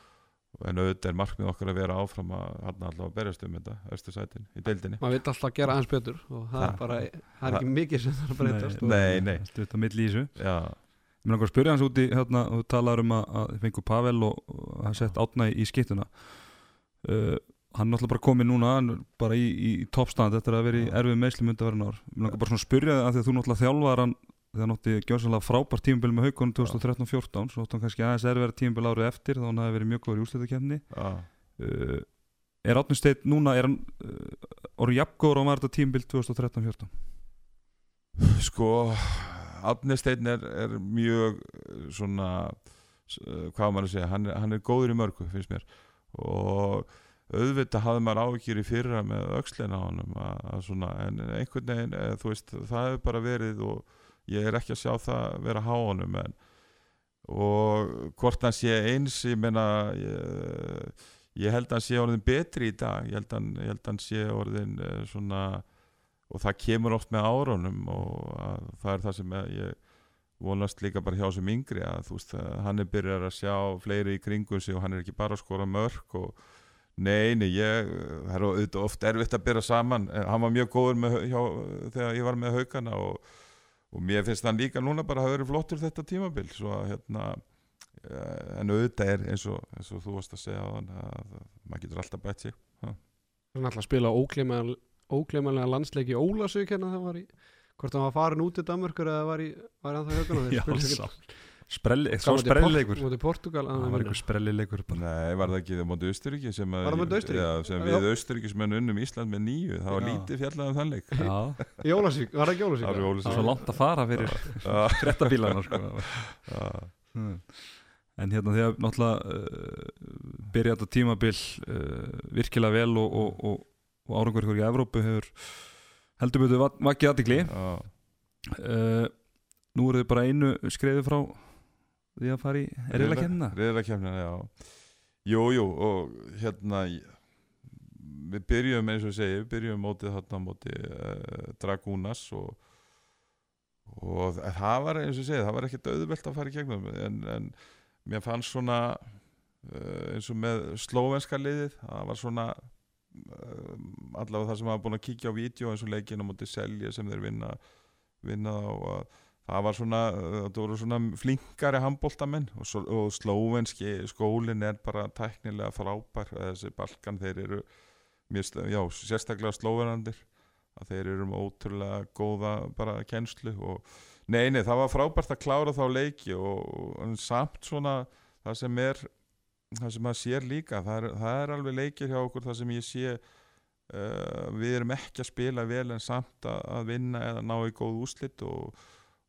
C: en auðvitað er markmið okkar að vera áfram að hann alltaf að berjast um þetta, östu sætin í deildinni.
D: Maður veit alltaf að gera aðeins betur og það er
C: Það-
D: bara, það er ekki mikið sem það er að breytast og-
C: Nei, nei,
B: stutt að milli í þessu.
C: Já,
B: Mér langar að spyrja hans út í hérna, og þú talar um að, að þið fengu Pavel og, hann sett átna í, í skittuna uh, hann er náttúrulega bara komið núna hann er bara í, í, toppstand eftir að vera í erfið meðsli myndi að vera nár Mér langar bara svona að spyrja það að því að þú náttúrulega þjálfar hann þegar hann átti gjörsanlega frábært tímabil með haugunum 2013-14 svo átti hann kannski aðeins erfið tímabil árið eftir þá hann hafi verið mjög góður í úrslitakefni
C: já.
B: Uh, Er Átni Steinn núna er hann uh, orðið jafngóður á var þetta tímabil 2013-14
C: Sko, Átni Steinn er, er mjög eh, svona, eh, hvað maður að segja, hann hann er góður í mörgu, finnst mér. Og auðvitað hafði maður áhyggjur í fyrra með öxlina á svona, en einhvern veginn, eða, þú veist, það hefur bara verið og ég er ekki að sjá það vera há honum, en og hvort hann sé eins, ég meina, ég, ég held að hann sé orðin betri í dag, ég held að hann, hann sé orðin eh, svona, og það kemur oft með árunum og að, það er það sem ég vonast líka bara hjá sem yngri að þú veist að hann er byrjar að sjá fleiri í kringum sig og hann er ekki bara að skora mörg og nei, nei, ég það er auðvitað oft erfitt að byrja saman. En hann var mjög góður með, hjá, þegar ég var með haugana og, og mér finnst hann líka núna bara að hafa verið flottur þetta tímabil svo að hérna eh, en auðvitað er eins og, eins og þú varst að segja að, að maður getur alltaf bætt sig
D: hann ætla að spila ógleymanlega landsleiki Ólasvík hérna það var í hvort hann var farin út í Danmörkur eða var í var það höguna
B: Já, sá- Sprelli, svo
D: Portugal
B: Það var einhver sprellileikur bara
C: Nei, var það ekki það móti Austuríki sem? Já, sem við Austuríkismenn unnum Ísland með nýju það var
B: Já.
C: lítið fjallað um þann leik
B: Já,
D: í Ólasvík, var það ekki Ólasvík?
C: Það var
B: svo langt að fara fyrir
C: Já,
B: frettabílana sko. Hmm. En hérna þegar náttúrulega uh, byrja þetta tímabil uh, virkilega vel og, og, og, og árangur ykkur í Evrópu hefur heldur betur vak- vakið aðtikli
C: já.
B: uh, Nú eru þið bara einu skreiðu frá því að fara í erila kemna
C: Riðlakefnina, já. Jú, jú, og hérna við byrjum eins og segi við byrjum mótið þarna mótið uh, Dragúnas og og það var eins og segi það var ekkert auðvelt að fara í gegnum en, en mér fannst svona uh, eins og með slóvenska liðið það var svona uh, allavega það sem maður búin að kíkja á vídeo eins og leikinn á móti selja sem þeir vinna vinna á að það var svona, uh, það voru svona flinkari handbóltamenn og, og slóvenski skólinn er bara tæknilega frábær. Þessi balkan þeir eru mjög, já, sérstaklega slóvenandir að þeir eru með ótrúlega góða bara kennslu og nei, nei, það var frábært að klára þá leiki og, og samt svona það sem er það sem maður sér líka, það er, það er alveg leikir hjá okkur það sem ég sé uh, við erum ekki að spila vel en samt að, að vinna eða ná í góð úslit og,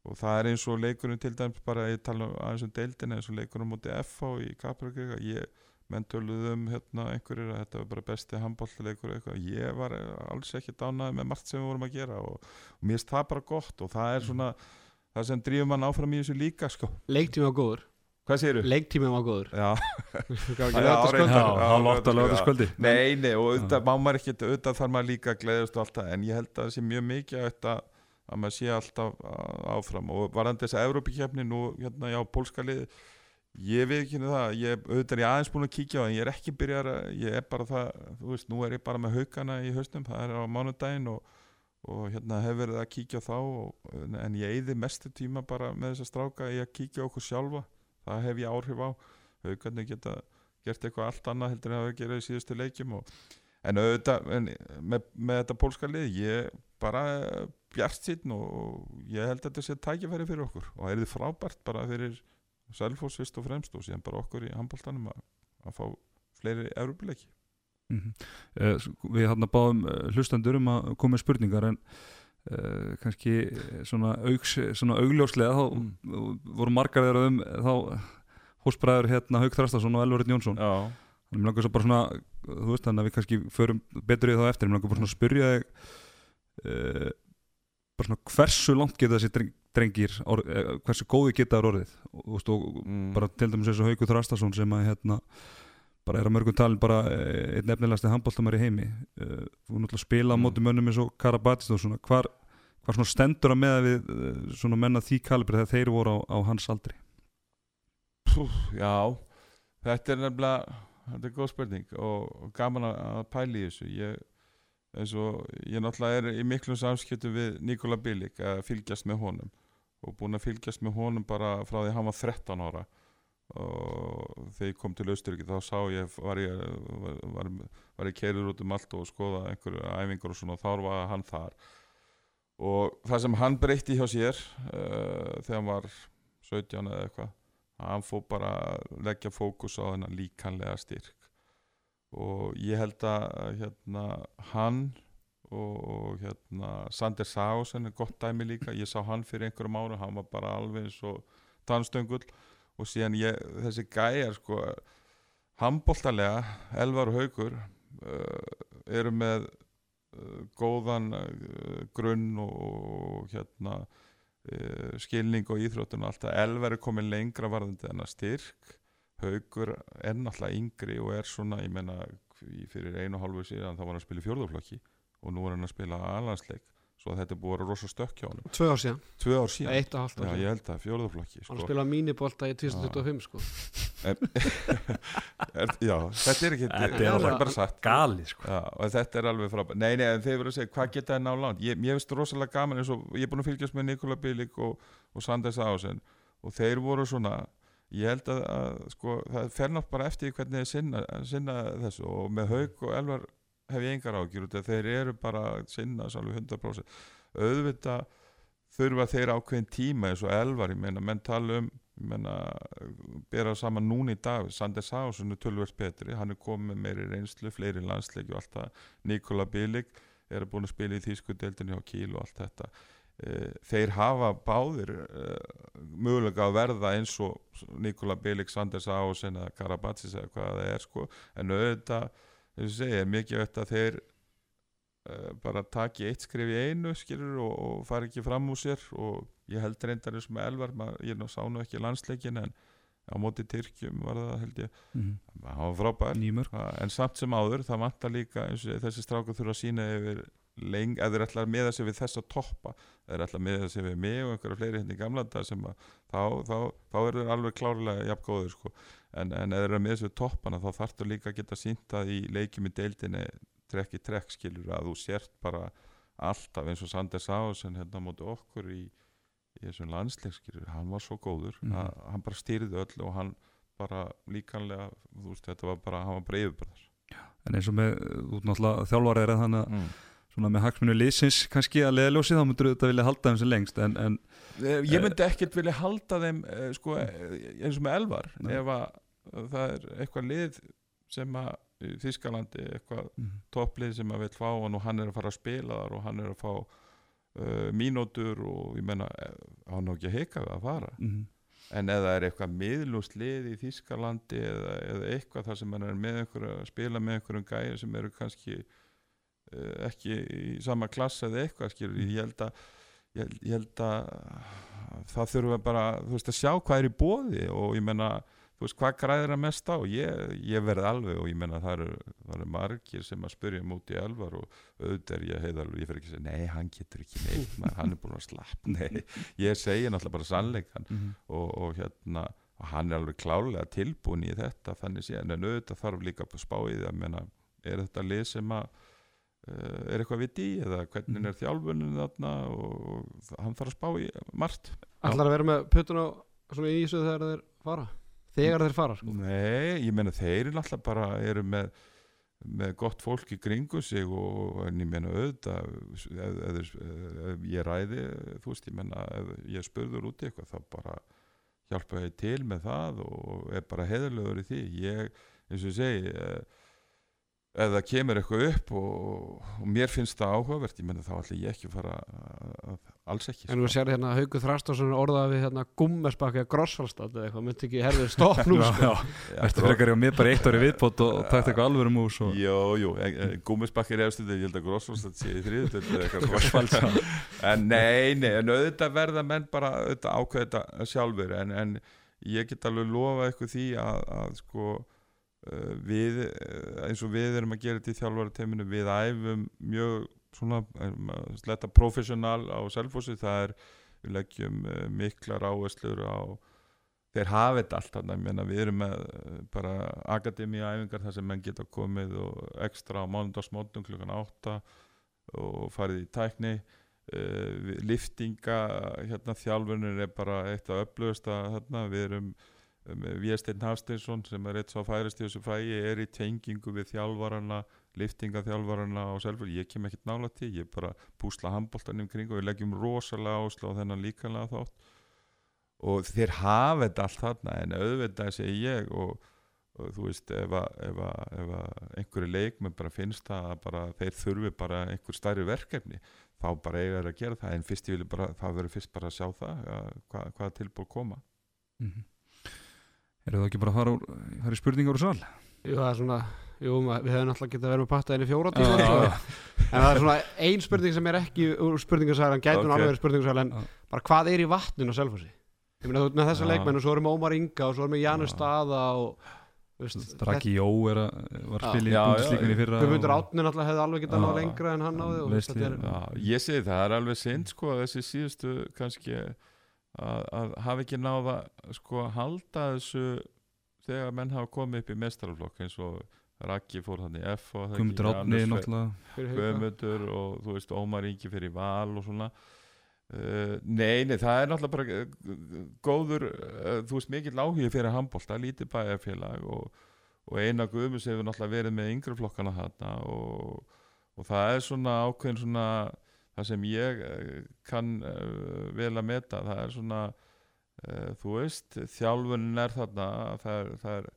C: og það er eins og leikurinn til dæmis bara, ég tala um aðeins um deildina eins og leikurinn mútið FH í Kaprakrika ég menn töluðu um hérna einhverjir að þetta var bara besti handbólleikur eitthvað, ég var alls ekki dánaði með margt sem við vorum að gera og, og mér finnst það bara gott og það er svona það sem drýfum mann áfram í þessu líka sko.
D: leiktími var góður
C: hvað segirðu?
D: leiktími var góður
C: Já. Já,
B: hálf átta
C: Já.
B: lögðarskvöldi
C: Nei, nei, og auðvitað má maður ekki auðvitað þarf maður líka að gleðast og allt það en ég held að það sé mjög mikið að, að maður sé alltaf áfram. Og varandi þess að Evrópikefni nú hérna já, pólska lið ég veit ekki það, ég, auðvitað er ég aðeins búin að kíkja á það, ég er ekki byrjar ég er bara það, þú veist, nú er ég bara með haugana í haustum, það er á mánudaginn og, og hérna hef verið að kíkja þá og, en ég eyði mestu tíma bara með þess að stráka í að kíkja okkur sjálfa. Það hef ég áhrif á. Haugarnir geta gert eitthvað allt annað heldur en að hafa gerað í síðustu leikjum og, en auðvitað en með, með þetta pólska lið ég bara bjart sín og ég held að þetta sé tækifæri fyrir okkur og það er þið frábært bara fyrir Selfoss fyrst og fremst og síðan bara okkur í handbóltanum að, að fá fleiri európuleiki
B: Mhm. Eh, s- Við hann báðum eh, hlustendur um að koma með spurningar en uh, kannski eh, svona, augs, svona augljóslega þá
C: Mm.
B: voru margar þeirra um þá hósbræður hérna Haug Þrastason og Elvarit Jónsson
C: Já,
B: Mér langar svo bara svona, þú veist þannig að við kannski förum betur í þá eftir, mér langar bara svona að spyrja þig uh, bara svona hversu langt geta þessi dreng, drengir orð, uh, hversu góði geta þær orðið? Og, veist, og
C: mm.
B: bara til dæmis eins og Haukur Þrastason sem að hérna bara er að mörgum talin bara eh, einn nefnilegasti handbóltamar í heimi. Uh, þú náttúrulega spila á
C: Mm.
B: móti mönnum eins og Karabatist og svona, hvar, hvar svona stendur að meða við svona menna því kalibri þegar þeir voru á, á hans aldri?
C: Pú, já, þetta er nefnilega þetta er góð spurning og, gaman að pæla í þessu. Ég, og ég náttúrulega er í miklum samskiptum við Nikola Bilik að fylgjast með honum og búin að fylgjast með honum bara frá því að hann var 13 ára. Og þegar ég kom til Austuríki þá sá ég, var ég var, var, var ég keirur út um allt og skoða einhverju æfingur og svona og þá var hann þar. Og það sem hann breytti hjá sér uh, þegar hann var 17 eða eitthvað hann fór bara að leggja fókus á þennan líkanlega styrk. Og ég held að hérna, hann og hérna, Sander Sásen er gott dæmi líka, ég sá hann fyrir einhverjum árum, hann var bara alveg eins og tannstöngul og síðan ég, þessi gæjar sko, handbóltalega Elvar og Haugur uh, eru með uh, góðan uh, grunn og, og hérna uh, skilning og íþróttun og allt að Elvar er komin lengra varðandi en að styrk. Haugur er náttúrulega yngri og er svona, ég menna fyrir einu hálfu síðan þá var hann að spila í fjórðaflokki og nú er hann að spila alansleik svo þetta er búið að vera rosa stökk hjá hann
D: tvö ár síðan,
C: tvö ár síðan,
D: eitt og halvt
C: já
D: ár
C: ég
D: síðan
C: held að fjórðaflokki
D: hann
C: sko.
D: spilaði mínibólta í 2025 sko.
C: er, já, þetta er ekki
B: Þetta
D: er alveg-
C: bara sagt
B: gali sko.
C: Já, og þetta er alveg frábært. Nei, nei, en þeir verður að segja, hvað geta þeir ná langt? Ég, ég veist rosalega gaman eins og ég er búin að fylgjast með Nikola Bilik og, og Sanders Ásen og þeir voru svona ég held að, að sko, það fer nátt bara eftir hvernig sinna, sinna þessu og með Haug og Elvar hef ég engar ágjur út af þeir eru bara sinna alveg 100% auðvitað þurfa þeir ákveðin tíma eins og Elvar, ég meina, menn tala um ég meina, bera saman núna í dag Sanders Ásen er tölvöld betri hann er komið meiri reynslu, fleiri landsleiki og allt það. Nikola Bilik er búin að spila í Þýskudeldinni á Kíl og allt þetta. Eh, þeir hafa báðir uh, mögulega að verða eins og Nikola Bilik, Sanders Ásen eða Karabatsis eða hvað það er sko. En auðvitað, þess að segja, er mikið auðvitað að þeir uh, bara taki eitt skrif í einu skilur og, og fara ekki fram úr sér. Og ég held reyndar eins með Elvar maður, ég ná sá nú ekki landsleikin en á móti Tyrkjum var það held ég.
B: Mm
C: hann var frábær. Ha, en samt sem áður það vantar líka eins og þessi strákur þurfa að sína yfir leng, eða þeir ætla að miða sig við þess að toppa eða þeir ætla að miða sig við mig og einhverja fleiri hérna í gamla dag sem að þá, þá, þá eru þeir alveg klárlega jafn góður sko. En, en eða sig við toppana þá þarftu líka að geta sínt að í leikjum í deildinni trekk í trekk skilur að þú sért bara alltaf eins og Sanders Ásen hérna móti okkur í, í þessum landsleik skilur, hann var svo góður
B: Mhm.
C: að, hann bara stýrði öll og hann bara líkanlega, þú veist, þetta var bara hann var bara yfirbörðar
B: en eins og með, þú náttúrulega þjálfari er þannig að
C: mm.
B: Svona með hagsminu liðsins kannski að leðaljósi þá myndur þetta vilja halda þeim sem lengst en, en
C: Eh, Ég myndi ekkert vilja halda þeim eh, sko, eh, eins og með Elvar.
B: Nei.
C: ef að eh, það er eitthvað lið sem að Þískalandi eitthvað
B: mm,
C: topplið sem að vil fá hann og hann er að fara að spila þar og hann er að fá uh, mínótur og ég menna eh, hann á ekki að hika við að fara.
B: Mm,
C: en það er eitthvað miðlust lið í Þískalandi eða, eða eitthvað þar sem hann er með einhverju að spila með einhverjum gæja sem eru kannski ekki í sama klass eða eitthvað skilur, ég held að ég, held- ég held að það þurfa bara þú veist að sjá hvað er í bóði og ég menna þú veist hvað græðir að mest á? Ég, ég verð alveg og ég menna það eru, það eru margir sem að spyrja um út í elvar og auðvitað er ég heiðalur ég fer ekki að segja nei hann getur ekki neitt maður, hann er búin að slapp. Nei ég segi náttúrulega bara sannleikan
B: Mhm.
C: og, og hérna og hann er alveg klálega tilbúin í þetta þannig séðan en auðvitað þarf líka að spá í það að menna er þetta lið sem að er eitthvað vitt í eða hvernig er þjálfunin þarna og, og hann þarf að spá í margt.
D: Ætlar að vera með puttun á svona í þessu þegar þeir fara? Þegar þeir fara? Sko.
C: Nei, ég meina þeir eru náttúrulega bara eru með, með gott fólk í kringu sig og en ég meina auðvitað ef, ef, ef, ég ræði þú veist, ég meina ef ég spurður út í eitthvað þá bara hjálpa ég til með það og er bara heðurlegur í því. Ég, eins og ég segi ef það kemur eitthvað upp og, og mér finnst það áhugavert ég meina þá ætla ég ekki að fara að, alls ekki
D: En þú sér hérna Hauku Þrastásson orðað við hérna Gummesbakki að Grossfallstad eða eitthvað, myndi ekki herðið stopp nú
B: Já,
D: sko.
B: já, Ertu frekar hjá mér bara eitt ári viðbót og takt eitthvað alvöru mús og...
C: Jú, jú, gúmisbakkir er eftir ég held að Grossfallstad sé í þriðutöld eða eitthvað svona. en nei, nei, en auðvitað verða menn bara auðvitað ákveða þetta sjálfur en, en uh, við, uh, eins og við erum að gera þetta í þjálfarateiminu, við æfum mjög svona sletta professional á selfossi, það er við leggjum uh, miklar áherslur á þeir hafa þetta allt þarna, ég meina við erum með bara akademi æfingar þar sem menn geta komið og ekstra á mánudagsmótnum klukkan 8 og farið í tækni. Uh, liftinga hérna þjálfunir er bara eitt af upplöðust hérna, við erum um, Viesteinn Hafsteinsson sem er eitt svo færist í þessu fæi er í tengingu við þjálfarana liftingaþjálfarana og selfur ég kem ekkert nála til, ég bara púsla handbóltanum kring og við leggjum rosalega áslá á þennan líkanlega þátt. Og þeir hafa þetta allt þarna en auðvitað segi ég og, og þú veist ef, að, einhverju leikmenn bara finnst það að bara, þeir þurfi bara einhver stærri verkefni þá bara eiga þeir að gera það. En fyrst ég vil bara, það verður fyrst bara að sjá það að, hvað, hvaða tilbúr koma.
B: Mhm. Eru það ekki bara að fara, úr, fara í spurningar úr sal?
D: Jú, það er svona Jú, við hefum alltaf getað verið með patta inn í fjóra tíma sko. En það er svona ein spurning sem er ekki úr spurningasæl en gæti hún
C: Ok.
D: alveg en
B: Já.
D: bara hvað er í vatninu á Selfossi? Ég meina þú ert með þessa
C: Já.
D: leikmenn og svo erum við Ómar Inga og svo erum við Janus. Staða og
B: Raki Jó er að, var spil í búndslíkunni fyrra
D: Guðmundur Átnin alltaf hefði alveg getað
B: Já.
D: náð lengra en hann náði og
B: Veist
D: þetta er,
B: ég.
C: Já, ég segi það, það er alveg synd sko að þessi síðustu kannski að, að hafa ekki náða sko að halda þessu þegar menn hafa komið upp í mestaraflokk eins og Raki fór þannig í F og
B: Guðmundur
C: og þú veist Ómar Ingi fyrir val og svona. Uh, nei, nei, það er náttúrulega bara uh, góður, uh, þú veist mikill áhugi fyrir handbólta, lítið bæjarfélag og, og eina Guðmunds hefur náttúrulega verið með yngri flokkana þarna og, og það er svona ákveðin svona það sem ég uh, kann uh, vel að meta, það er svona uh, þú veist, þjálfunin er þarna, það er, það er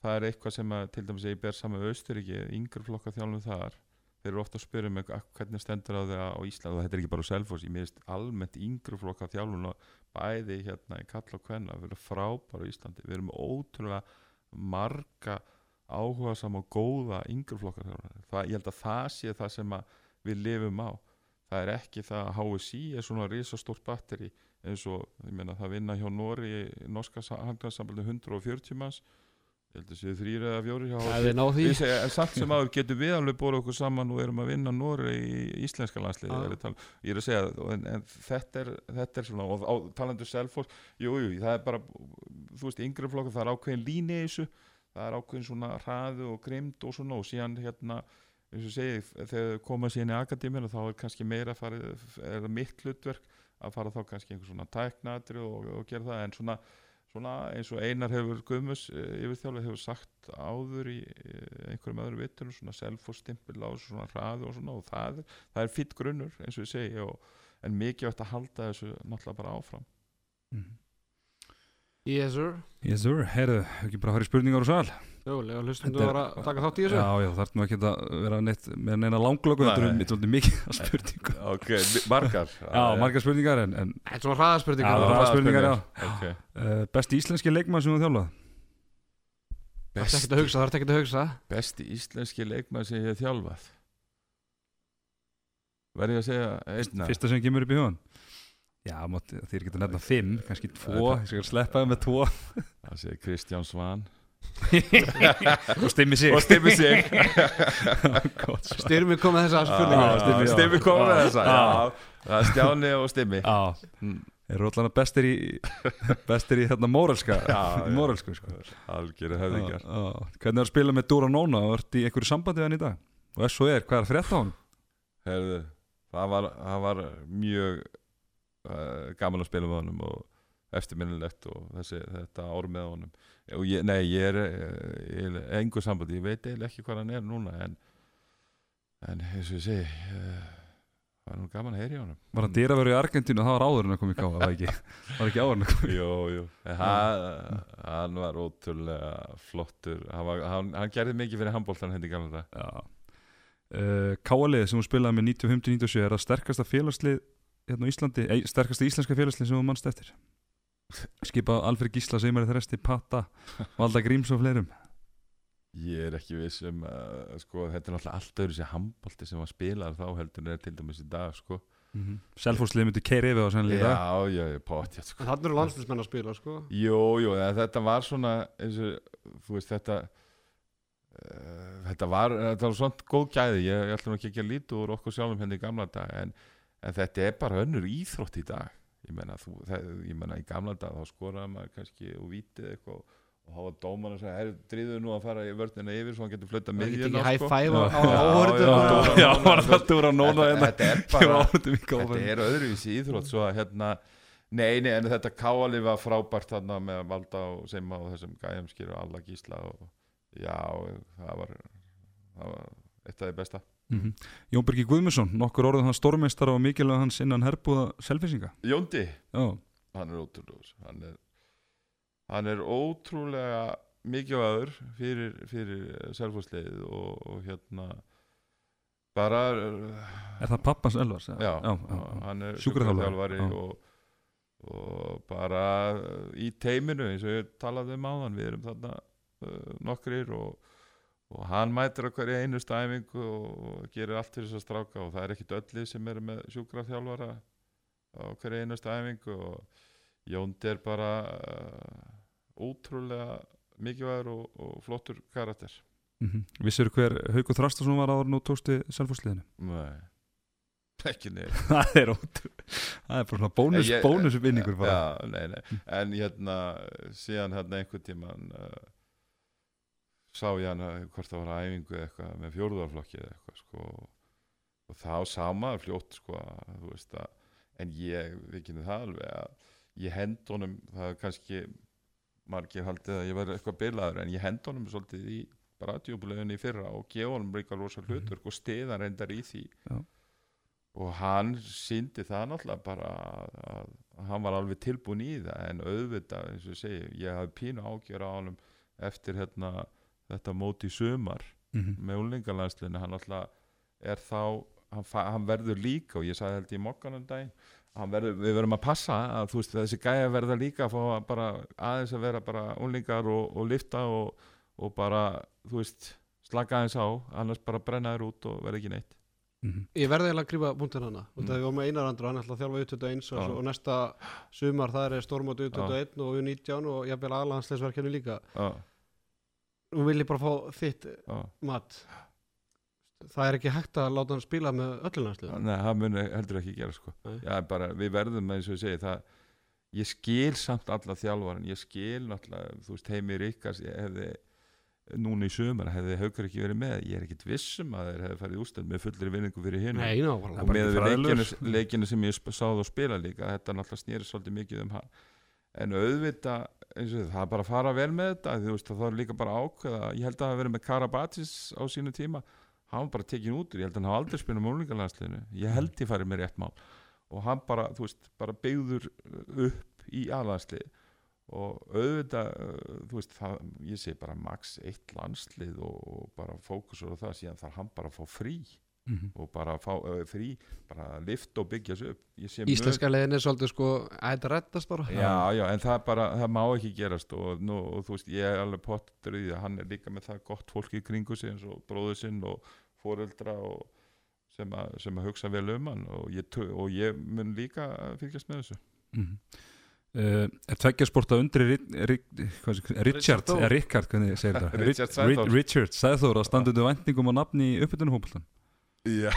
C: það er eitthvað sem að, til dæmis ég ber saman við Austuríki, yngri flokka þjálfum þar. Þeir eru ofta að spyrja mig "Ah, hvernig stendur á þeirra á Ísland og þetta er ekki bara Selfoss, ég minnst almennt yngri flokka þjálfun og bæði hérna í kall og kvenna, við erum frábæra á Íslandi, við erum ótrúlega marga áhuga og góða yngri flokka þjálfun. Ég held að það sé það sem við lifum á, það er ekki það að HSI er svona risastórt batteri eins og, ég meina það vinna hjá Nóri norska handlæðsambandi 140 manns. Ég held að séu þrýr eða fjóri
D: Við
C: segja, en samt sem áður getum við alveg bóra okkur saman og erum að vinna Nóri í íslenska landsliði að tala- ég er að segja, en, en þetta, er, þetta er svona, og á, talandu Selfoss jú, jú, það er bara þú veist, yngri flokkur, það er ákveðin líni í þessu. Það er ákveðin svona hraðu og grimd og svona, og síðan hérna eins og segi, þegar koma síðan í akademíuna þá er kannski meira farið, er það mitt hlutverk að fara þá kannski einhver svona tæknatri og, og gera það, en svona svona eins og Einar hefur Guðmus yfir þjálfur hefur sagt áður í eh, einhverjum öðrum vittunum svona self-stimpil á svona hraðu og svona og það, er- það er fýtt grunnur eins og ég segi og, en mikið átt að halda þessu náttúrulega bara áfram
B: Mhm.
D: Yes sir.
B: Yes sir, heyrðu, ekki bara að fara í spurningar úr sal?
D: Jú, lega hlustum þú
B: er-
D: að taka þátt í þessu.
B: Já, já, þarf nú ekki að vera neitt með neina langlöku, þetta er svolítið mikið að spurningu
C: ok, margar.
B: Já, margar spurningar en, en
D: Þetta er svona hraðaspurningar.
B: Já,
D: þá.
B: hraða- spurningar, já.
C: okay.
B: uh, besti íslenski leikmann sem þú þjálfað?
D: Það er ekkert
C: besti,
D: að hugsa, það er ekkert að hugsa?
C: Besti íslenski leikmann sem ég hef þjálfað. Verði ég að segja einna
B: Fyrsta sem kemur upp í hugan Já, þið getur nefna fimm, kannski tvo Ég skal sleppa það með tvo
C: það sé Kristján Svan
B: Og stimmi sig
C: og Stimmi sig.
D: Styrmi kom með þessa
C: já.
B: Stimmi
C: kom með
B: Já.
C: þessa já, það er Stjáni og Stimmi
B: Já,
C: Mm.
B: eru allan bestir í bestir í hérna
C: já.
B: móralsku sko Já, já. Hvernig er að spila með Dúra Nóna og ert í einhverju sambandi við hann í dag? Og ef svo er, hvað er að frétta á hann?
C: Herðu, það var, það var mjög uh, gaman að spila með honum og eftirminnilegt og þessi, þetta ár með honum. Og ég, nei, ég er, eh, er engu sambandi, ég veit eiginlega ekki hvað hann er núna en, en eins og ég segi uh, það var nú gaman að heyra í honum.
B: Var hann dýraverið í Argentínu? Og það var áður en að koma í káa, var ekki, var ekki áður en að koma í
C: Jú, jú, en hann, var ótrúlega flottur. Hann, var, hann, hann gerði mikið fyrir handbóltan henni gamla dag
B: Já. Uh, Káalið sem hún spilaði með 95-97 er það sterkasta félagslið hérna á Íslandi, ei, sterkasta íslenska félagslið sem hún mannst eftir skipað Alfred Gísla, Seymari Þresti, Patta Valda Gríms og fleirum
C: Ég er ekki viss um uh, sko, þetta er náttúrulega allt öðru sér handbólti sem var spilaðar þá heldur en er til dæmis í dag sko.
B: mm -hmm. Selfórslið myndi keiri yfir á sannlega
C: Já, já, já, pott sko.
D: Þannig eru landslismenn að spila sko
C: Jú, jú, þetta var svona og, þú veist, þetta uh, þetta var þetta var svona góð gæði, ég, ég ætlum ekki ekki að líta úr okkur sjálfum henni í gamla dag en, en þetta er bara önnur íþrótt í dag. Ég menna, þú, það, ég menna í gamla dag þá skoraði maður kannski og vítið eitthvað og hafa dóman að segja, herru, dríðu nú að fara í vörðina yfir svo hann getur flöta
D: Það er ekki high
C: sko.
D: five á á
C: já,
B: var það Dúra Nóna
C: þetta,
B: hérna?
C: þetta er
B: káa
C: er öðruvísi íþrótt svo að hérna nei, nei, en þetta káali var frábært þarna með Valda og Seima og þessum gæjamskir og alla gísla og já, það var það var eitt af því besta
B: mm -hmm. Jón Birgi Guðmundsson, nokkur orðið hann stórmeistar og mikilvæg hans innan herbúða selfisinga
C: Jóndi,
B: Já,
C: hann er ótrúlega hann er, hann er ótrúlega mikilvægur fyrir, fyrir selfhúsleið og, og hérna bara
B: er það pappans Elvars?
C: já,
B: já, já.
C: hann er
B: já.
C: og, og bara í teiminu eins og ég talaði um áðan við erum þarna uh, nokkrir og, og hann mætir á hverju einu stæfingu og gerir allt fyrir þess að stráka og það er ekkit öllu sem eru með sjúkraþjálfara á hverju einu stæfingu og Jóndi er bara uh, ótrúlega mikilvægur og, og flottur karakter
B: Mm -hmm. Vissir hver Haukur Þrastarsson var áður nú tóksti selfhúsliðinu?
C: Nei, ekki neitt
B: það er er bara svona bónus, bónusvinningur
C: Já, nei, nei. en hérna síðan hérna einhvern tíman uh, sá ég hann að hvort það var á æfingu eitthvað með fjórðarflokki eða eitthvað sko. Og þá sá maður fljótt sko að, að en ég, við kynum það alveg að ég hend honum, það er kannski margir haldið að ég verði eitthvað bilaður en ég hend honum svolítið í radiobuleginni í fyrra og gefa honum líka rosa hlutur og stiðan reyndar í því.
B: Já.
C: og hann síndi það náttúrulega bara að, að hann var alveg tilbúin í það en auðvitað, eins og segi, ég hafði pínu ágjör á honum eftir hérna, þetta móti í sumar
B: mm -hmm.
C: með úlingalandslinni, hann alltaf er þá, hann, hann verður líka og ég sagði held í mokkanum daginn hann verður, við verðum að passa að þú veist þessi gæja verða líka að fá að bara aðeins að vera bara úlingar og, og lifta og, og bara þú veist, slaka aðeins á annars bara brenna þér út og verða ekki neitt
B: Mm -hmm.
D: Ég verði eiginlega að grífa punktin hana og
C: Mm.
D: það við varum með einar andra, hann ætla að þjálfa U21 og,
C: Já.
D: og næsta sumar það er stórmót U21 og U19 og jafnvel aðlandsleisverkinu líka
C: já,
D: Nú vil ég bara fá þitt
C: já.
D: mat. Það er ekki hægt að láta hann spila með öllu landslið
C: Nei, það muni heldur ekki gera sko. Já, bara, við verðum eins og ég segi það, ég skil samt alla þjálfaran ég skil náttúrulega, þú veist heimi Ríkars ég hefði, núna í sumar hefði haugur ekki verið með, ég er ekkit vissum að þeir hefði farið ústönd með fullri vinningu fyrir hinn og
B: bara
C: með leikinu, leikinu sem ég sáð og spila líka þetta náttúrulega snýri svolítið mikið um hann. En auðvitað, það er bara að fara vel með þetta, þú veist, það er líka bara að ákveða, ég held að það hafi verið með Karabatis á sínu tíma, hann bara tekin út úr, ég held að hann hafa aldrei spilað með úlingalandsliðinu ég held ég farið með rétt mál. Og hann bara, þú veist, bara byggður upp í aðlandslið og auðvitað, uh, þú veist það, ég segi bara max eitt landslið og, og bara fókusur á það síðan þarf hann bara að fá frí
B: Mm -hmm.
C: og bara fá uh, frí bara lift og byggja sig upp.
D: Íslenska leiðin er svolítið sko að þetta reddast bara.
C: Já, já, en það bara, það má ekki gerast og, nú, og þú veist, ég er alveg pottur í því að hann er líka með það gott fólk í kringu sig eins og bróður sinn og foreldra og sem, að, sem að hugsa vel um hann og ég, og ég mun líka fylgjast með þessu.
B: Mm uh, Er tveggjarsporta undir Ri, Ri, hvað sé- Richard,
D: Richard
C: Sæþór.
B: Að standa undir væntingum og nafni í uppbytunum
C: Já.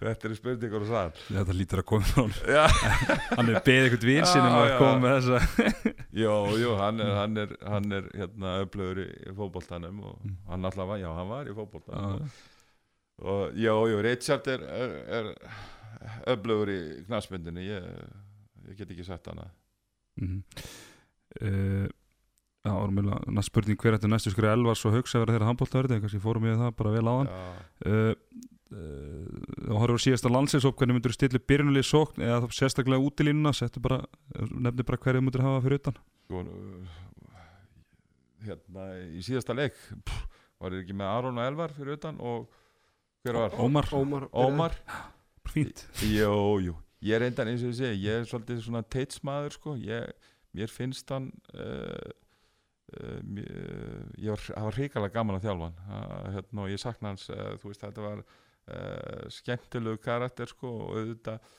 C: Þetta er spurningur og svar
B: Þetta lítur að koma frá hann
C: Já,
B: Hann er beðið eitthvað vín sinum
C: Já,
B: að
C: já.
B: koma með þessa.
C: Jú, jú, hann er, hann er, hann er hérna öflögur í, fótboltanum og
B: Mm.
C: hann alltaf var, já, hann var í fótboltanum
B: Já,
C: og, og jú, Richard er, er, er öflögur í knastmyndinni ég, ég get ekki sagt hana
B: Mhm. uh, Já, næst spurning hver eftir næstu skrifa Elvars og Hauks að vera þeirra handbóltaverði, kannski fórum við það bara vel á hann. Uh, uh, þá horfum við síðasta landsinsóp hvernig myndur þú stilla byrjunulegi sókn eða þá sérstaklega útilínuna settu bara, nefni bara hverju myndur hafa fyrir utan?
C: Sko hérna í síðasta leik pff, var ég ekki með Aron og Elvar fyrir utan og hver var?
B: Ómar,
D: Ómar,
C: Ómar.
B: Fínt.
C: Jú, jú, ég er reyndan eins og ég segi ég er svolítið svona teitsmaður sko. Ég, mér finnst hann uh, ég var, var hrikalega gaman að þjálfa hann. Hérna, og ég sakna hans þú veist þetta var uh, skemmtilegu karakter sko og auðvitað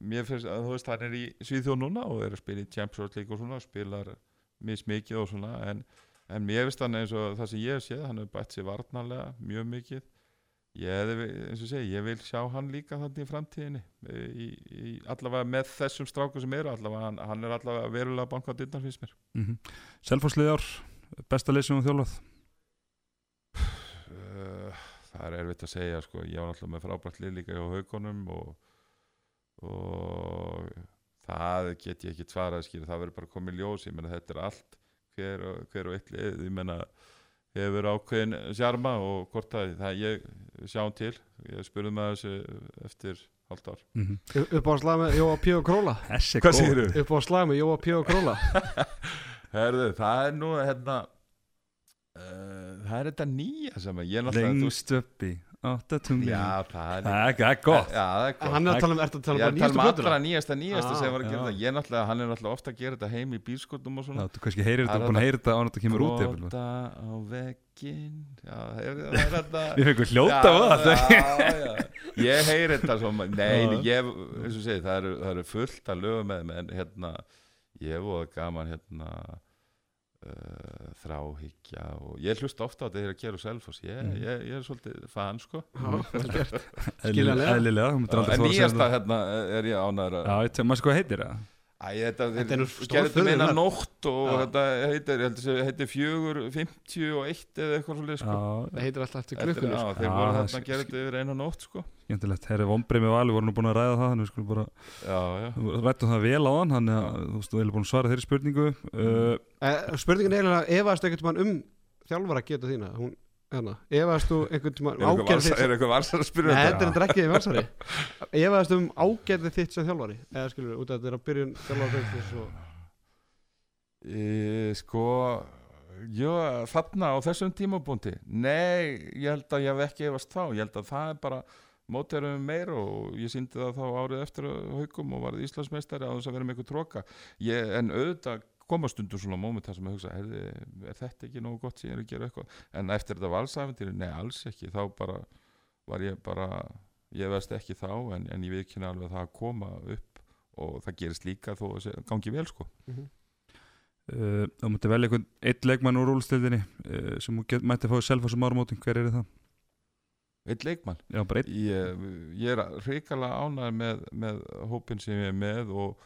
C: mér finnst að þú veist hann er í Svíþjóð núna og er að spila í Champions League og svona spilar mismikið og svona en, en mér finnst hann eins og það sem ég hef séð hann hefur bætt sér varnarlega mjög mikið ég eins og segi, ég vil sjá hann líka þannig í framtíðinni e, í, í, allavega með þessum stráku sem eru allavega, hann, hann er allavega verulega bankað dittar finnst mér.
B: Mm -hmm. Selfossliðar, besta leysum og þjálfað?
C: Uh, það er erfitt að segja sko. ég var alltaf með frábært lið líka hjá haugunum og, og það get ég ekki svarað skýr, það verður bara komið ljós. Ég menna þetta er allt hver og, hver og eitt lið. Ég menna hefur ákveðin sjarma og hvort það, það ég sjáum til ég spurði með þessu eftir halvt ár
B: mm -hmm.
D: upp á með Jóa P. og Króla upp á með Jóa P. og Króla
C: Herðu, það er nú hérna uh, það er þetta nýja sem að ég náttúrulega þú-
B: Lengst upp í áttatunni
C: Já, það er
B: Það er það er gott.
C: Já, það er gott.
D: Hann er að tala um, ertu að tala
C: Ég
D: um
C: er
D: bara
C: að tala um
D: nýjastu
C: allra nýjasta nýjasta
D: Ah,
C: sem var að gera
B: já.
C: það Ég er náttúrulega, hann er náttúrulega ofta að gera þetta heim í bílskotum og
B: Já,
C: svona
B: þú kannski heyrir þetta
C: Það
B: og
C: er
B: búin að
C: þetta-
B: heyra þetta án að þetta kemur út.
C: Gróta á veggin Já, það er það er þetta.
B: Við fengum hljóta á það.
C: já, já. Ég heyri þetta svo Nei,
B: Já.
C: ég, eins og segi, það eru, það eru fullt að lögum með uh, þráhyggja og ég hlusta ofta á þetta þegar ég gera selfos ég,
B: Mm.
C: ég, ég er svolítið fan sko.
D: Já, vel gert.
B: Eðlilega,
C: en
B: að
C: nýjasta hérna er ég ánæður að
B: Já, ég maður sko heitir það
C: Æ, þetta,
D: Þetta er
C: þetta meina nótt og
D: Já.
C: þetta heitir, heitir fjögur, 50 og eitt eða eitthvað svolítið sko.
D: Það heitir alltaf eftir klukkunni sko.
C: þeir voru
B: það
C: þarna
B: sk-
C: að gera þetta yfir einu nótt sko.
B: skemmtilegt Herri Vombrið með Vali voru nú búin að ræða það Þannig við skulum bara
C: Já, já.
B: rættum það vel á hann Þannig að þú veist, þú hefur búin að svara þeirri spurningu uh,
D: Eh, spurningin er eiginlega efaðast einhvern tímann um þjálfara geta þína hún, hérna, efaðast þú einhvern tímann
C: Er eitthvað
D: ágæði
C: valsar-
D: þitt
C: er eitthvað valsar að spyrja
D: Nei,
C: þetta?
D: þetta er þetta ekki í valsari. Efaðast um ágæði þitt sem þjálfari eða skilur, út af þetta er að byrjun þjálfara og...
C: E, sko, já, þarna á þessum tímabúndi Nei, ég held að ég hef ekki efast þá. Ég held að það er bara mótærum meir og ég síndi það þá árið eftir haugum og varð Íslandsmeistari á þess að vera með eitthvað tróka ég, en auðvitað koma stundur svona móment þar sem ég hugsa, er, er þetta ekki nógu gott sem ég er að gera eitthvað? En eftir þetta valsafendir, nei alls ekki. Þá bara var ég bara ég veist ekki þá en, en ég veit alveg að það að koma upp og það gerist líka þó að sé- gangi vel sko.
B: Uh, Þú mútti velja einhvern eitt leikmann úr úlstildinni uh, sem þú get, mætti fáið selfa sem árumótin Hver er það?
C: eitt leikmann?
B: Já, bara einn.
C: Ég, ég er hrikalega ánægð með, með hópin sem ég er með og,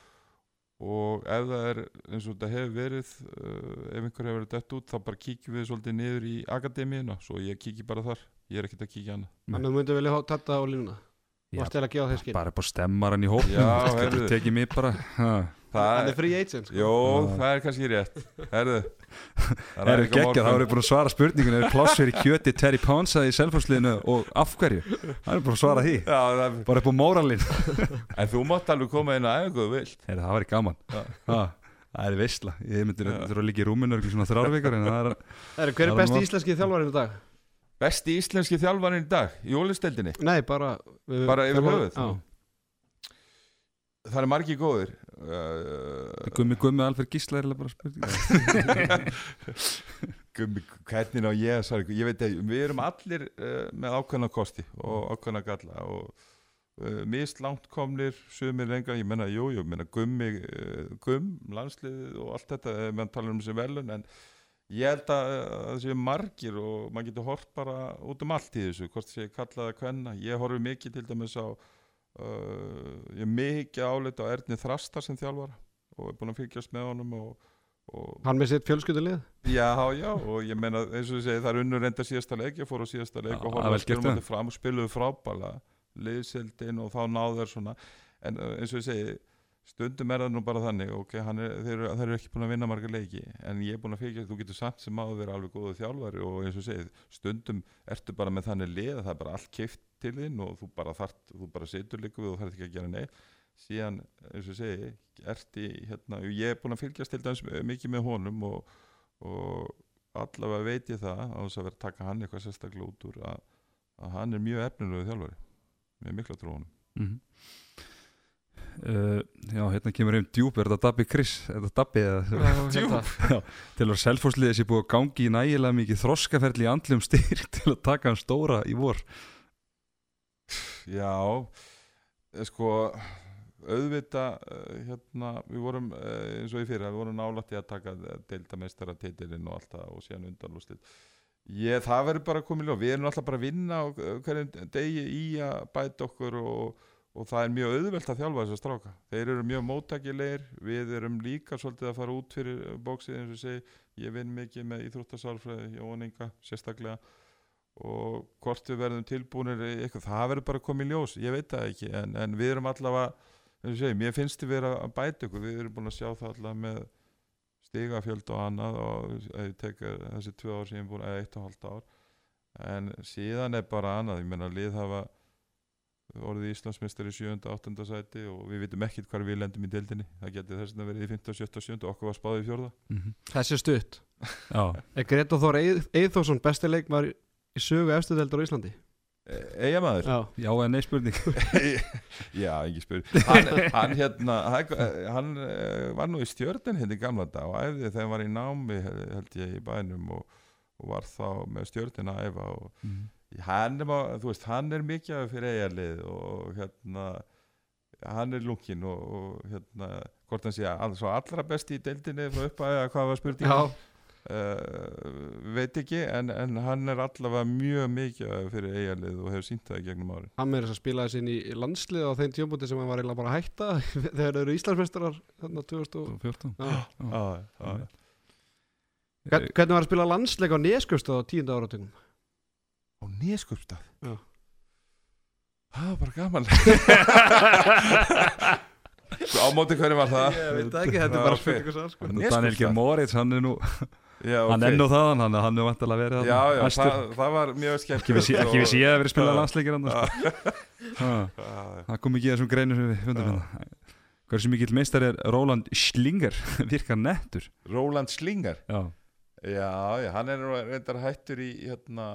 C: og ef það er eins og þetta hefur verið uh, ef einhver hefur verið dett út þá bara kíkjum við svolítið niður í akademíuna. Svo ég kíkji bara þar, ég er ekkert að kíkja hana
D: Þannig að þú myndi vilja fá þetta á línuna?
B: Já,
D: Varst eða að gefa þeir skil
B: Bara upp á stemmaran í getur tekið mig bara. Ha.
C: Það
D: er free agent sko.
C: Jó, það er kannski rétt. Herðu
B: Það eru geggja, þá eru búin að svara spurningun Er plássur í kjöti Terry Ponsa í selfhúsliðinu og af hverju? Það eru búin að svara því.
C: Já, það,
B: Bara upp á móralin
C: en þú mátt alveg koma inn að þú vilt.
B: Heyri, Það væri gaman. Það er veistla Ég myndi
C: Já.
B: þurfa að líka í rúminu svona er
D: Það er hver er besti íslenski þjálfarinn í dag?
C: Besti íslenski þjálfarinn í dag í ólisteldinni
D: Nei, bara við-
C: Bara uh,
B: Gummi Gummi Alfred Gísla er bara spurning.
C: Gummi, hvernig á ég að svara ég veit ekki, við erum allir uh, með ákveðna kosti og ákveðna galla og uh, mist langt komnir sumir lengra, ég menna, jú, ég menna gummi, gumm, landslið og allt þetta, ef mann talar um þessi velun en ég held að það séu margir og maður getur hort bara út um allt í þessu, hvort séu kallaða hvenna, ég horfi mikið til dæmis á uh, ég er mikið álit á Erni Þrastar sem þjálfara og er búin að fylgjast með honum og, og
D: Hann með sitt fjölskyldulið?
C: Já, já, og ég meina eins og ég segi, það er unnur reynda síðasta leik, ég fór á síðasta leik
B: Já,
C: og horfði að spilum
B: hjá
C: fram og spiluðu frábæla liðsildin og þá náðu þeir svona. En uh, eins og ég segi, stundum er það nú bara þannig, ok, er, þeir, eru- þeir eru ekki búin að vinna marga leiki, en ég er búin að fylgja þú getur samt sem áður verið alveg góðu þjálfari og eins og ég segi, stundum ertu bara með þannig lið að það er bara allt keift til þín og þú bara þart, þú bara situr líka við og þarf ekki að gera neitt. Síðan, eins og segi, ert í hérna, ég er búin að fylgjast til dæmis mikið með honum og, og allavega veit ég það á þess að vera að taka hann eitthvað sérstaklega út úr að, að hann er mjög efnilegu þjálfari. Með mikla trú á honum
B: mm Já, hérna kemur einn djúp Er þetta Dabbi Chris? Er þetta Dabbi eða
D: Djúp?
B: Til að selfhúsliðið sé búið að gangi í nægilega mikið þroskaferli í andlum styrk til að taka hann stóra í vor.
C: Já, eh, sko auðvita uh, hérna, við vorum uh, eins og í fyrir, við vorum nálætti að taka deilda meistara titilinn og allt það og síðan undanlúslið ég, það verður bara komið ljó, við erum alltaf bara að vinna uh, hverjum degi í að bæta okkur og, og það er mjög auðvelt að þjálfa þess að stráka. Þeir eru mjög móttækilegir, við erum líka svolítið að fara út fyrir bóksið eins og segi, ég vinn mikið með íþróttasálfræði, Jóninga sérstaklega. Og hvort við verðum tilbúinir eitthvað, það verður bara komið ljós, ég veit það ekki en, en við erum allavega, eins og segi, mér finnst þið vera að bæta ykkur, við erum búin að sjá það allavega með stigafjöld og annað og ef ég tek þessi tvö ár sem ég er búin, eða eitt og halvt ár. En síðan er bara annað, ég menna lið hafa orðið Íslandsmeistar í 7. og 8. sæti og við vitum ekkit hvað við lendum í deildinni, það getur þess að verið í 5. og 7. og 7. og okkur var spáðið í fjórða
B: mm -hmm.
D: Þessi stutt
B: Já,
D: Er Greta Þór Eithórsson besti leikmar í sögu efstudeldar á Íslandi?
C: Eða maður
D: Já
B: já en nei spurning
C: Já, ekki spyr hann, hann hérna hann, hann eh, var nú í stjörnin hérna í gamla dag og æfði þegar hann var í námi held ég í bænum og, og var þá með stjörnin að æfa og
B: mm.
C: Hann er, veist, hann er mikið fyrir eigarlið og hérna hann er lungin og, og hérna hvort hann sé að allra besti í deildinni frá uppæði að hvað var spurning
D: Já,
C: uh, veit ekki en, en hann er allavega mjög mikið fyrir eigarlið og hefur sínt það í gegnum árin.
D: Hann með þess að spila þessi inn í landslið á þeim tjómbúti sem hann var eiginlega bara að hætta þegar þeir eru Íslandsmeistarar þarna 2000 og
B: 14
D: Já.
C: Já, já,
D: Hvern- Hvernig var að spila landsleik á Neskjöfstöð á tíunda áratugum?
C: Á Neskupstað
D: Já.
C: það var bara gaman. Á móti hverju var það?
D: Ég veit það ekki, þetta er bara svo sko.
B: Daniel G. Moritz, hann er nú
C: já,
B: hann
C: ok.
B: er nú þaðan, hann, hann er vantilega verið
C: já, já, það, það var mjög skemmt
B: ekki ekki við séð að verið spilað landsleikir hann sko. Ha,
C: já,
B: það kom ekki í þessum greinu sem við fundum hérna. Hversu mikill meistar er Roland Schlinger? Virkar nettur?
C: Roland Slinger
B: já,
C: já, já, hann er reyndar hættur í hérna,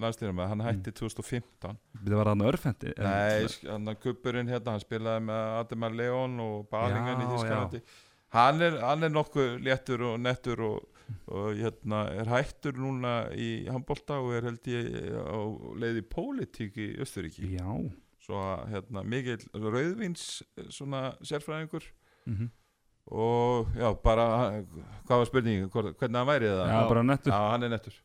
C: landstýrum hann hætti 2015
B: það var hann örfendi
C: nei, hann að kuppurinn hérna hann spilaði með Ademar Leon og Balingan í
B: Já,
C: Þískalandi hann er, hann er nokkuð léttur og nettur og, og hérna er hættur núna í handbolta og er held ég á leið í pólitík í Östuríki
B: já.
C: Svo að hérna mikill rauðvins svona sérfræðingur.
B: Mhm.
C: Og já bara hvað var spurningin, hvernig hann væri það
B: já, bara nettur.
C: Já hann er nettur.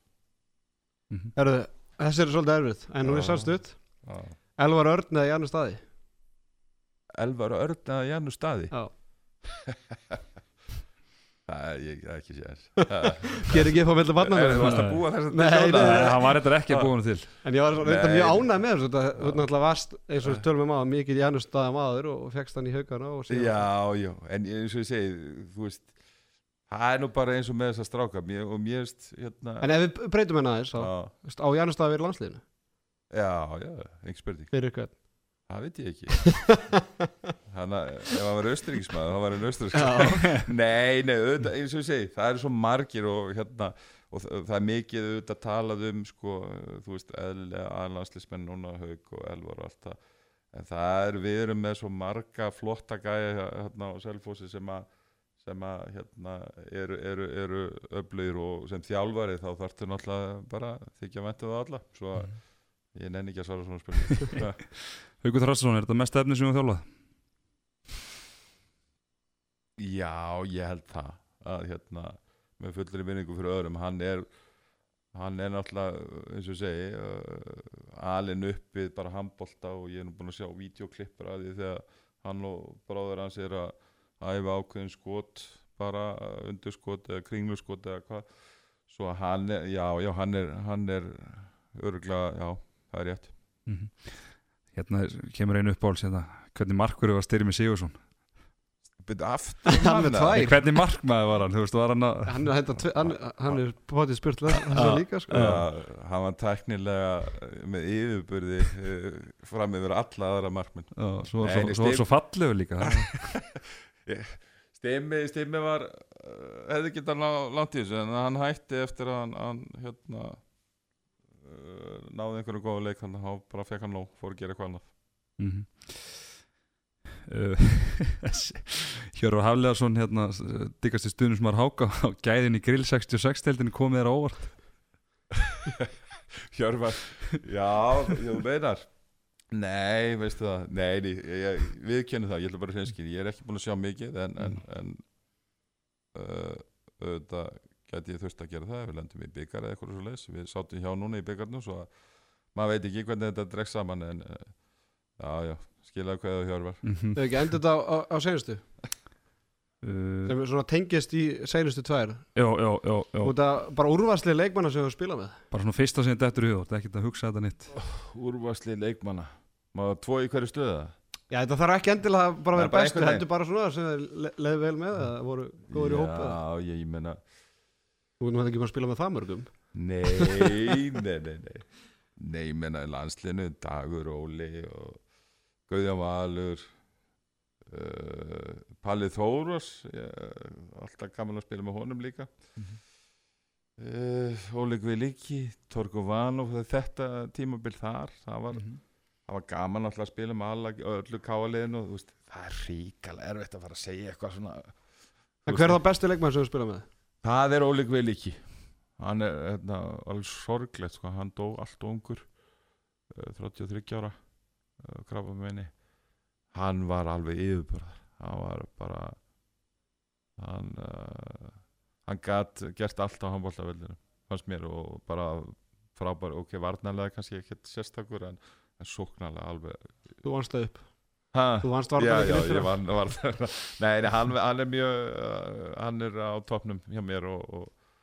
B: Mhm.
D: Herðu, Þessi er svolítið erfið, en hún er
C: já.
D: Elvar Örn eða Janus Staði
C: Elvar Örn eða Jannu Staði
D: Já.
C: það er ég það er ekki sér
D: Ger ekki upp á milli barna
C: Er þú varst að búa þess að
D: Nei, nei,
B: Nei, hann var þetta ekki að búa hann til.
D: En ég var reynda mjög ánægð með þessu. Þú náttúrulega varst, eins og við tölum um aða Mikið Janus Staði maður og fegst hann í haugana
C: Já, já, en eins og ég segi þú veist, það er nú bara eins og með þess að stráka. Mér, og mér veist hérna,
D: En ef við breytum henni aðeins á, veist, á Janus Staði verið landsliðinu?
C: Já, já, einhver spurning það veit ég ekki. Hann að, ef hann var austuríkismæður þá var hann austuríkismæður nei, nei, auðvitað, eins og ég segi það eru svo margir og hérna og það, það er mikið auðvitað talað um sko, þú veist, eðlilega aðlandslismenn núna, Haug og Elvar og allt það. En það er, við erum með svo marga flotta gæja hérna á Selfossi sem að sem að hérna, eru, eru, eru öflugir og sem þjálfari þá þarftu náttúrulega bara þykja væntu það alla. Svo að ég nenni ekki að svara svona spurning
B: Haukur Þrastason, er þetta mest efni sem við þjálfað?
C: Já, ég held það að hérna með fullri vinningu fyrir öðrum hann er, hann er náttúrulega eins og segi uh, alin upp við bara handbolta og ég er nú búin að sjá videoklippur að því þegar hann og bróður hans er að æfa ákveðin skot bara undurskot eða kringluskot eða hvað. Svo hann er, já, já, hann er hann er örgulega, já, það er rétt.
B: Mm Hérna kemur einu uppáhalds hérna. Hvernig markverðu var Styrmi Sigursson? Hvernig markmaður var hann? Þú veist, var hann að
D: hann er, tve- hann, hann er potið spurt þessu líka sko.
C: Já, hann var teknilega með yfirburði uh, fram yfir alla aðra markmenn
B: Já, svo,
C: Nei,
B: svo,
C: nei,
B: svo, svo fallegu líka
C: Stimmi, Stimmi var uh, hefði getað langt í þessu en hann hætti eftir að hann, hann hérna náði einhverju góða leik þannig að hann bara fekk hann nóg, fór að gera eitthvað annað.
B: Mm Hjörvar Hafleðarsson hérna, diggast í stundum sem var háka á gæðin í grill 66 deildinu komið þér á óvart.
C: Hjörvar, já, þú meinar. Nei, veistu það Nei, nei ég, við kennum það, ég ætla bara að hreinskýra Ég er ekki búin að sjá mikið en, en, en uh, auðvitað gæti ég þurft að gera það við lendum í byggar eða eitthvað svo leis Við sátum hjá núna í byggarnum svo að maður veit ekki hvernig þetta dregst saman en uh, já, já, skilaðu hvað það Hjörvar.
B: -hmm.
D: Hefur ekki endur þetta á, á, á seinustu?
B: Uh,
D: sem er svona tengist í seinustu tvær?
B: Já, já, já, já.
D: Út af bara úrvarsli leikmanna sem við spila með?
B: Bara svona fyrsta sem þetta eftir í hugur, ekki að hugsa þetta nýtt
C: Úrvarsli leikmanna. Maður tvo í hverju stöða
D: Já, þetta þarf ekki endilega að bara
C: Nei,
D: vera bestu, heldur bara svona sem þeir le- leið vel með eða voru góður í hópa
C: Já, ég, ég menna
D: Þú veit nú þetta ekki bara að spila með það mörgum
C: Nei, nei, nei, nei Nei, menna í landslinu Dagur Óli og Guðján Valur uh, Palli Þóros ég, alltaf gaman að spila með honum líka
B: Mhm.
C: uh, Óli Gviliki Torgo Vanov þetta tímabil þar það var,
B: Mhm.
C: það var gaman alltaf að spila með alla, öllu káaliðinu og þú veist, það er ríkala erfitt að fara að segja eitthvað svona
D: En hver er það bestu leikmann sem við spila með?
C: Það er Óli Gviliki hann er hérna, alveg sorglegt sko. hann dó allt ungur uh, 33 ára uh, krafa meini hann var alveg yfirbörðar hann var bara hann uh, hann gætt gert allt á handbóltaveldinu fannst mér og bara frábær, ok, varnarlega kannski ekki sérstakur en, en sóknarlega alveg
D: Þú vannst það upp
C: ha?
D: Þú vannst
C: Já,
D: varðan
C: já,
D: ekki
C: ég vann var, Nei, hann, hann er mjög uh, hann er á topnum hjá mér og, og,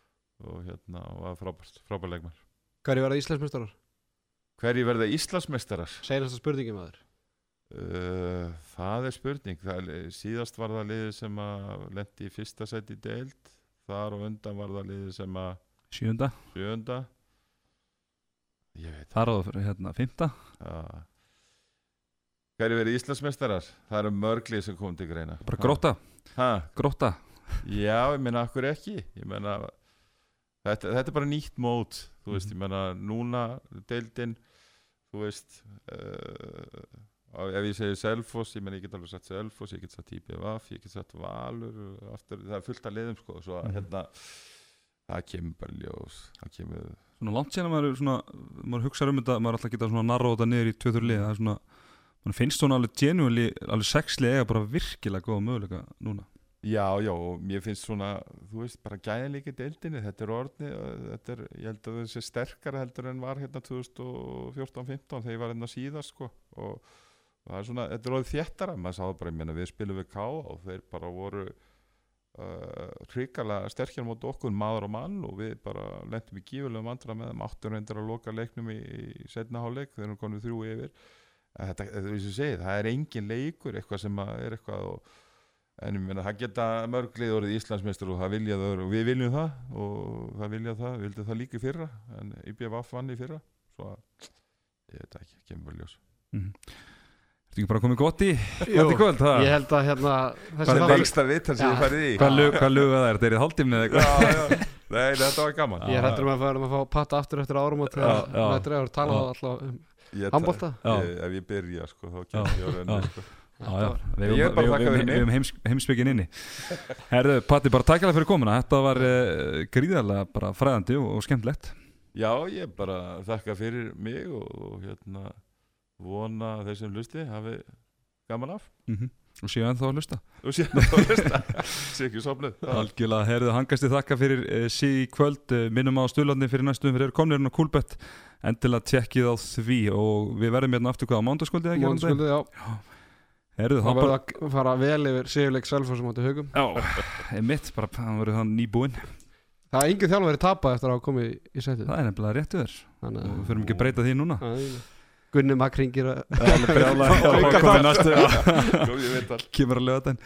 C: og hérna og var frábært, frábært leikmar
D: Hverju verða Íslandsmeistarar?
C: Hverji verða Íslandsmeistarar?
D: Seinasta spurningi maður.
C: Uh, það er spurning. Það er, síðast var það liðið sem að lendi í fyrsta seti í deild. Þar og undan var það liðið sem að
B: Sjönda,
C: sjönda ég veit
B: þar á hérna, fymta
C: það Hverju verða Íslandsmeistarar? Það eru mörglið sem kom til greina
B: Bara gróta,
C: ha?
B: gróta
C: Já, ég meina, akkur ekki Ég meina þetta, þetta er bara nýtt mót Þú veist, ég meina, núna deildin Þú veist uh, Ef ég segi Selfoss Ég meina, ég get alveg sagt Selfoss Ég get sagt IBVF, ég get sagt Valur aftur, Það er fullt af liðum, sko Svo að
B: Mhm.
C: hérna Það kemur bara ljós Það kemur
B: Svona langt að maður, svona, maður hugsa um þetta maður alltaf geta svona narra þetta niður í tvö-þur lið það er svona, maður finnst svona alveg genuinely alveg sexli eiga bara virkilega góða möguleika núna.
C: Já, já, og mér finnst svona, þú veist, bara í deildinni, þetta er orðni, þetta er, ég held að það sé sterkara heldur en var hérna 2014-15 þegar ég var hérna síðast, sko, og, það er svona, þetta er orðið þéttara, maður sáðu bara, ég meina, við spilum við K og þeir bara voru uh, hrikalega sterkjar mot okkur, maður og mann, og við bara lentum í gífulegum vandra með þeim, áttur reyndir að loka leiknum í, í setna hálfleik, þeir eru konið þrjú yfir, þetta, þetta, þetta, þetta, það er engin leikur, eitthvað sem að er eitthvað og En ég meina, það geta mörglið orðið Íslandsmeistur og það vilja það og við viljum það og það vilja það, við vildum það líka í fyrra en IBF vann í fyrra svo að, ég veit ekki, kemur bara ljós.
B: Mm. Þetta ekki bara komið gott í
D: Jú,
B: kvöld,
D: Ég held að hérna þessi
B: Hvað er
D: þáttur-
B: lengst
C: að vita
D: sem ég
C: farið í?
B: Hvað lög það er? Þetta? Er í hálftími eða eitthvað?
C: Já, já, nei, þetta var gaman.
D: Ég hættur um að fara að fá patta aftur eftir árum og þetta er að tala alltaf um
C: Ég- Ef ég byrja, sko, þá kemur ég á renni sko.
B: Já, já, við heims, heimsbyggin inni. Herðu, Patti, bara takk alveg fyrir komuna. Þetta var uh, gríðarlega bara fræðandi og, og skemmtilegt.
C: Já, ég bara þakka fyrir mig og, og hérna vona að þeir sem lusti hafi gaman af.
B: Mm og séu ennþá að hlusta.
C: Og síðan þá lusta sé ekki sopnuð
B: Algjörlega, herðu, hangasti þakka fyrir uh, sí í kvöld, uh, minnum á stuðlarni fyrir næstum fyrir komnirinn og kúlbett endilega tjekkið á því og við verðum hérna aftur hvað á mándaskvöldið ekki
D: Mónskvöldið, já.
B: Herðu,
D: Það verður
B: bara
D: að fara vel yfir Sigurleik Selfoss á móti haugum.
B: Já, mitt, bara hann verður það nýbúinn.
D: Það er engin þjálfari tapað eftir að hafa komið í- setið.
B: Það er nefnilega réttu þér.
D: Þannig
B: og við förum ekki að breyta því núna.
D: Að Gunni Makringir að
B: Brjálæði, komið næstu.
C: Góð, ég veit all
B: kemur að löða þetta